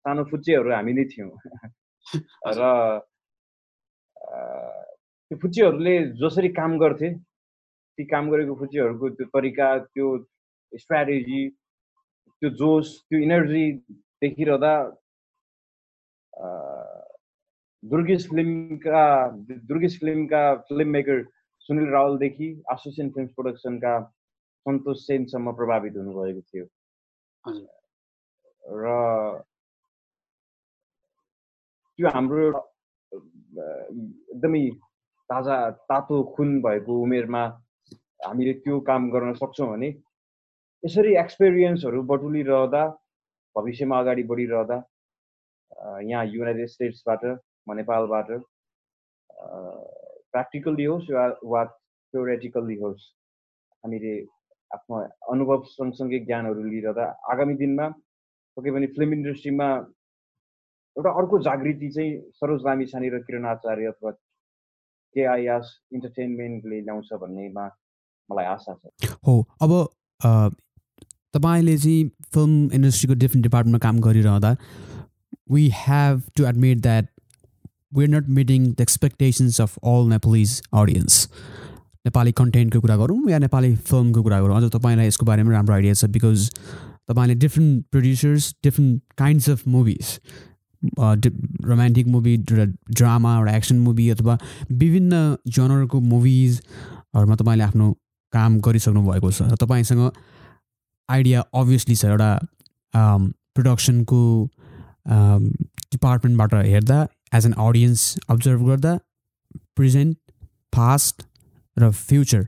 सानो फुच्चेहरू हामी नै थियौँ। र त्यो फुच्चेहरूले जसरी काम गर्थे ती काम गरेको फुच्चेहरूको त्यो तरिका त्यो स्ट्राटेजी त्यो जोस त्यो इनर्जी देखिरहँदा दुर्गेश फिल्मका दुर्गेश फिल्मका फिल्म मेकर सुनिल रावलदेखि एसोसिएसन फिल्म प्रोडक्सनका सन्तोष सेनसम्म प्रभावित हुनुभएको थियो। र त्यो हाम्रो एकदमै ताजा तातो खुन भएको उमेरमा हामीले त्यो काम गर्न सक्छौँ भने यसरी एक्सपिरियन्सहरू बटुलिरहँदा भविष्यमा अगाडि बढिरहँदा यहाँ युनाइटेड स्टेट्सबाट म नेपालबाट प्र्याक्टिकल्ली होस् वा थ्योरेटिकल्ली होस् हामीले आफ्नो अनुभव सँगसँगै ज्ञानहरू लिइरहँदा आगामी दिनमा पक्कै पनि फिल्म इन्डस्ट्रीमा एउटा अर्को जागृति चाहिँ सरोज लामिछाने र किरण आचार्य अथवा केआइएस इन्टरटेनमेन्टले ल्याउँछ भन्नेमा मलाई आशा छ हो अब तपाईँले चाहिँ फिल्म इन्डस्ट्रीको डिफ्रेन्ट डिपार्टमेन्टमा काम गरिरहँदा we have to admit that we're not meeting the expectations of all Nepalese audience. नेपाली कन्टेन्टको कुरा गरौँ या नेपाली फिल्मको कुरा गरौँ अझ तपाईँलाई यसको बारेमा राम्रो आइडिया छ बिकज तपाईँले different producers different kinds of movies romantic movie drama एउटा एक्सन मुभी अथवा विभिन्न जनरको मुभिजहरूमा तपाईँले आफ्नो काम गरिसक्नु भएको छ र तपाईँसँग आइडिया अभियसली छ एउटा प्रडक्सनको डिपार्टमेन्टबाट हेर्दा एज एन अडियन्स अब्जर्भ गर्दा प्रेजेन्ट पास्ट र फ्युचर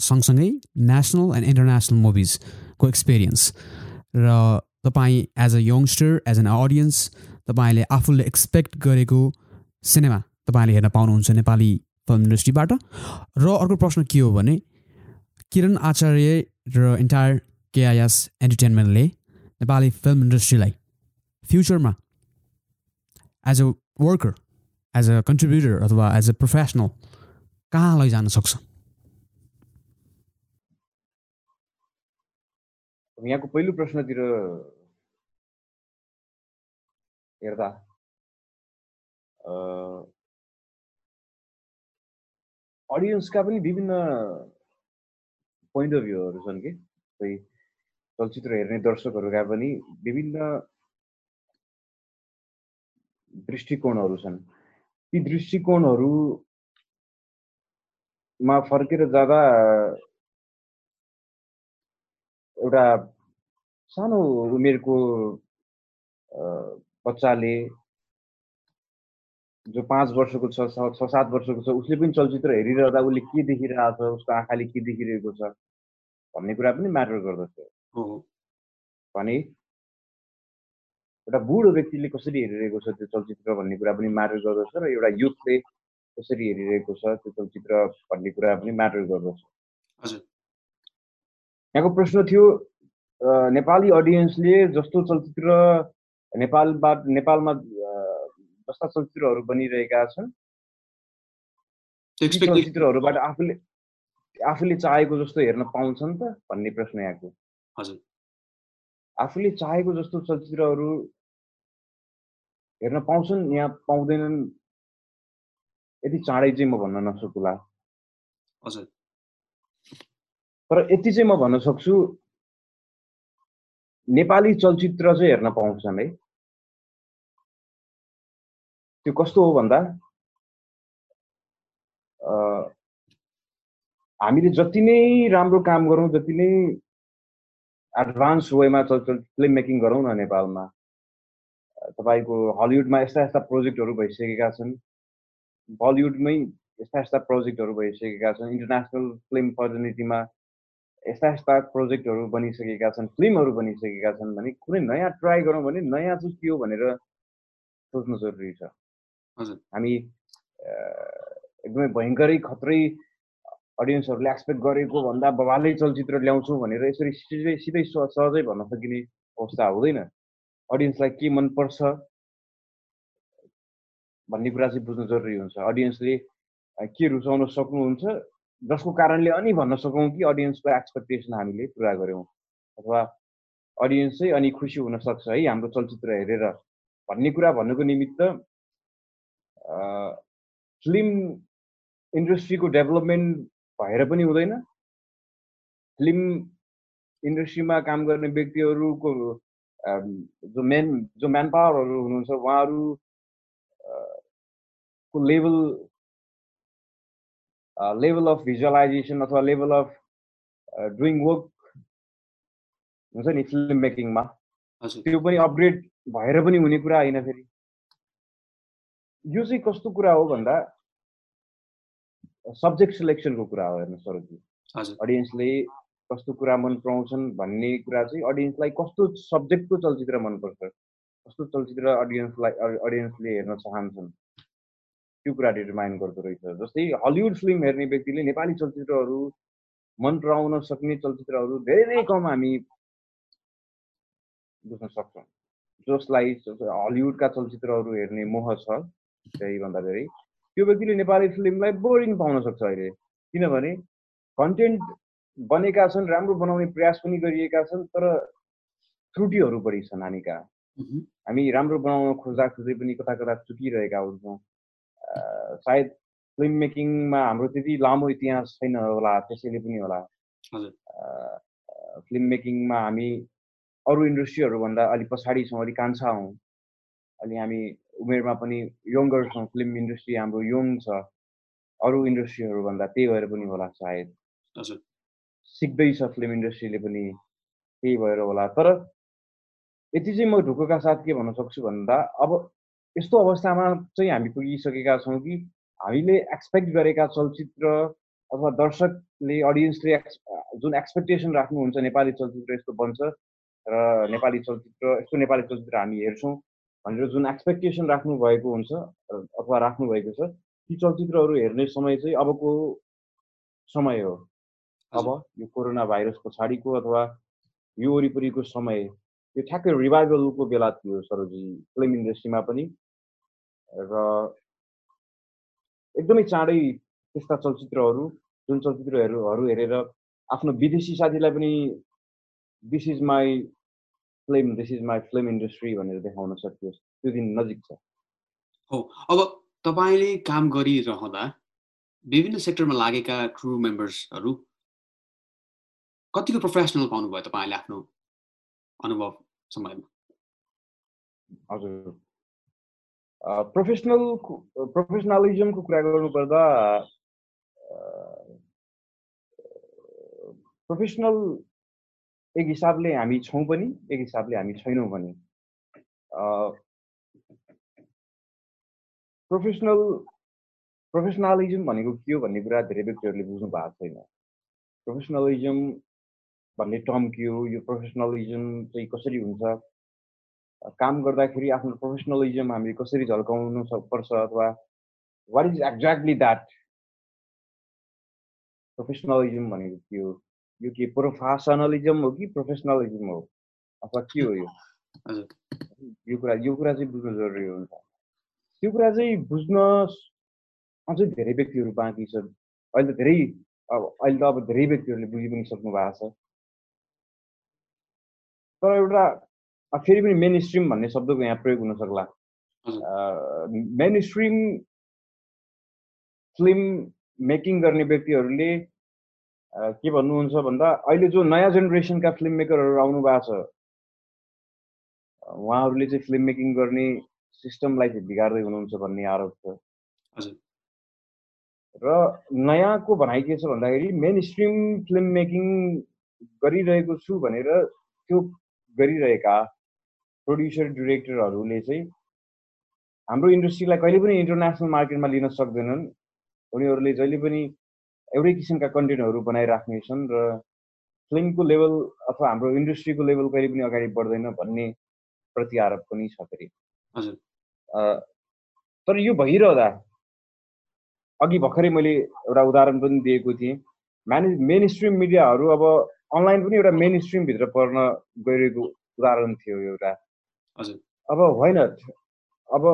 सँगसँगै नेसनल एन्ड इन्टरनेसनल मुभिजको एक्सपिरियन्स र तपाईँ as a youngster as an audience तपाईँले आफूले एक्सपेक्ट गरेको सिनेमा तपाईँले हेर्न पाउनुहुन्छ नेपाली फिल्म इन्डस्ट्रीबाट र अर्को प्रश्न के हो भने किरण आचार्य र इन्टायर केआइएस एन्टरटेनमेन्टले नेपाली फिल्म इन्डस्ट्रीलाई फ्युचरमा as a worker as a contributor अथवा एज अ प्रोफेसनल कहाँ लैजान सक्छ? यहाँको पहिलो प्रश्नतिर हेर्दा अडियन्सका पनि विभिन्न पोइन्ट अफ भ्यूहरू छन् कि कोही चलचित्र हेर्ने दर्शकहरूका पनि विभिन्न दृष्टिकोणहरू छन् ती दृष्टिकोणहरूमा फर्केर जाँदा एउटा सानो उमेरको बच्चाले जो पाँच वर्षको छ छ सात वर्षको छ उसले पनि चलचित्र हेरिरहँदा उसले के देखिरहेको छ उसको आँखाले के देखिरहेको छ भन्ने कुरा पनि म्याटर गर्दछ। भने एउटा बुढो व्यक्तिले कसरी हेरिरहेको छ त्यो चलचित्र भन्ने कुरा पनि म्याटर गर्दछ र एउटा युथले कसरी हेरिरहेको छ त्यो चलचित्र भन्ने कुरा पनि म्याटर गर्दछ। यहाँको प्रश्न थियो नेपाली अडियन्सले जस्तो चलचित्र नेपालबाट नेपालमा जस्ता चलचित्रहरू बनिरहेका छन्। चलचित्रहरूबाट आफूले आफूले चाहेको जस्तो हेर्न पाउँछन् त भन्ने प्रश्न यहाँको। हजुर। आफूले चाहेको जस्तो चलचित्रहरू हेर्न पाउँछन् यहाँ पाउँदैनन्। यति चाँडै चाहिँ म भन्न नसकुला। हजुर। तर यति चाहिँ म भन्न सक्छु नेपाली चलचित्र चाहिँ हेर्न पाउँछन् है। त्यो कस्तो हो भन्दा हामीले जति नै राम्रो काम गरौँ जति नै एडभान्स वेमा फिल्म मेकिङ गरौँ न नेपालमा तपाईँको हलिउडमा यस्ता यस्ता प्रोजेक्टहरू भइसकेका छन्। बलिउडमै यस्ता यस्ता प्रोजेक्टहरू भइसकेका छन्। इन्टरनेसनल फिल्म फर्टर्निटीमा यस्ता यस्ता प्रोजेक्टहरू बनिसकेका छन् फिल्महरू बनिसकेका छन् भने कुनै नयाँ ट्राई गरौँ भने नयाँ चाहिँ के हो भनेर सोच्नु जरुरी छ। हामी एकदमै भयङ्करै खत्रै अडियन्सहरूले एक्सपेक्ट गरेको भन्दा बबालै चलचित्र ल्याउँछौँ भनेर यसरी सिधै सिधै सहजै भन्न सकिने अवस्था हुँदैन। अडियन्सलाई के मनपर्छ भन्ने कुरा चाहिँ बुझ्नु जरुरी हुन्छ। अडियन्सले के रुचाउन सक्नुहुन्छ जसको कारणले अनि भन्न सकौँ कि अडियन्सको एक्सपेक्टेसन हामीले पुरा गऱ्यौँ। अथवा अडियन्स चाहिँ अनि खुसी हुनसक्छ है हाम्रो चलचित्र हेरेर भन्ने कुरा भन्नुको निमित्त फिल्म इन्डस्ट्रीको डेभलपमेन्ट भएर पनि हुँदैन। फिल्म इन्डस्ट्रीमा काम गर्ने व्यक्तिहरूको जो मेन जो म्यान पावरहरू हुनुहुन्छ उहाँहरू को लेभल लेभल अफ भिजुअलाइजेसन अथवा लेभल अफ डुइङ वर्क हुन्छ नि फिल्म मेकिङमा। त्यो पनि अपग्रेड भएर पनि हुने कुरा होइन फेरि। यो चाहिँ कस्तो कुरा हो भन्दा सब्जेक्ट सिलेक्सनको कुरा हो हेर्नु सरोजी अडियन्सले कस्तो कुरा मन पराउँछन् भन्ने कुरा चाहिँ अडियन्सलाई कस्तो सब्जेक्टको चलचित्र मनपर्छ कस्तो चलचित्र अडियन्सलाई अडियन्सले हेर्न चाहन्छन् त्यो कुरा डिटरमाइन गर्दो रहेछ जस्तै हलिउड फिल्म हेर्ने व्यक्तिले नेपाली चलचित्रहरू मन पराउन सक्ने चलचित्रहरू धेरै कम हामी बुझ्न सक्छौँ जसलाई हलिउडका चलचित्रहरू हेर्ने मोह छ भन्दा धेरै त्यो व्यक्तिले नेपाली फिल्मलाई बोरिङ पाउन सक्छ अहिले। किनभने कन्टेन्ट बनेका छन् राम्रो बनाउने प्रयास पनि गरिएका छन् तर त्रुटिहरू बढी छन् हामी कहाँ हामी राम्रो बनाउन खोज्दा खोज्दै पनि कता कता चुकिरहेका हुन्छौँ। सायद फिल्म मेकिङमा हाम्रो त्यति लामो इतिहास छैन होला त्यसैले पनि होला। फिल्म मेकिङमा हामी अरू इन्डस्ट्रीहरूभन्दा अलिक पछाडि छौँ अलिक कान्छा हौँ। अलि हामी उमेरमा पनि यङ्गर छौँ फिल्म इन्डस्ट्री हाम्रो यङ छ अरू इन्डस्ट्रीहरूभन्दा त्यही भएर पनि होला सायद। सिक्दैछ फिल्म इन्डस्ट्रीले पनि त्यही भएर होला। तर यति चाहिँ म ढुकुका साथ के भन्न सक्छु भन्दा अब यस्तो अवस्थामा चाहिँ हामी पुगिसकेका छौँ कि हामीले एक्सपेक्ट गरेका चलचित्र अथवा दर्शकले अडियन्सले जुन एक्सपेक्टेसन राख्नुहुन्छ नेपाली चलचित्र यस्तो बन्छ र नेपाली चलचित्र यस्तो नेपाली चलचित्र हामी हेर्छौँ। भनेर जुन एक्सपेक्टेसन राख्नु भएको हुन्छ अथवा राख्नु भएको छ ती चलचित्रहरू हेर्ने समय चाहिँ अबको समय हो। अब यो कोरोना भाइरस पछाडिको अथवा यो वरिपरिको समय यो ठ्याक्कै रिभाइभलको बेला थियो सरोजी फिल्म इन्डस्ट्रीमा पनि। र एकदमै चाँडै त्यस्ता चलचित्रहरू जुन चलचित्रहरू हेरेर आफ्नो विदेशी साथीलाई पनि this is my film this is my film industry भनेर देखाउन सकियोस्। त्यो दिन नजिक छ। हो अब तपाईँले काम गरिरहँदा विभिन्न सेक्टरमा लागेका क्रु मेम्बर्सहरू कतिको प्रोफेसनल पाउनुभयो तपाईँले आफ्नो अनुभव समयमा हजुर। प्रोफेसनल प्रोफेसनलिजमको कुरा गर्नुपर्दा प्रोफेसनल एक हिसाबले हामी छौँ पनि एक हिसाबले हामी छैनौँ पनि प्रोफेसनल प्रोफेसनलिजम भनेको के हो भन्ने कुरा धेरै व्यक्तिहरूले बुझ्नु भएको छैन। प्रोफेसनलिजम भन्ने टर्म के हो? यो प्रोफेसनलिजम चाहिँ कसरी हुन्छ? काम गर्दाखेरि आफ्नो प्रोफेसनलिजम हामीले कसरी झल्काउनु पर्छ अथवा what is exactly that professionalism भनेको के हो? यो के प्रोफेसनलिजम हो कि प्रोफेसनलिजम हो? अथवा के हो यो? यो कुरा यो कुरा चाहिँ बुझ्नु जरुरी हुन्छ त्यो कुरा चाहिँ बुझ्न अझै धेरै व्यक्तिहरू बाँकी छ अहिले त धेरै अब अहिले त अब धेरै व्यक्तिहरूले बुझि पनि सक्नु भएको छ। तर एउटा फेरि पनि मेन स्ट्रिम भन्ने शब्दको यहाँ प्रयोग हुन सक्ला मेन स्ट्रिम फिल्म मेकिङ गर्ने व्यक्तिहरूले के भन्नुहुन्छ भन्दा अहिले जो नयाँ जेनेरेसनका फिल्म मेकरहरू आउनु भएको छ उहाँहरूले चाहिँ फिल्म मेकिङ गर्ने सिस्टमलाई चाहिँ बिगार्दै हुनुहुन्छ भन्ने आरोप छ। र नयाँको भनाइ के छ भन्दाखेरि मेन स्ट्रिम फिल्म मेकिङ गरिरहेको छु भनेर त्यो गरिरहेका प्रड्युसर डिरेक्टरहरूले चाहिँ हाम्रो इन्डस्ट्रीलाई कहिले पनि इन्टरनेसनल मार्केटमा लिन सक्दैनन्। उनीहरूले जहिले पनि एउटै किसिमका कन्टेन्टहरू बनाइराख्नेछन् र फिल्मको लेभल अथवा हाम्रो इन्डस्ट्रीको लेभल कहिले पनि अगाडि बढ्दैन भन्ने प्रति आरोप पनि छ फेरि। तर यो भइरहँदा अघि भर्खरै मैले एउटा उदाहरण पनि दिएको थिएँ। म्याने मेन स्ट्रिम मिडियाहरू अब अनलाइन पनि एउटा मेन स्ट्रिमभित्र पर्न गइरहेको उदाहरण थियो एउटा। अब होइन अब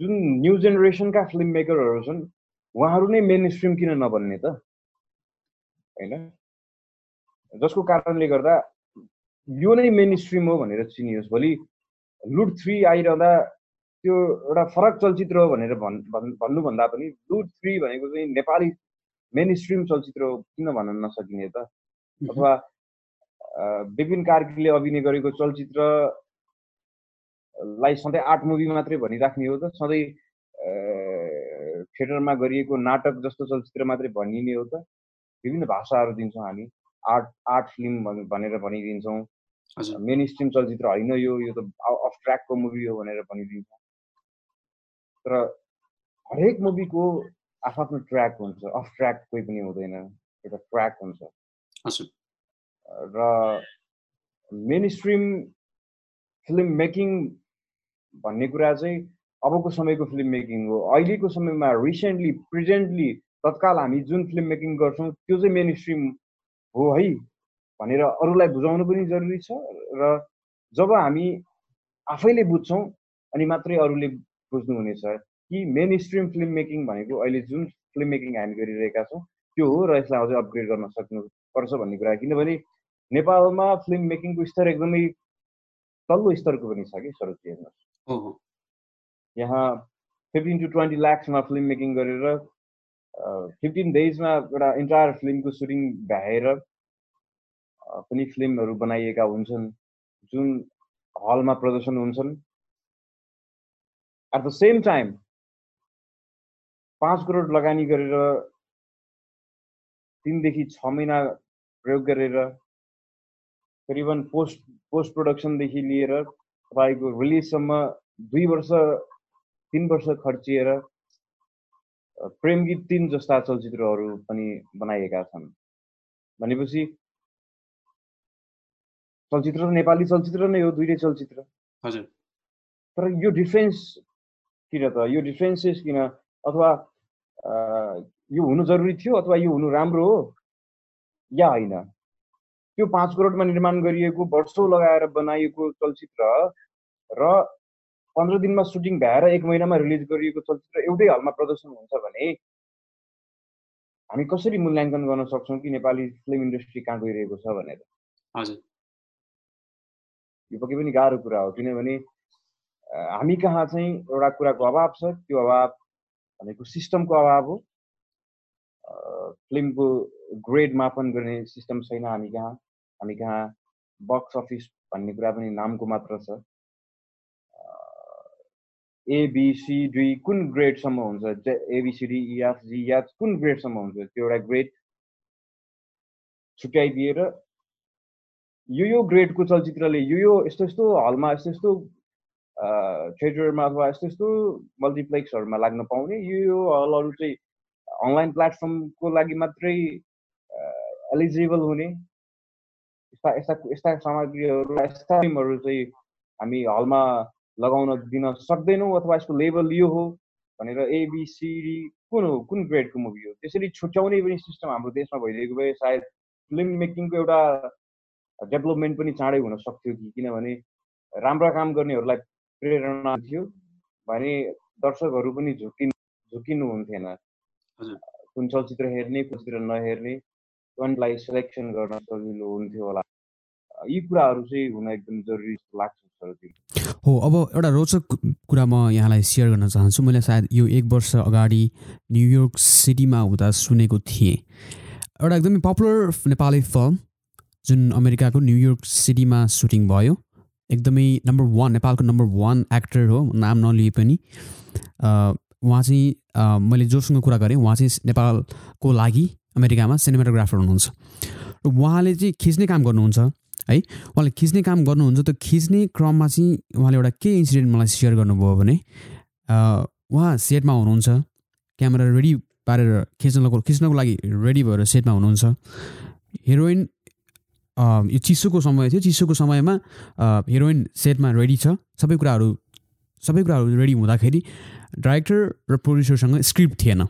जुन न्यू जेनेरेसनका फिल्म मेकरहरू छन् उहाँहरू नै मेन स्ट्रिम किन नबन्ने त? होइन? जसको कारणले गर्दा यो नै मेन स्ट्रिम हो भनेर चिनियोस्। भोलि लुट थ्री आइरहँदा त्यो एउटा फरक चलचित्र हो भनेर भन् भन्नुभन्दा पनि लुट थ्री भनेको चाहिँ नेपाली मेन स्ट्रिम चलचित्र हो किन भन्न नसकिने त? अथवा विपिन कार्कीले अभिनय गरेको चलचित्रलाई सधैँ आर्ट मुभी मात्रै भनिराख्ने हो त? सधैँ थिएटरमा गरिएको नाटक जस्तो चलचित्र मात्रै भनिने हो त। विभिन्न भाषाहरू दिन्छौँ हामी। आर्ट आर्ट फिल्म भनेर भनिदिन्छौँ। मेन स्ट्रिम चलचित्र होइन यो यो त अफ ट्र्याकको मुभी हो भनेर भनिदिन्छौँ। तर हरेक मुभीको आफ्नो ट्र्याक हुन्छ। अफ ट्र्याक कोही पनि हुँदैन। एउटा ट्र्याक हुन्छ। र मेन स्ट्रिम फिल्म मेकिङ भन्ने कुरा चाहिँ अबको समयको फिल्म मेकिङ हो। अहिलेको समयमा रिसेन्टली प्रेजेन्टली तत्काल हामी जुन फिल्म मेकिङ गर्छौँ त्यो चाहिँ मेन स्ट्रिम हो है भनेर अरूलाई बुझाउनु पनि जरुरी छ र जब हामी आफैले बुझ्छौँ अनि मात्रै अरूले बुझ्नुहुनेछ कि मेन स्ट्रिम फिल्म मेकिङ भनेको अहिले जुन फिल्म मेकिङ हामी गरिरहेका छौँ त्यो हो र यसलाई अझै अपग्रेड गर्न सक्नुपर्छ भन्ने कुरा। किनभने नेपालमा फिल्म मेकिङको स्तर एकदमै तल्लो स्तरको पनि छ कि सरोजी हेर्नुहोस्। यहाँ फिफ्टिन टु ट्वेन्टी ल्याक्समा फिल्म मेकिङ गरेर फिफ्टिन डेजमा एउटा इन्टायर फिल्मको सुटिङ भ्याएर पनि फिल्महरू बनाइएका हुन्छन् जुन हलमा प्रदर्शन हुन्छन्। एट द सेम टाइम पाँच करोड लगानी गरेर तिनदेखि छ महिना प्रयोग गरेर करिबन पोस्ट पोस्ट प्रडक्सनदेखि लिएर तपाईँको रिलिजसम्म दुई वर्ष तिन वर्ष खर्चिएर प्रेम गीत तिन जस्ता चलचित्रहरू पनि बनाइएका छन्। भनेपछि चलचित्र नेपाली चलचित्र नै हो दुइटै चलचित्र। हजुर। तर यो डिफ्रेन्स किन त? यो डिफ्रेन्सेस किन? अथवा यो हुनु जरुरी थियो अथवा यो हुनु राम्रो हो? या होइन? त्यो पाँच करोडमा निर्माण गरिएको वर्षौँ लगाएर बनाइएको चलचित्र र पन्ध्र दिनमा सुटिङ भ्याएर एक महिनामा रिलिज गरिएको चलचित्र एउटै हलमा प्रदर्शन हुन्छ भने हामी कसरी मूल्याङ्कन गर्न सक्छौँ कि नेपाली फिल्म इन्डस्ट्री कहाँ गइरहेको छ भनेर? हजुर। यो पक्कै पनि गाह्रो कुरा हो किनभने हामी कहाँ चाहिँ एउटा कुराको अभाव छ त्यो अभाव भनेको सिस्टमको अभाव हो। फिल्मको ग्रेड मापन गर्ने सिस्टम छैन हामी कहाँ। हामी कहाँ बक्स अफिस भन्ने कुरा पनि नामको मात्र छ। एबिसिडी कुन ग्रेडसम्म हुन्छ? एबिसिडी इएफजी या कुन ग्रेडसम्म हुन्छ? त्यो एउटा ग्रेड छुट्याइदिएर यो यो ग्रेडको चलचित्रले यो यो यस्तो यस्तो हलमा यस्तो यस्तो थिएटरमा अथवा यस्तो यस्तो मल्टिप्लेक्सहरूमा लाग्न पाउने यो यो हलहरू चाहिँ अनलाइन प्लेटफर्मको लागि मात्रै एलिजिबल हुने। यस्ता यस्ता यस्ता सामग्रीहरू यस्ता फिल्महरू चाहिँ हामी हलमा लगाउन दिन सक्दैनौँ अथवा यसको लेभल यो हो भनेर एबिसिडी कुन हो कुन ग्रेडको मुभी हो? त्यसरी छुट्याउने पनि सिस्टम हाम्रो देशमा भइदिएको भए सायद फिल्म मेकिङको एउटा डेभलपमेन्ट पनि चाँडै हुन सक्थ्यो कि? किनभने राम्रा काम गर्नेहरूलाई प्रेरणा थियो भने दर्शकहरू पनि झुकिन् झुकिनु हुन्थेन। कुन चलचित्र हेर्ने कुन चलचित्र नहेर्ने कन्टलाई सेलेक्सन गर्न सजिलो हुन्थ्यो होला। यी कुराहरू चाहिँ हुन एकदम जरुरी लाग्छ। हो अब एउटा रोचक कुरा म यहाँलाई सेयर गर्न चाहन्छु। मैले सायद यो एक वर्ष अगाडि न्युयोर्क सिटीमा हुँदा सुनेको थिएँ। एउटा एकदमै पपुलर नेपाली फिल्म जुन अमेरिकाको न्युयोर्क सिटीमा सुटिङ भयो। एकदमै नम्बर वान नेपालको नम्बर वान एक्टर हो नाम नलिए पनि। उहाँ चाहिँ मैले जोसँग कुरा गरेँ उहाँ चाहिँ नेपालको लागि अमेरिकामा सिनेमाटोग्राफर हुनुहुन्छ। र उहाँले चाहिँ खिच्ने काम गर्नुहुन्छ। है? उहाँले खिच्ने काम गर्नुहुन्छ त्यो खिच्ने क्रममा चाहिँ उहाँले एउटा के इन्सिडेन्ट मलाई सेयर गर्नुभयो भने उहाँ सेटमा हुनुहुन्छ क्यामेरा रेडी पारेर खिच्नको खिच्नको लागि रेडी भएर सेटमा हुनुहुन्छ। हिरोइन यो चिसोको समय थियो। चिसोको समयमा हिरोइन सेटमा रेडी छ। सबै कुराहरू सबै कुराहरू रेडी हुँदाखेरि डाइरेक्टर र प्रड्युसरसँग स्क्रिप्ट थिएन।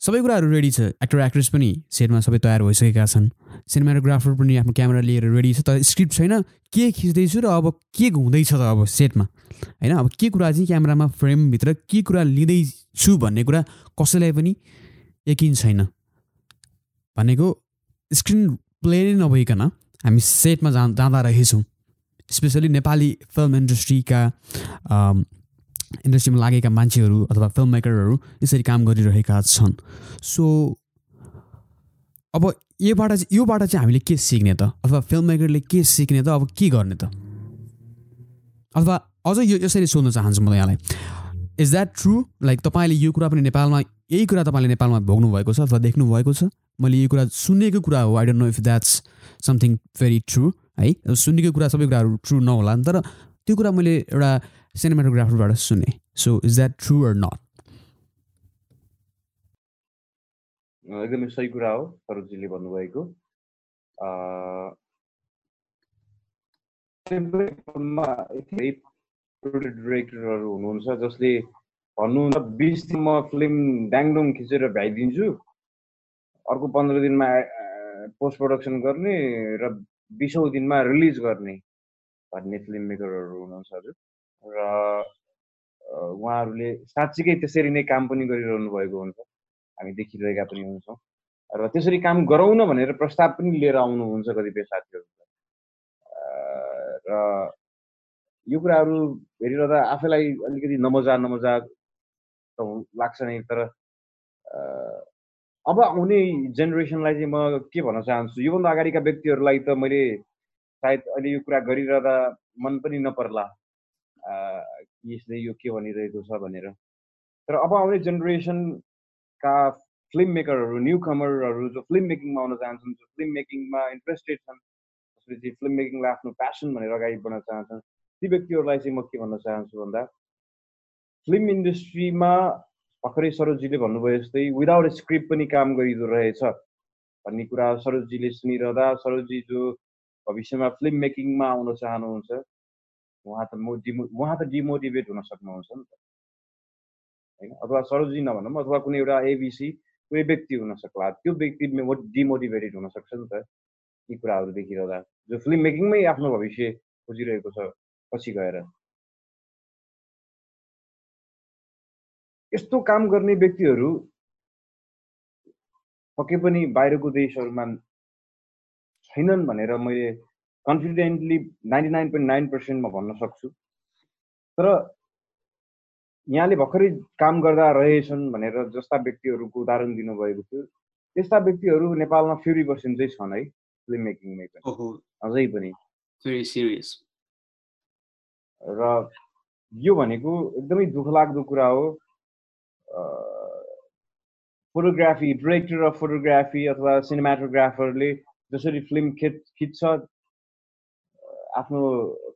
सबै कुराहरू रेडी छ। एक्टर एक्ट्रेस पनि सेटमा सबै तयार भइसकेका छन्। सिनेमाटोग्राफर पनि आफ्नो क्यामेरा लिएर रेडी छ। तर स्क्रिप्ट छैन। के खिच्दैछु र अब के हुँदैछ त अब सेटमा? होइन अब के कुरा चाहिँ क्यामेरामा फ्रेमभित्र के कुरा लिँदैछु भन्ने कुरा कसैलाई पनि यकिन छैन। भनेको स्क्रिन प्ले नै नभइकन हामी सेटमा जा जाँदा रहेछौँ। स्पेसली नेपाली फिल्म इन्डस्ट्रीका इन्डस्ट्रीमा लागेका मान्छेहरू अथवा फिल्म मेकरहरू यसरी काम गरिरहेका छन्। सो अब योबाट योबाट चाहिँ हामीले के सिक्ने त? अथवा फिल्म मेकरले के सिक्ने त? अब के गर्ने त? अथवा अझ यो यसरी सोध्न चाहन्छु म यहाँलाई। इज द्याट ट्रु लाइक तपाईँले यो कुरा पनि नेपालमा यही कुरा तपाईँले नेपालमा भोग्नु भएको छ अथवा देख्नु भएको छ? मैले यो कुरा सुनेको कुरा हो। I don't know if that's something very true है? सुनेको कुरा सबै कुराहरू ट्रु नहोला तर त्यो कुरा मैले एउटा सिनेमाटोग्राफरबाट सुने। So is that true or not एकदमै सही कुरा हो सरोजीले भन्नुभएको। डिरेक्टरहरू हुनुहुन्छ जसले भन्नुहुन्छ बिस दिन म फिल्म ड्याङडुङ खिचेर भ्याइदिन्छु। अर्को पन्ध्र दिनमा पोस्ट प्रडक्सन गर्ने र बिसौँ दिनमा रिलिज गर्ने भन्ने फिल्म मेकरहरू हुनुहुन्छ हजुर। र उहाँहरूले साँच्चीकै त्यसरी नै काम पनि गरिरहनु भएको हुन्छ। हामी देखिरहेका पनि हुन्छौँ। र त्यसरी काम गराउन भनेर प्रस्ताव पनि लिएर आउनुहुन्छ कतिपय साथीहरू। र यो कुराहरू हेरिरहँदा आफैलाई अलिकति नमजा नमजा त लाग्छ नै तर अब आउने जेनेरेसनलाई चाहिँ म के भन्न चाहन्छु? योभन्दा अगाडिका व्यक्तिहरूलाई त मैले सायद अहिले यो कुरा गरिरहँदा मन पनि नपर्ला। यसले यो के भनिरहेको छ भनेर। तर अब आउने जेनेरेसनका फिल्म मेकरहरू न्यु कमरहरू जो फिल्म मेकिङमा आउन चाहन्छन् जो फिल्म मेकिङमा इन्ट्रेस्टेड छन् जसले चाहिँ फिल्म मेकिङलाई आफ्नो प्यासन भनेर अगाडि बढ्न चाहन्छन् ती व्यक्तिहरूलाई चाहिँ म के भन्न चाहन्छु भन्दा फिल्म इन्डस्ट्रीमा भर्खरै सरोजीले भन्नुभयो जस्तै विदाउट स्क्रिप्ट पनि काम गरिदो रहेछ भन्ने कुरा सरोजीले सुनिरहँदा सरोजी जो भविष्यमा फिल्म मेकिङमा आउन चाहनुहुन्छ उहाँ त म डिमो उहाँ त डिमोटिभेट हुन सक्नुहुन्छ नि त। होइन? अथवा सरोजी नभनौँ अथवा कुनै एउटा एबिसी कुनै व्यक्ति हुन सक्ला त्यो व्यक्ति डिमोटिभेटेड हुनसक्छ नि त यी कुराहरू देखिरहँदा। जो फिल्म मेकिङमै आफ्नो भविष्य खोजिरहेको छ पछि गएर। यस्तो काम गर्ने व्यक्तिहरू पक्कै पनि बाहिरको देशहरूमा छैनन् भनेर मैले confidently ninety nine point nine percent म भन्न सक्छु। तर यहाँले भर्खरै काम गर्दा रहेछन् भनेर जस्ता व्यक्तिहरूको उदाहरण दिनुभएको थियो त्यस्ता व्यक्तिहरू नेपालमा फ्युरी पर्सेन्ट चाहिँ छन् है फिल्म मेकिङमै पनि अझै पनि। र यो भनेको एकदमै दुःखलाग्दो कुरा हो फोटोग्राफी डिरेक्टर अफ फोटोग्राफी अथवा सिनेमाटोग्राफरले जसरी फिल्म खिच खिच्छ आफ्नो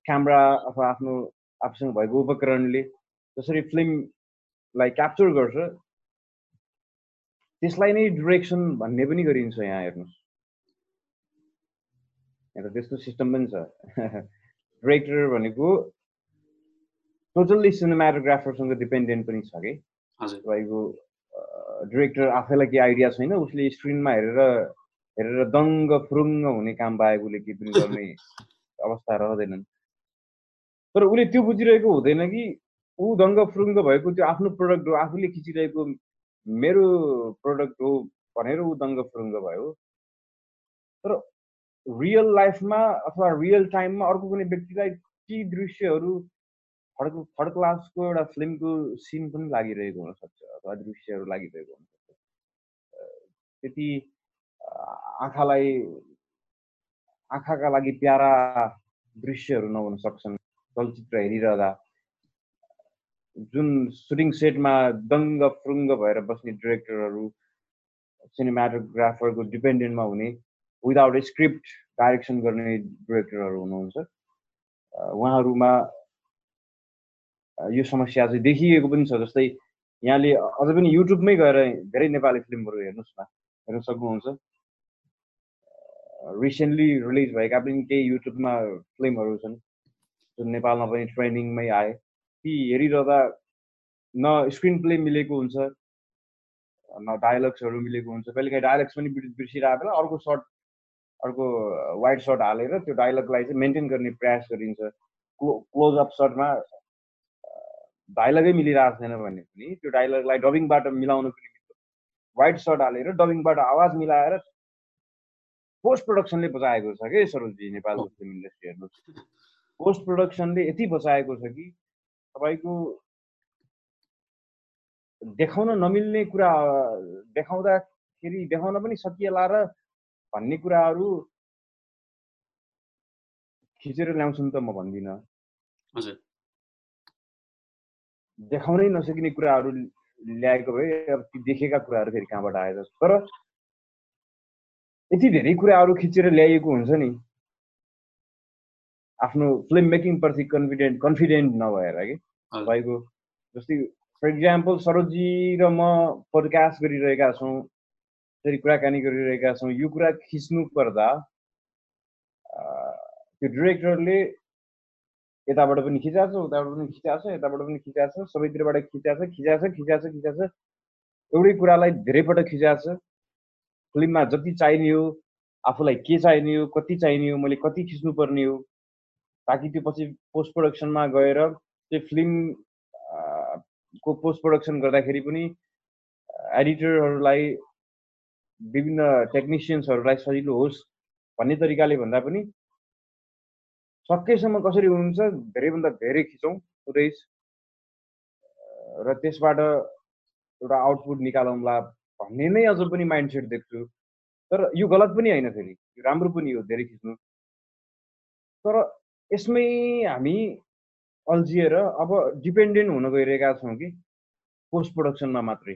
क्यामरा अथवा आफ्नो आफूसँग भएको उपकरणले जसरी फिल्मलाई क्याप्चर गर्छ त्यसलाई नै डिरेक्सन भन्ने पनि गरिन्छ यहाँ हेर्नुहोस् यहाँ त त्यस्तो सिस्टम पनि छ। डिरेक्टर भनेको टोटल्ली सिनेमाटोग्राफरसँग डिपेन्डेन्ट पनि छ कि? तपाईँको डिरेक्टर आफैलाई केही आइडिया छैन उसले स्क्रिनमा हेरेर हेरेर दङ्ग फुरुङ्ग हुने काम पाएकोले केही पनि गर्ने अवस्था रहँदैनन्। तर उसले त्यो बुझिरहेको हुँदैन कि ऊ दङ्ग फुरुङ्ग भएको त्यो आफ्नो प्रडक्ट हो आफूले खिचिरहेको मेरो प्रडक्ट हो भनेर ऊ दङ्ग फुरुङ्ग भयो। तर रियल लाइफमा अथवा रियल टाइममा अर्को कुनै व्यक्तिलाई ती दृश्यहरू थर्ड थर्ड क्लासको एउटा फिल्मको सिन पनि लागिरहेको हुनसक्छ अथवा दृश्यहरू लागिरहेको हुनसक्छ। त्यति आँखालाई आँखाका लागि प्यारा दृश्यहरू नहुन सक्छन्। चलचित्र हेरिरहँदा जुन सुटिङ सेटमा दङ्ग फुरुङ्ग भएर बस्ने डिरेक्टरहरू सिनेमाटोग्राफरको डिपेन्डेन्टमा हुने विदाउट स्क्रिप्ट डाइरेक्सन गर्ने डिरेक्टरहरू हुनुहुन्छ। उहाँहरूमा यो समस्या चाहिँ देखिएको पनि छ जस्तै यहाँले अझ पनि युट्युबमै गएर धेरै नेपाली फिल्महरू हेर्नुहोस् न हेर्न सक्नुहुन्छ। रिसेन्टली रिलिज भएका पनि केही युट्युबमा फिल्महरू छन् जुन नेपालमा पनि ट्रेनिङमै आए। ती हेरिरहँदा न स्क्रिन प्ले मिलेको हुन्छ न डायलग्सहरू मिलेको हुन्छ। कहिलेकाहीँ डायलग्स पनि बिर्सिरहेको बेला अर्को सर्ट अर्को वाइट सर्ट हालेर त्यो डायलगलाई चाहिँ मेन्टेन गर्ने प्रयास गरिन्छ। क्लो क्लोजअप सर्टमा डाइलगै मिलिरहेको छैन भने पनि त्यो डाइलगलाई डबिङबाट मिलाउनुको निमित्त वाइट सर्ट हालेर डबिङबाट आवाज मिलाएर पोस्ट प्रडक्सनले बचाएको छ कि सरोजी नेपालको फिल्म इन्डस्ट्री हेर्नुहोस्। पोस्ट प्रडक्सनले यति बचाएको छ कि तपाईँको देखाउन नमिल्ने कुरा देखाउँदाखेरि देखाउन पनि सकिएला र भन्ने कुराहरू खिचेर ल्याउँछन् त म भन्दिनँ। देखाउनै नसकिने कुराहरू ल्याएको भए अब ती देखेका कुराहरू फेरि कहाँबाट आएछ? तर यति धेरै कुराहरू खिचेर ल्याइएको हुन्छ नि आफ्नो फिल्म मेकिङप्रति कन्फिडेन्ट कन्फिडेन्ट नभएर कि तपाईँको जस्तै फर इक्जाम्पल सरोजी र म पोडकास्ट गरिरहेका छौँ त्यसरी कुराकानी गरिरहेका छौँ यो कुरा खिच्नु पर्दा त्यो डिरेक्टरले यताबाट पनि खिचाएको छ उताबाट पनि खिचाएको छ यताबाट पनि खिचाएको छ सबैतिरबाट खिचाएको छ खिचाएको छ खिचाएको छ खिचाएको छ एउटै कुरालाई धेरैपटक खिचाएको छ फिल्ममा जति चाहिने हो आफूलाई के चाहिने हो कति चाहिने हो मैले कति खिच्नुपर्ने हो ताकि त्यो पछि पोस्ट प्रडक्सनमा गएर त्यो फिल्म को पोस्ट प्रडक्सन गर्दाखेरि पनि एडिटरहरूलाई विभिन्न टेक्निसियन्सहरूलाई सजिलो होस् भन्ने तरिकाले भन्दा पनि सकेसम्म कसरी हुन्छ धेरैभन्दा धेरै खिचौँ फुटेज र त्यसबाट एउटा आउटपुट निकालौँला। भन्ने नै अझ पनि माइन्डसेट देख्छु। तर यो गलत पनि होइन फेरि यो राम्रो पनि हो धेरै खिच्नु। तर यसमै हामी अल्झिएर अब डिपेन्डेन्ट हुन गइरहेका छौँ कि पोस्ट प्रडक्सनमा मात्रै।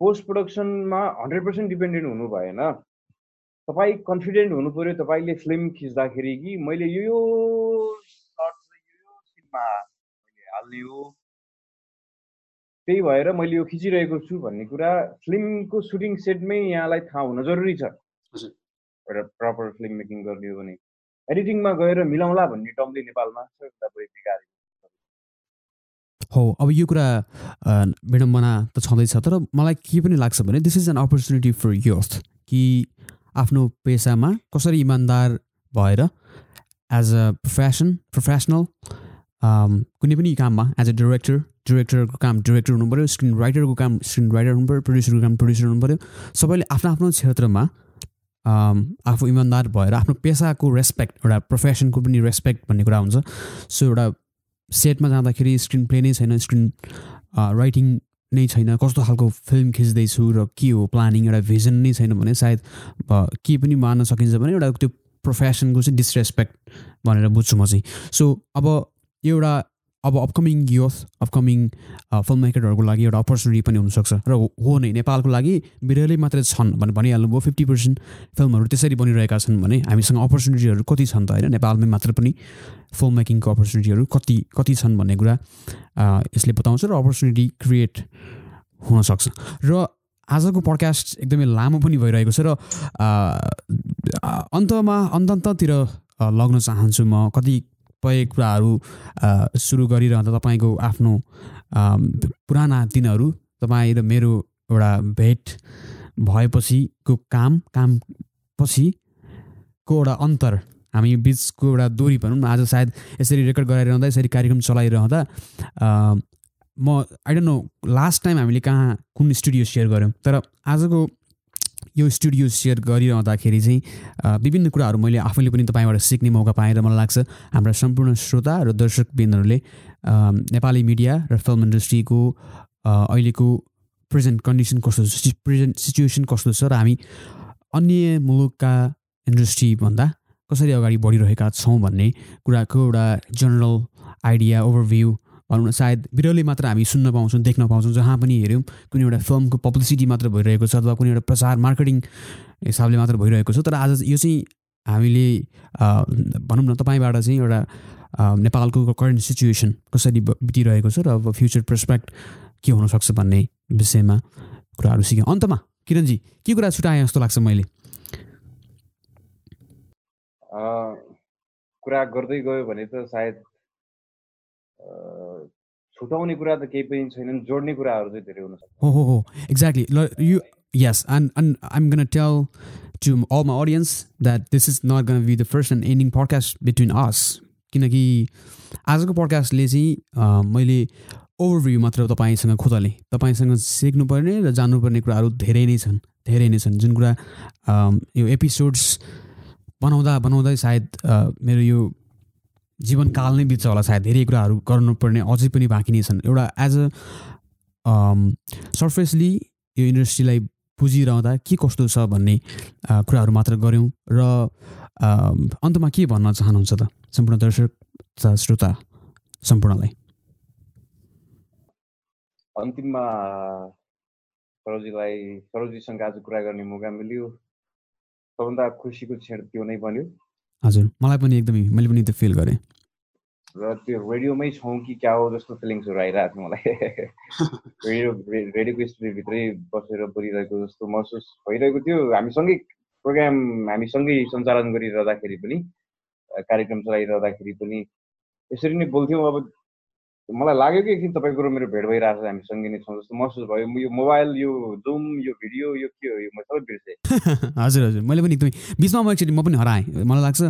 पोस्ट प्रडक्सनमा हन्ड्रेड पर्सेन्ट डिपेन्डेन्ट हुनु भएन। तपाईँ कन्फिडेन्ट हुनु पऱ्यो तपाईँले फिल्म खिच्दाखेरि कि मैले यो यो यो यो मैले हाल्ने हो। त्यही भएर मैले यो खिचिरहेको छु भन्ने कुरा फिल्मको सुटिङ सेटमै यहाँलाई थाहा हुन जरुरी छ। हजुर। एउटा प्रपर फिल्म मेकिङ गर्ने हो भने। एडिटिङमा गएर मिलाउँला भन्ने टर्मले नेपालमा सबैभन्दा बढी बिगार हो अब यो कुरा विडम्बना त छँदैछ तर मलाई के पनि लाग्छ भने this is an opportunity for youth कि आफ्नो पेसामा कसरी इमान्दार भएर एज अ प्रोफेसन प्रोफेसनल कुनै पनि काममा एज अ डिरेक्टर डिरेक्टरको काम डिरेक्टर हुनु पऱ्यो स्क्रिन राइटरको काम स्क्रिन राइटर हुनु पऱ्यो प्रड्युसरको काम प्रड्युसर हुनु पऱ्यो। सबैले आफ्नो आफ्नो क्षेत्रमा अम, आफू इमान्दार भएर आफ्नो पेसाको रेस्पेक्ट एउटा प्रोफेसनको पनि रेस्पेक्ट भन्ने कुरा हुन्छ। सो एउटा सेटमा जाँदाखेरि स्क्रिन प्ले नै छैन स्क्रिन राइटिङ नै छैन कस्तो खालको फिल्म खिच्दैछु र के हो प्लानिङ एउटा भिजन नै छैन भने सायद के पनि मान्न सकिन्छ भने एउटा त्यो प्रोफेसनको चाहिँ डिसरेस्पेक्ट भनेर बुझ्छु म चाहिँ। सो अब एउटा अब अपकमिङ युथ अपकमिङ फिल्म मेकरहरूको लागि एउटा अपर्च्युनिटी पनि हुनसक्छ। र हो नै नेपालको लागि बिरलै मात्रै छन् भने भनिहाल्नुभयो। फिफ्टी पर्सेन्ट फिल्महरू त्यसरी बनिरहेका छन् भने हामीसँग अपर्च्युनिटीहरू कति छन् त होइन? नेपालमै मात्र पनि फिल्म मेकिङको अपर्च्युनिटीहरू कति कति छन् भन्ने कुरा अ, यसले बताउँछ र अपर्च्युनिटी क्रिएट हुनसक्छ। र आजको पडकास्ट एकदमै लामो पनि भइरहेको छ र अ, अन्तमा अन्ततिर अ, लग्न चाहन्छु म कतिपय कुराहरू सुरु गरिरहँदा तपाईँको आफ्नो पुराना दिनहरू तपाईँ र मेरो एउटा भेट भएपछिको काम काम पछिको एउटा अन्तर हामी बिचको एउटा दोरी भनौँ आज सायद यसरी रेकर्ड गराइरहँदा यसरी कार्यक्रम चलाइरहँदा म I don't know last time हामीले कहाँ कुन स्टुडियो सेयर गऱ्यौँ तर आजको यो स्टुडियो सेयर गरिरहँदाखेरि चाहिँ विभिन्न कुराहरू मैले आफैले पनि तपाईँबाट सिक्ने मौका पाएँ र मलाई लाग्छ हाम्रा सम्पूर्ण श्रोता र दर्शकबिनहरूले नेपाली मिडिया र फिल्म इन्डस्ट्रीको अहिलेको प्रेजेन्ट कन्डिसन कस्तो छ प्रेजेन्ट सिचुएसन कस्तो छ र हामी अन्य मुलुकका इन्डस्ट्रीभन्दा कसरी अगाडि बढिरहेका छौँ भन्ने कुराको एउटा जनरल आइडिया ओभरभ्यू भनौँ न सायद बिरलै मात्र हामी सुन्न पाउँछौँ देख्न पाउँछौँ जहाँ पनि हेऱ्यौँ कुनै एउटा फिल्मको पब्लिसिटी मात्र भइरहेको छ अथवा कुनै एउटा प्रचार मार्केटिङ हिसाबले मात्र भइरहेको छ। तर आज यो चाहिँ हामीले भनौँ न तपाईँबाट चाहिँ एउटा नेपालको करेन्ट सिचुएसन कसरी बितिरहेको छ र अब फ्युचर पर्सपेक्ट के हुनसक्छ भन्ने विषयमा कुराहरू सिक्यौँ। अन्तमा किरणजी के कुरा छुट्याएँ जस्तो लाग्छ मैले? कुरा गर्दै गयो भने त सायद छुटाउने कुरा त केही पनि छैनन् जोड्ने कुराहरू चाहिँ धेरै हुन सक्छ। हो हो exactly you yes and and I'm gonna tell to all my audience that this is not gonna be the first and ending podcast between us किनकि आजको पडकास्टले चाहिँ मैले ओभरभ्यू मात्र तपाईँसँग खोतलेँ तपाईँसँग सिक्नुपर्ने र जान्नुपर्ने कुराहरू धेरै नै छन् धेरै नै छन्। जुन कुरा यो एपिसोड्स बनाउँदा बनाउँदै सायद मेरो यो जीवनकाल नै बित्छ होला सायद धेरै कुराहरू गर्नुपर्ने अझै पनि बाँकी नै छन्। एउटा एज अ सर्फेसली यो इन्डस्ट्रीलाई बुझिरहँदा के कस्तो छ भन्ने कुराहरू मात्र गऱ्यौँ र अन्तमा के भन्न चाहनुहुन्छ त? सम्पूर्ण दर्शक श्रोता सम्पूर्णलाई। अन्तिममा सरोजीलाई सरोजीसँग आज कुरा गर्ने मौका मिल्यो। सबभन्दा खुसीको क्षण त्यो नै बन्यो। हजुर मलाई पनि एकदमै मैले पनि त्यो फिल गरेँ। र त्यो रेडियोमै छौँ कि क्या हो जस्तो फिलिङ्सहरू आइरहेको थियो मलाई। रेडियो रेडियोको स्टुडियोभित्रै बसेर बोलिरहेको जस्तो महसुस भइरहेको थियो। हामीसँगै प्रोग्राम हामीसँगै सञ्चालन गरिरहँदाखेरि पनि कार्यक्रम चलाइरहँदाखेरि पनि यसरी नै बोल्थ्यौँ। अब मलाई लाग्यो कि एकदिन तपाईँको मेरो भेट भइरहेको छ हामीसँगै नै छौँ जस्तो। महसुस भयो यो मोबाइल यो जुम यो भिडियो यो के हो यो म सबै बिर्सेँ। हजुर हजुर। मैले पनि एकदमै बिचमा म एकचोटि म पनि हराएँ। मलाई लाग्छ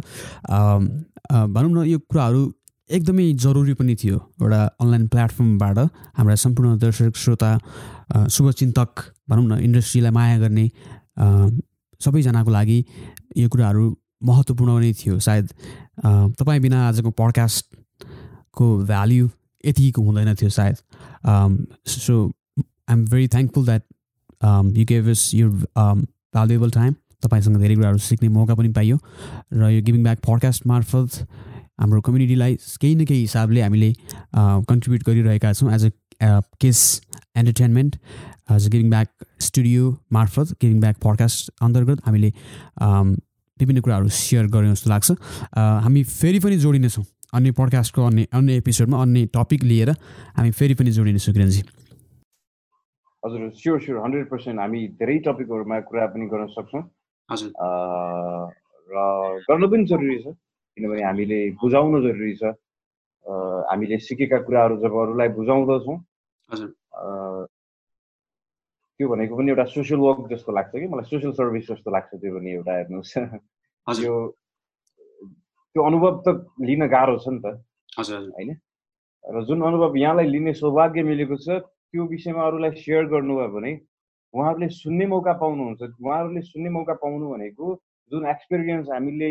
भनौँ न यो कुराहरू एकदमै जरुरी पनि थियो एउटा अनलाइन प्लेटफर्मबाट हाम्रा सम्पूर्ण दर्शक श्रोता शुभचिन्तक भनौँ न इन्डस्ट्रीलाई माया गर्ने सबैजनाको लागि यो कुराहरू महत्त्वपूर्ण नै थियो। सायद तपाईँ बिना आजको पडकास्टको भ्याल्यु यतिको हुँदैन थियो सायद। So I am very thankful that you gave us you valuable time तपाईँसँग धेरै कुराहरू सिक्ने मौका पनि पाइयो। र यो गिभिङ ब्याक पडकास्ट मार्फत हाम्रो कम्युनिटीलाई केही न केही हिसाबले हामीले कन्ट्रिब्युट गरिरहेका छौँ as a KIS entertainment as a giving back studio मार्फत गिभिङ ब्याक पडकास्ट अन्तर्गत हामीले अम, विभिन्न कुराहरू सेयर गऱ्यौँ जस्तो लाग्छ। अ, हामी फेरि पनि जोडिनेछौँ। अन्य पडकास्टको अन्य अन्य एपिसोडमा अन्य टपिक लिएर हामी फेरि पनि जोडिनेछौँ किरणजी हजुर स्योर स्योर हन्ड्रेड पर्सेन्ट हामी धेरै टपिकहरूमा कुरा पनि गर्न सक्छौँ। हजुर। र गर्न पनि जरुरी छ किनभने हामीले बुझाउनु जरुरी छ। हामीले सिकेका कुराहरू जब अरूलाई बुझाउँदछौँ हजुर। त्यो भनेको पनि एउटा सोसियल वर्क जस्तो लाग्छ कि? मलाई सोसियल सर्भिस जस्तो लाग्छ त्यो पनि एउटा हेर्नुहोस्। त्यो त्यो अनुभव त लिन गाह्रो छ नि त। होइन? र जुन अनुभव यहाँलाई लिने सौभाग्य मिलेको छ त्यो विषयमा अरूलाई सेयर गर्नुभयो भने उहाँहरूले सुन्ने मौका पाउनुहुन्छ। उहाँहरूले सुन्ने मौका पाउनु भनेको जुन एक्सपिरियन्स हामीले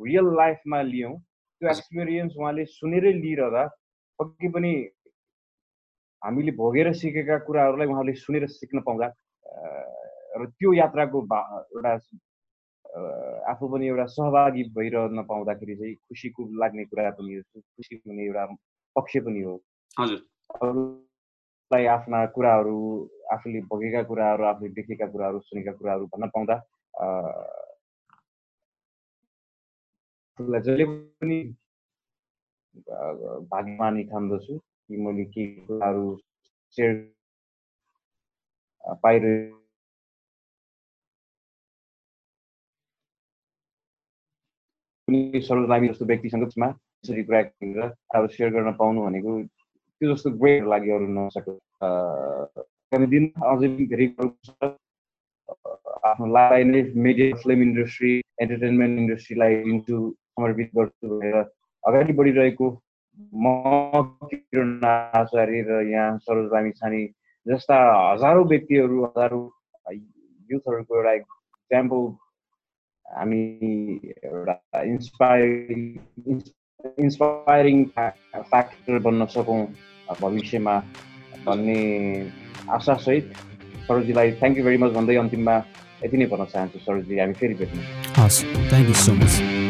रियल लाइफमा लियौँ त्यो एक्सपिरियन्स उहाँले सुनेरै लिइरहँदा पक्कै पनि हामीले भोगेर सिकेका कुराहरूलाई उहाँले सुनेर सिक्न पाउँदा र त्यो यात्राको एउटा आफू पनि एउटा सहभागी भइरहन पाउँदाखेरि चाहिँ खुसीको लाग्ने कुरा पनि हो। खुसी हुने एउटा पक्ष पनि हो। अरूलाई आफ्ना कुराहरू आफूले भोगेका कुराहरू आफूले देखेका कुराहरू सुनेका कुराहरू भन्न पाउँदा जहिले पनि भाग्यमानी ठान्दछु कि मैले के कुराहरू सेयर पाइरहे कुनै सर्वदामी जस्तो व्यक्तिसँग यसरी कुरा गरेर अब सेयर गर्न पाउनु भनेको त्यो जस्तो ग्रेट लाग्यो अरू नसक्यो आगामी दिन अझै पनि धेरै आफ्नो लाइफ नै मिडिया फिल्म इन्डस्ट्री एन्टरटेनमेन्ट इन्डस्ट्रीलाई इन्टु समर्पित गर्छु भनेर अगाडि बढिरहेको म किरण आचार्य र यहाँ सरोज लामी छानी जस्ता हजारौँ व्यक्तिहरू हजारौँ युथहरूको एउटा इक्जाम्पल हामी एउटा इन्सपायरिङ इन्सपायरिङ फ्याक्टर बन्न सकौँ भविष्यमा भन्ने आशासहित सरोजीलाई थ्याङ्क यू भेरी मच भन्दै अन्तिममा यति नै भन्न चाहन्छु सरोजी हामी फेरि भेट्नु हस् थ्याङ्क यू सो मच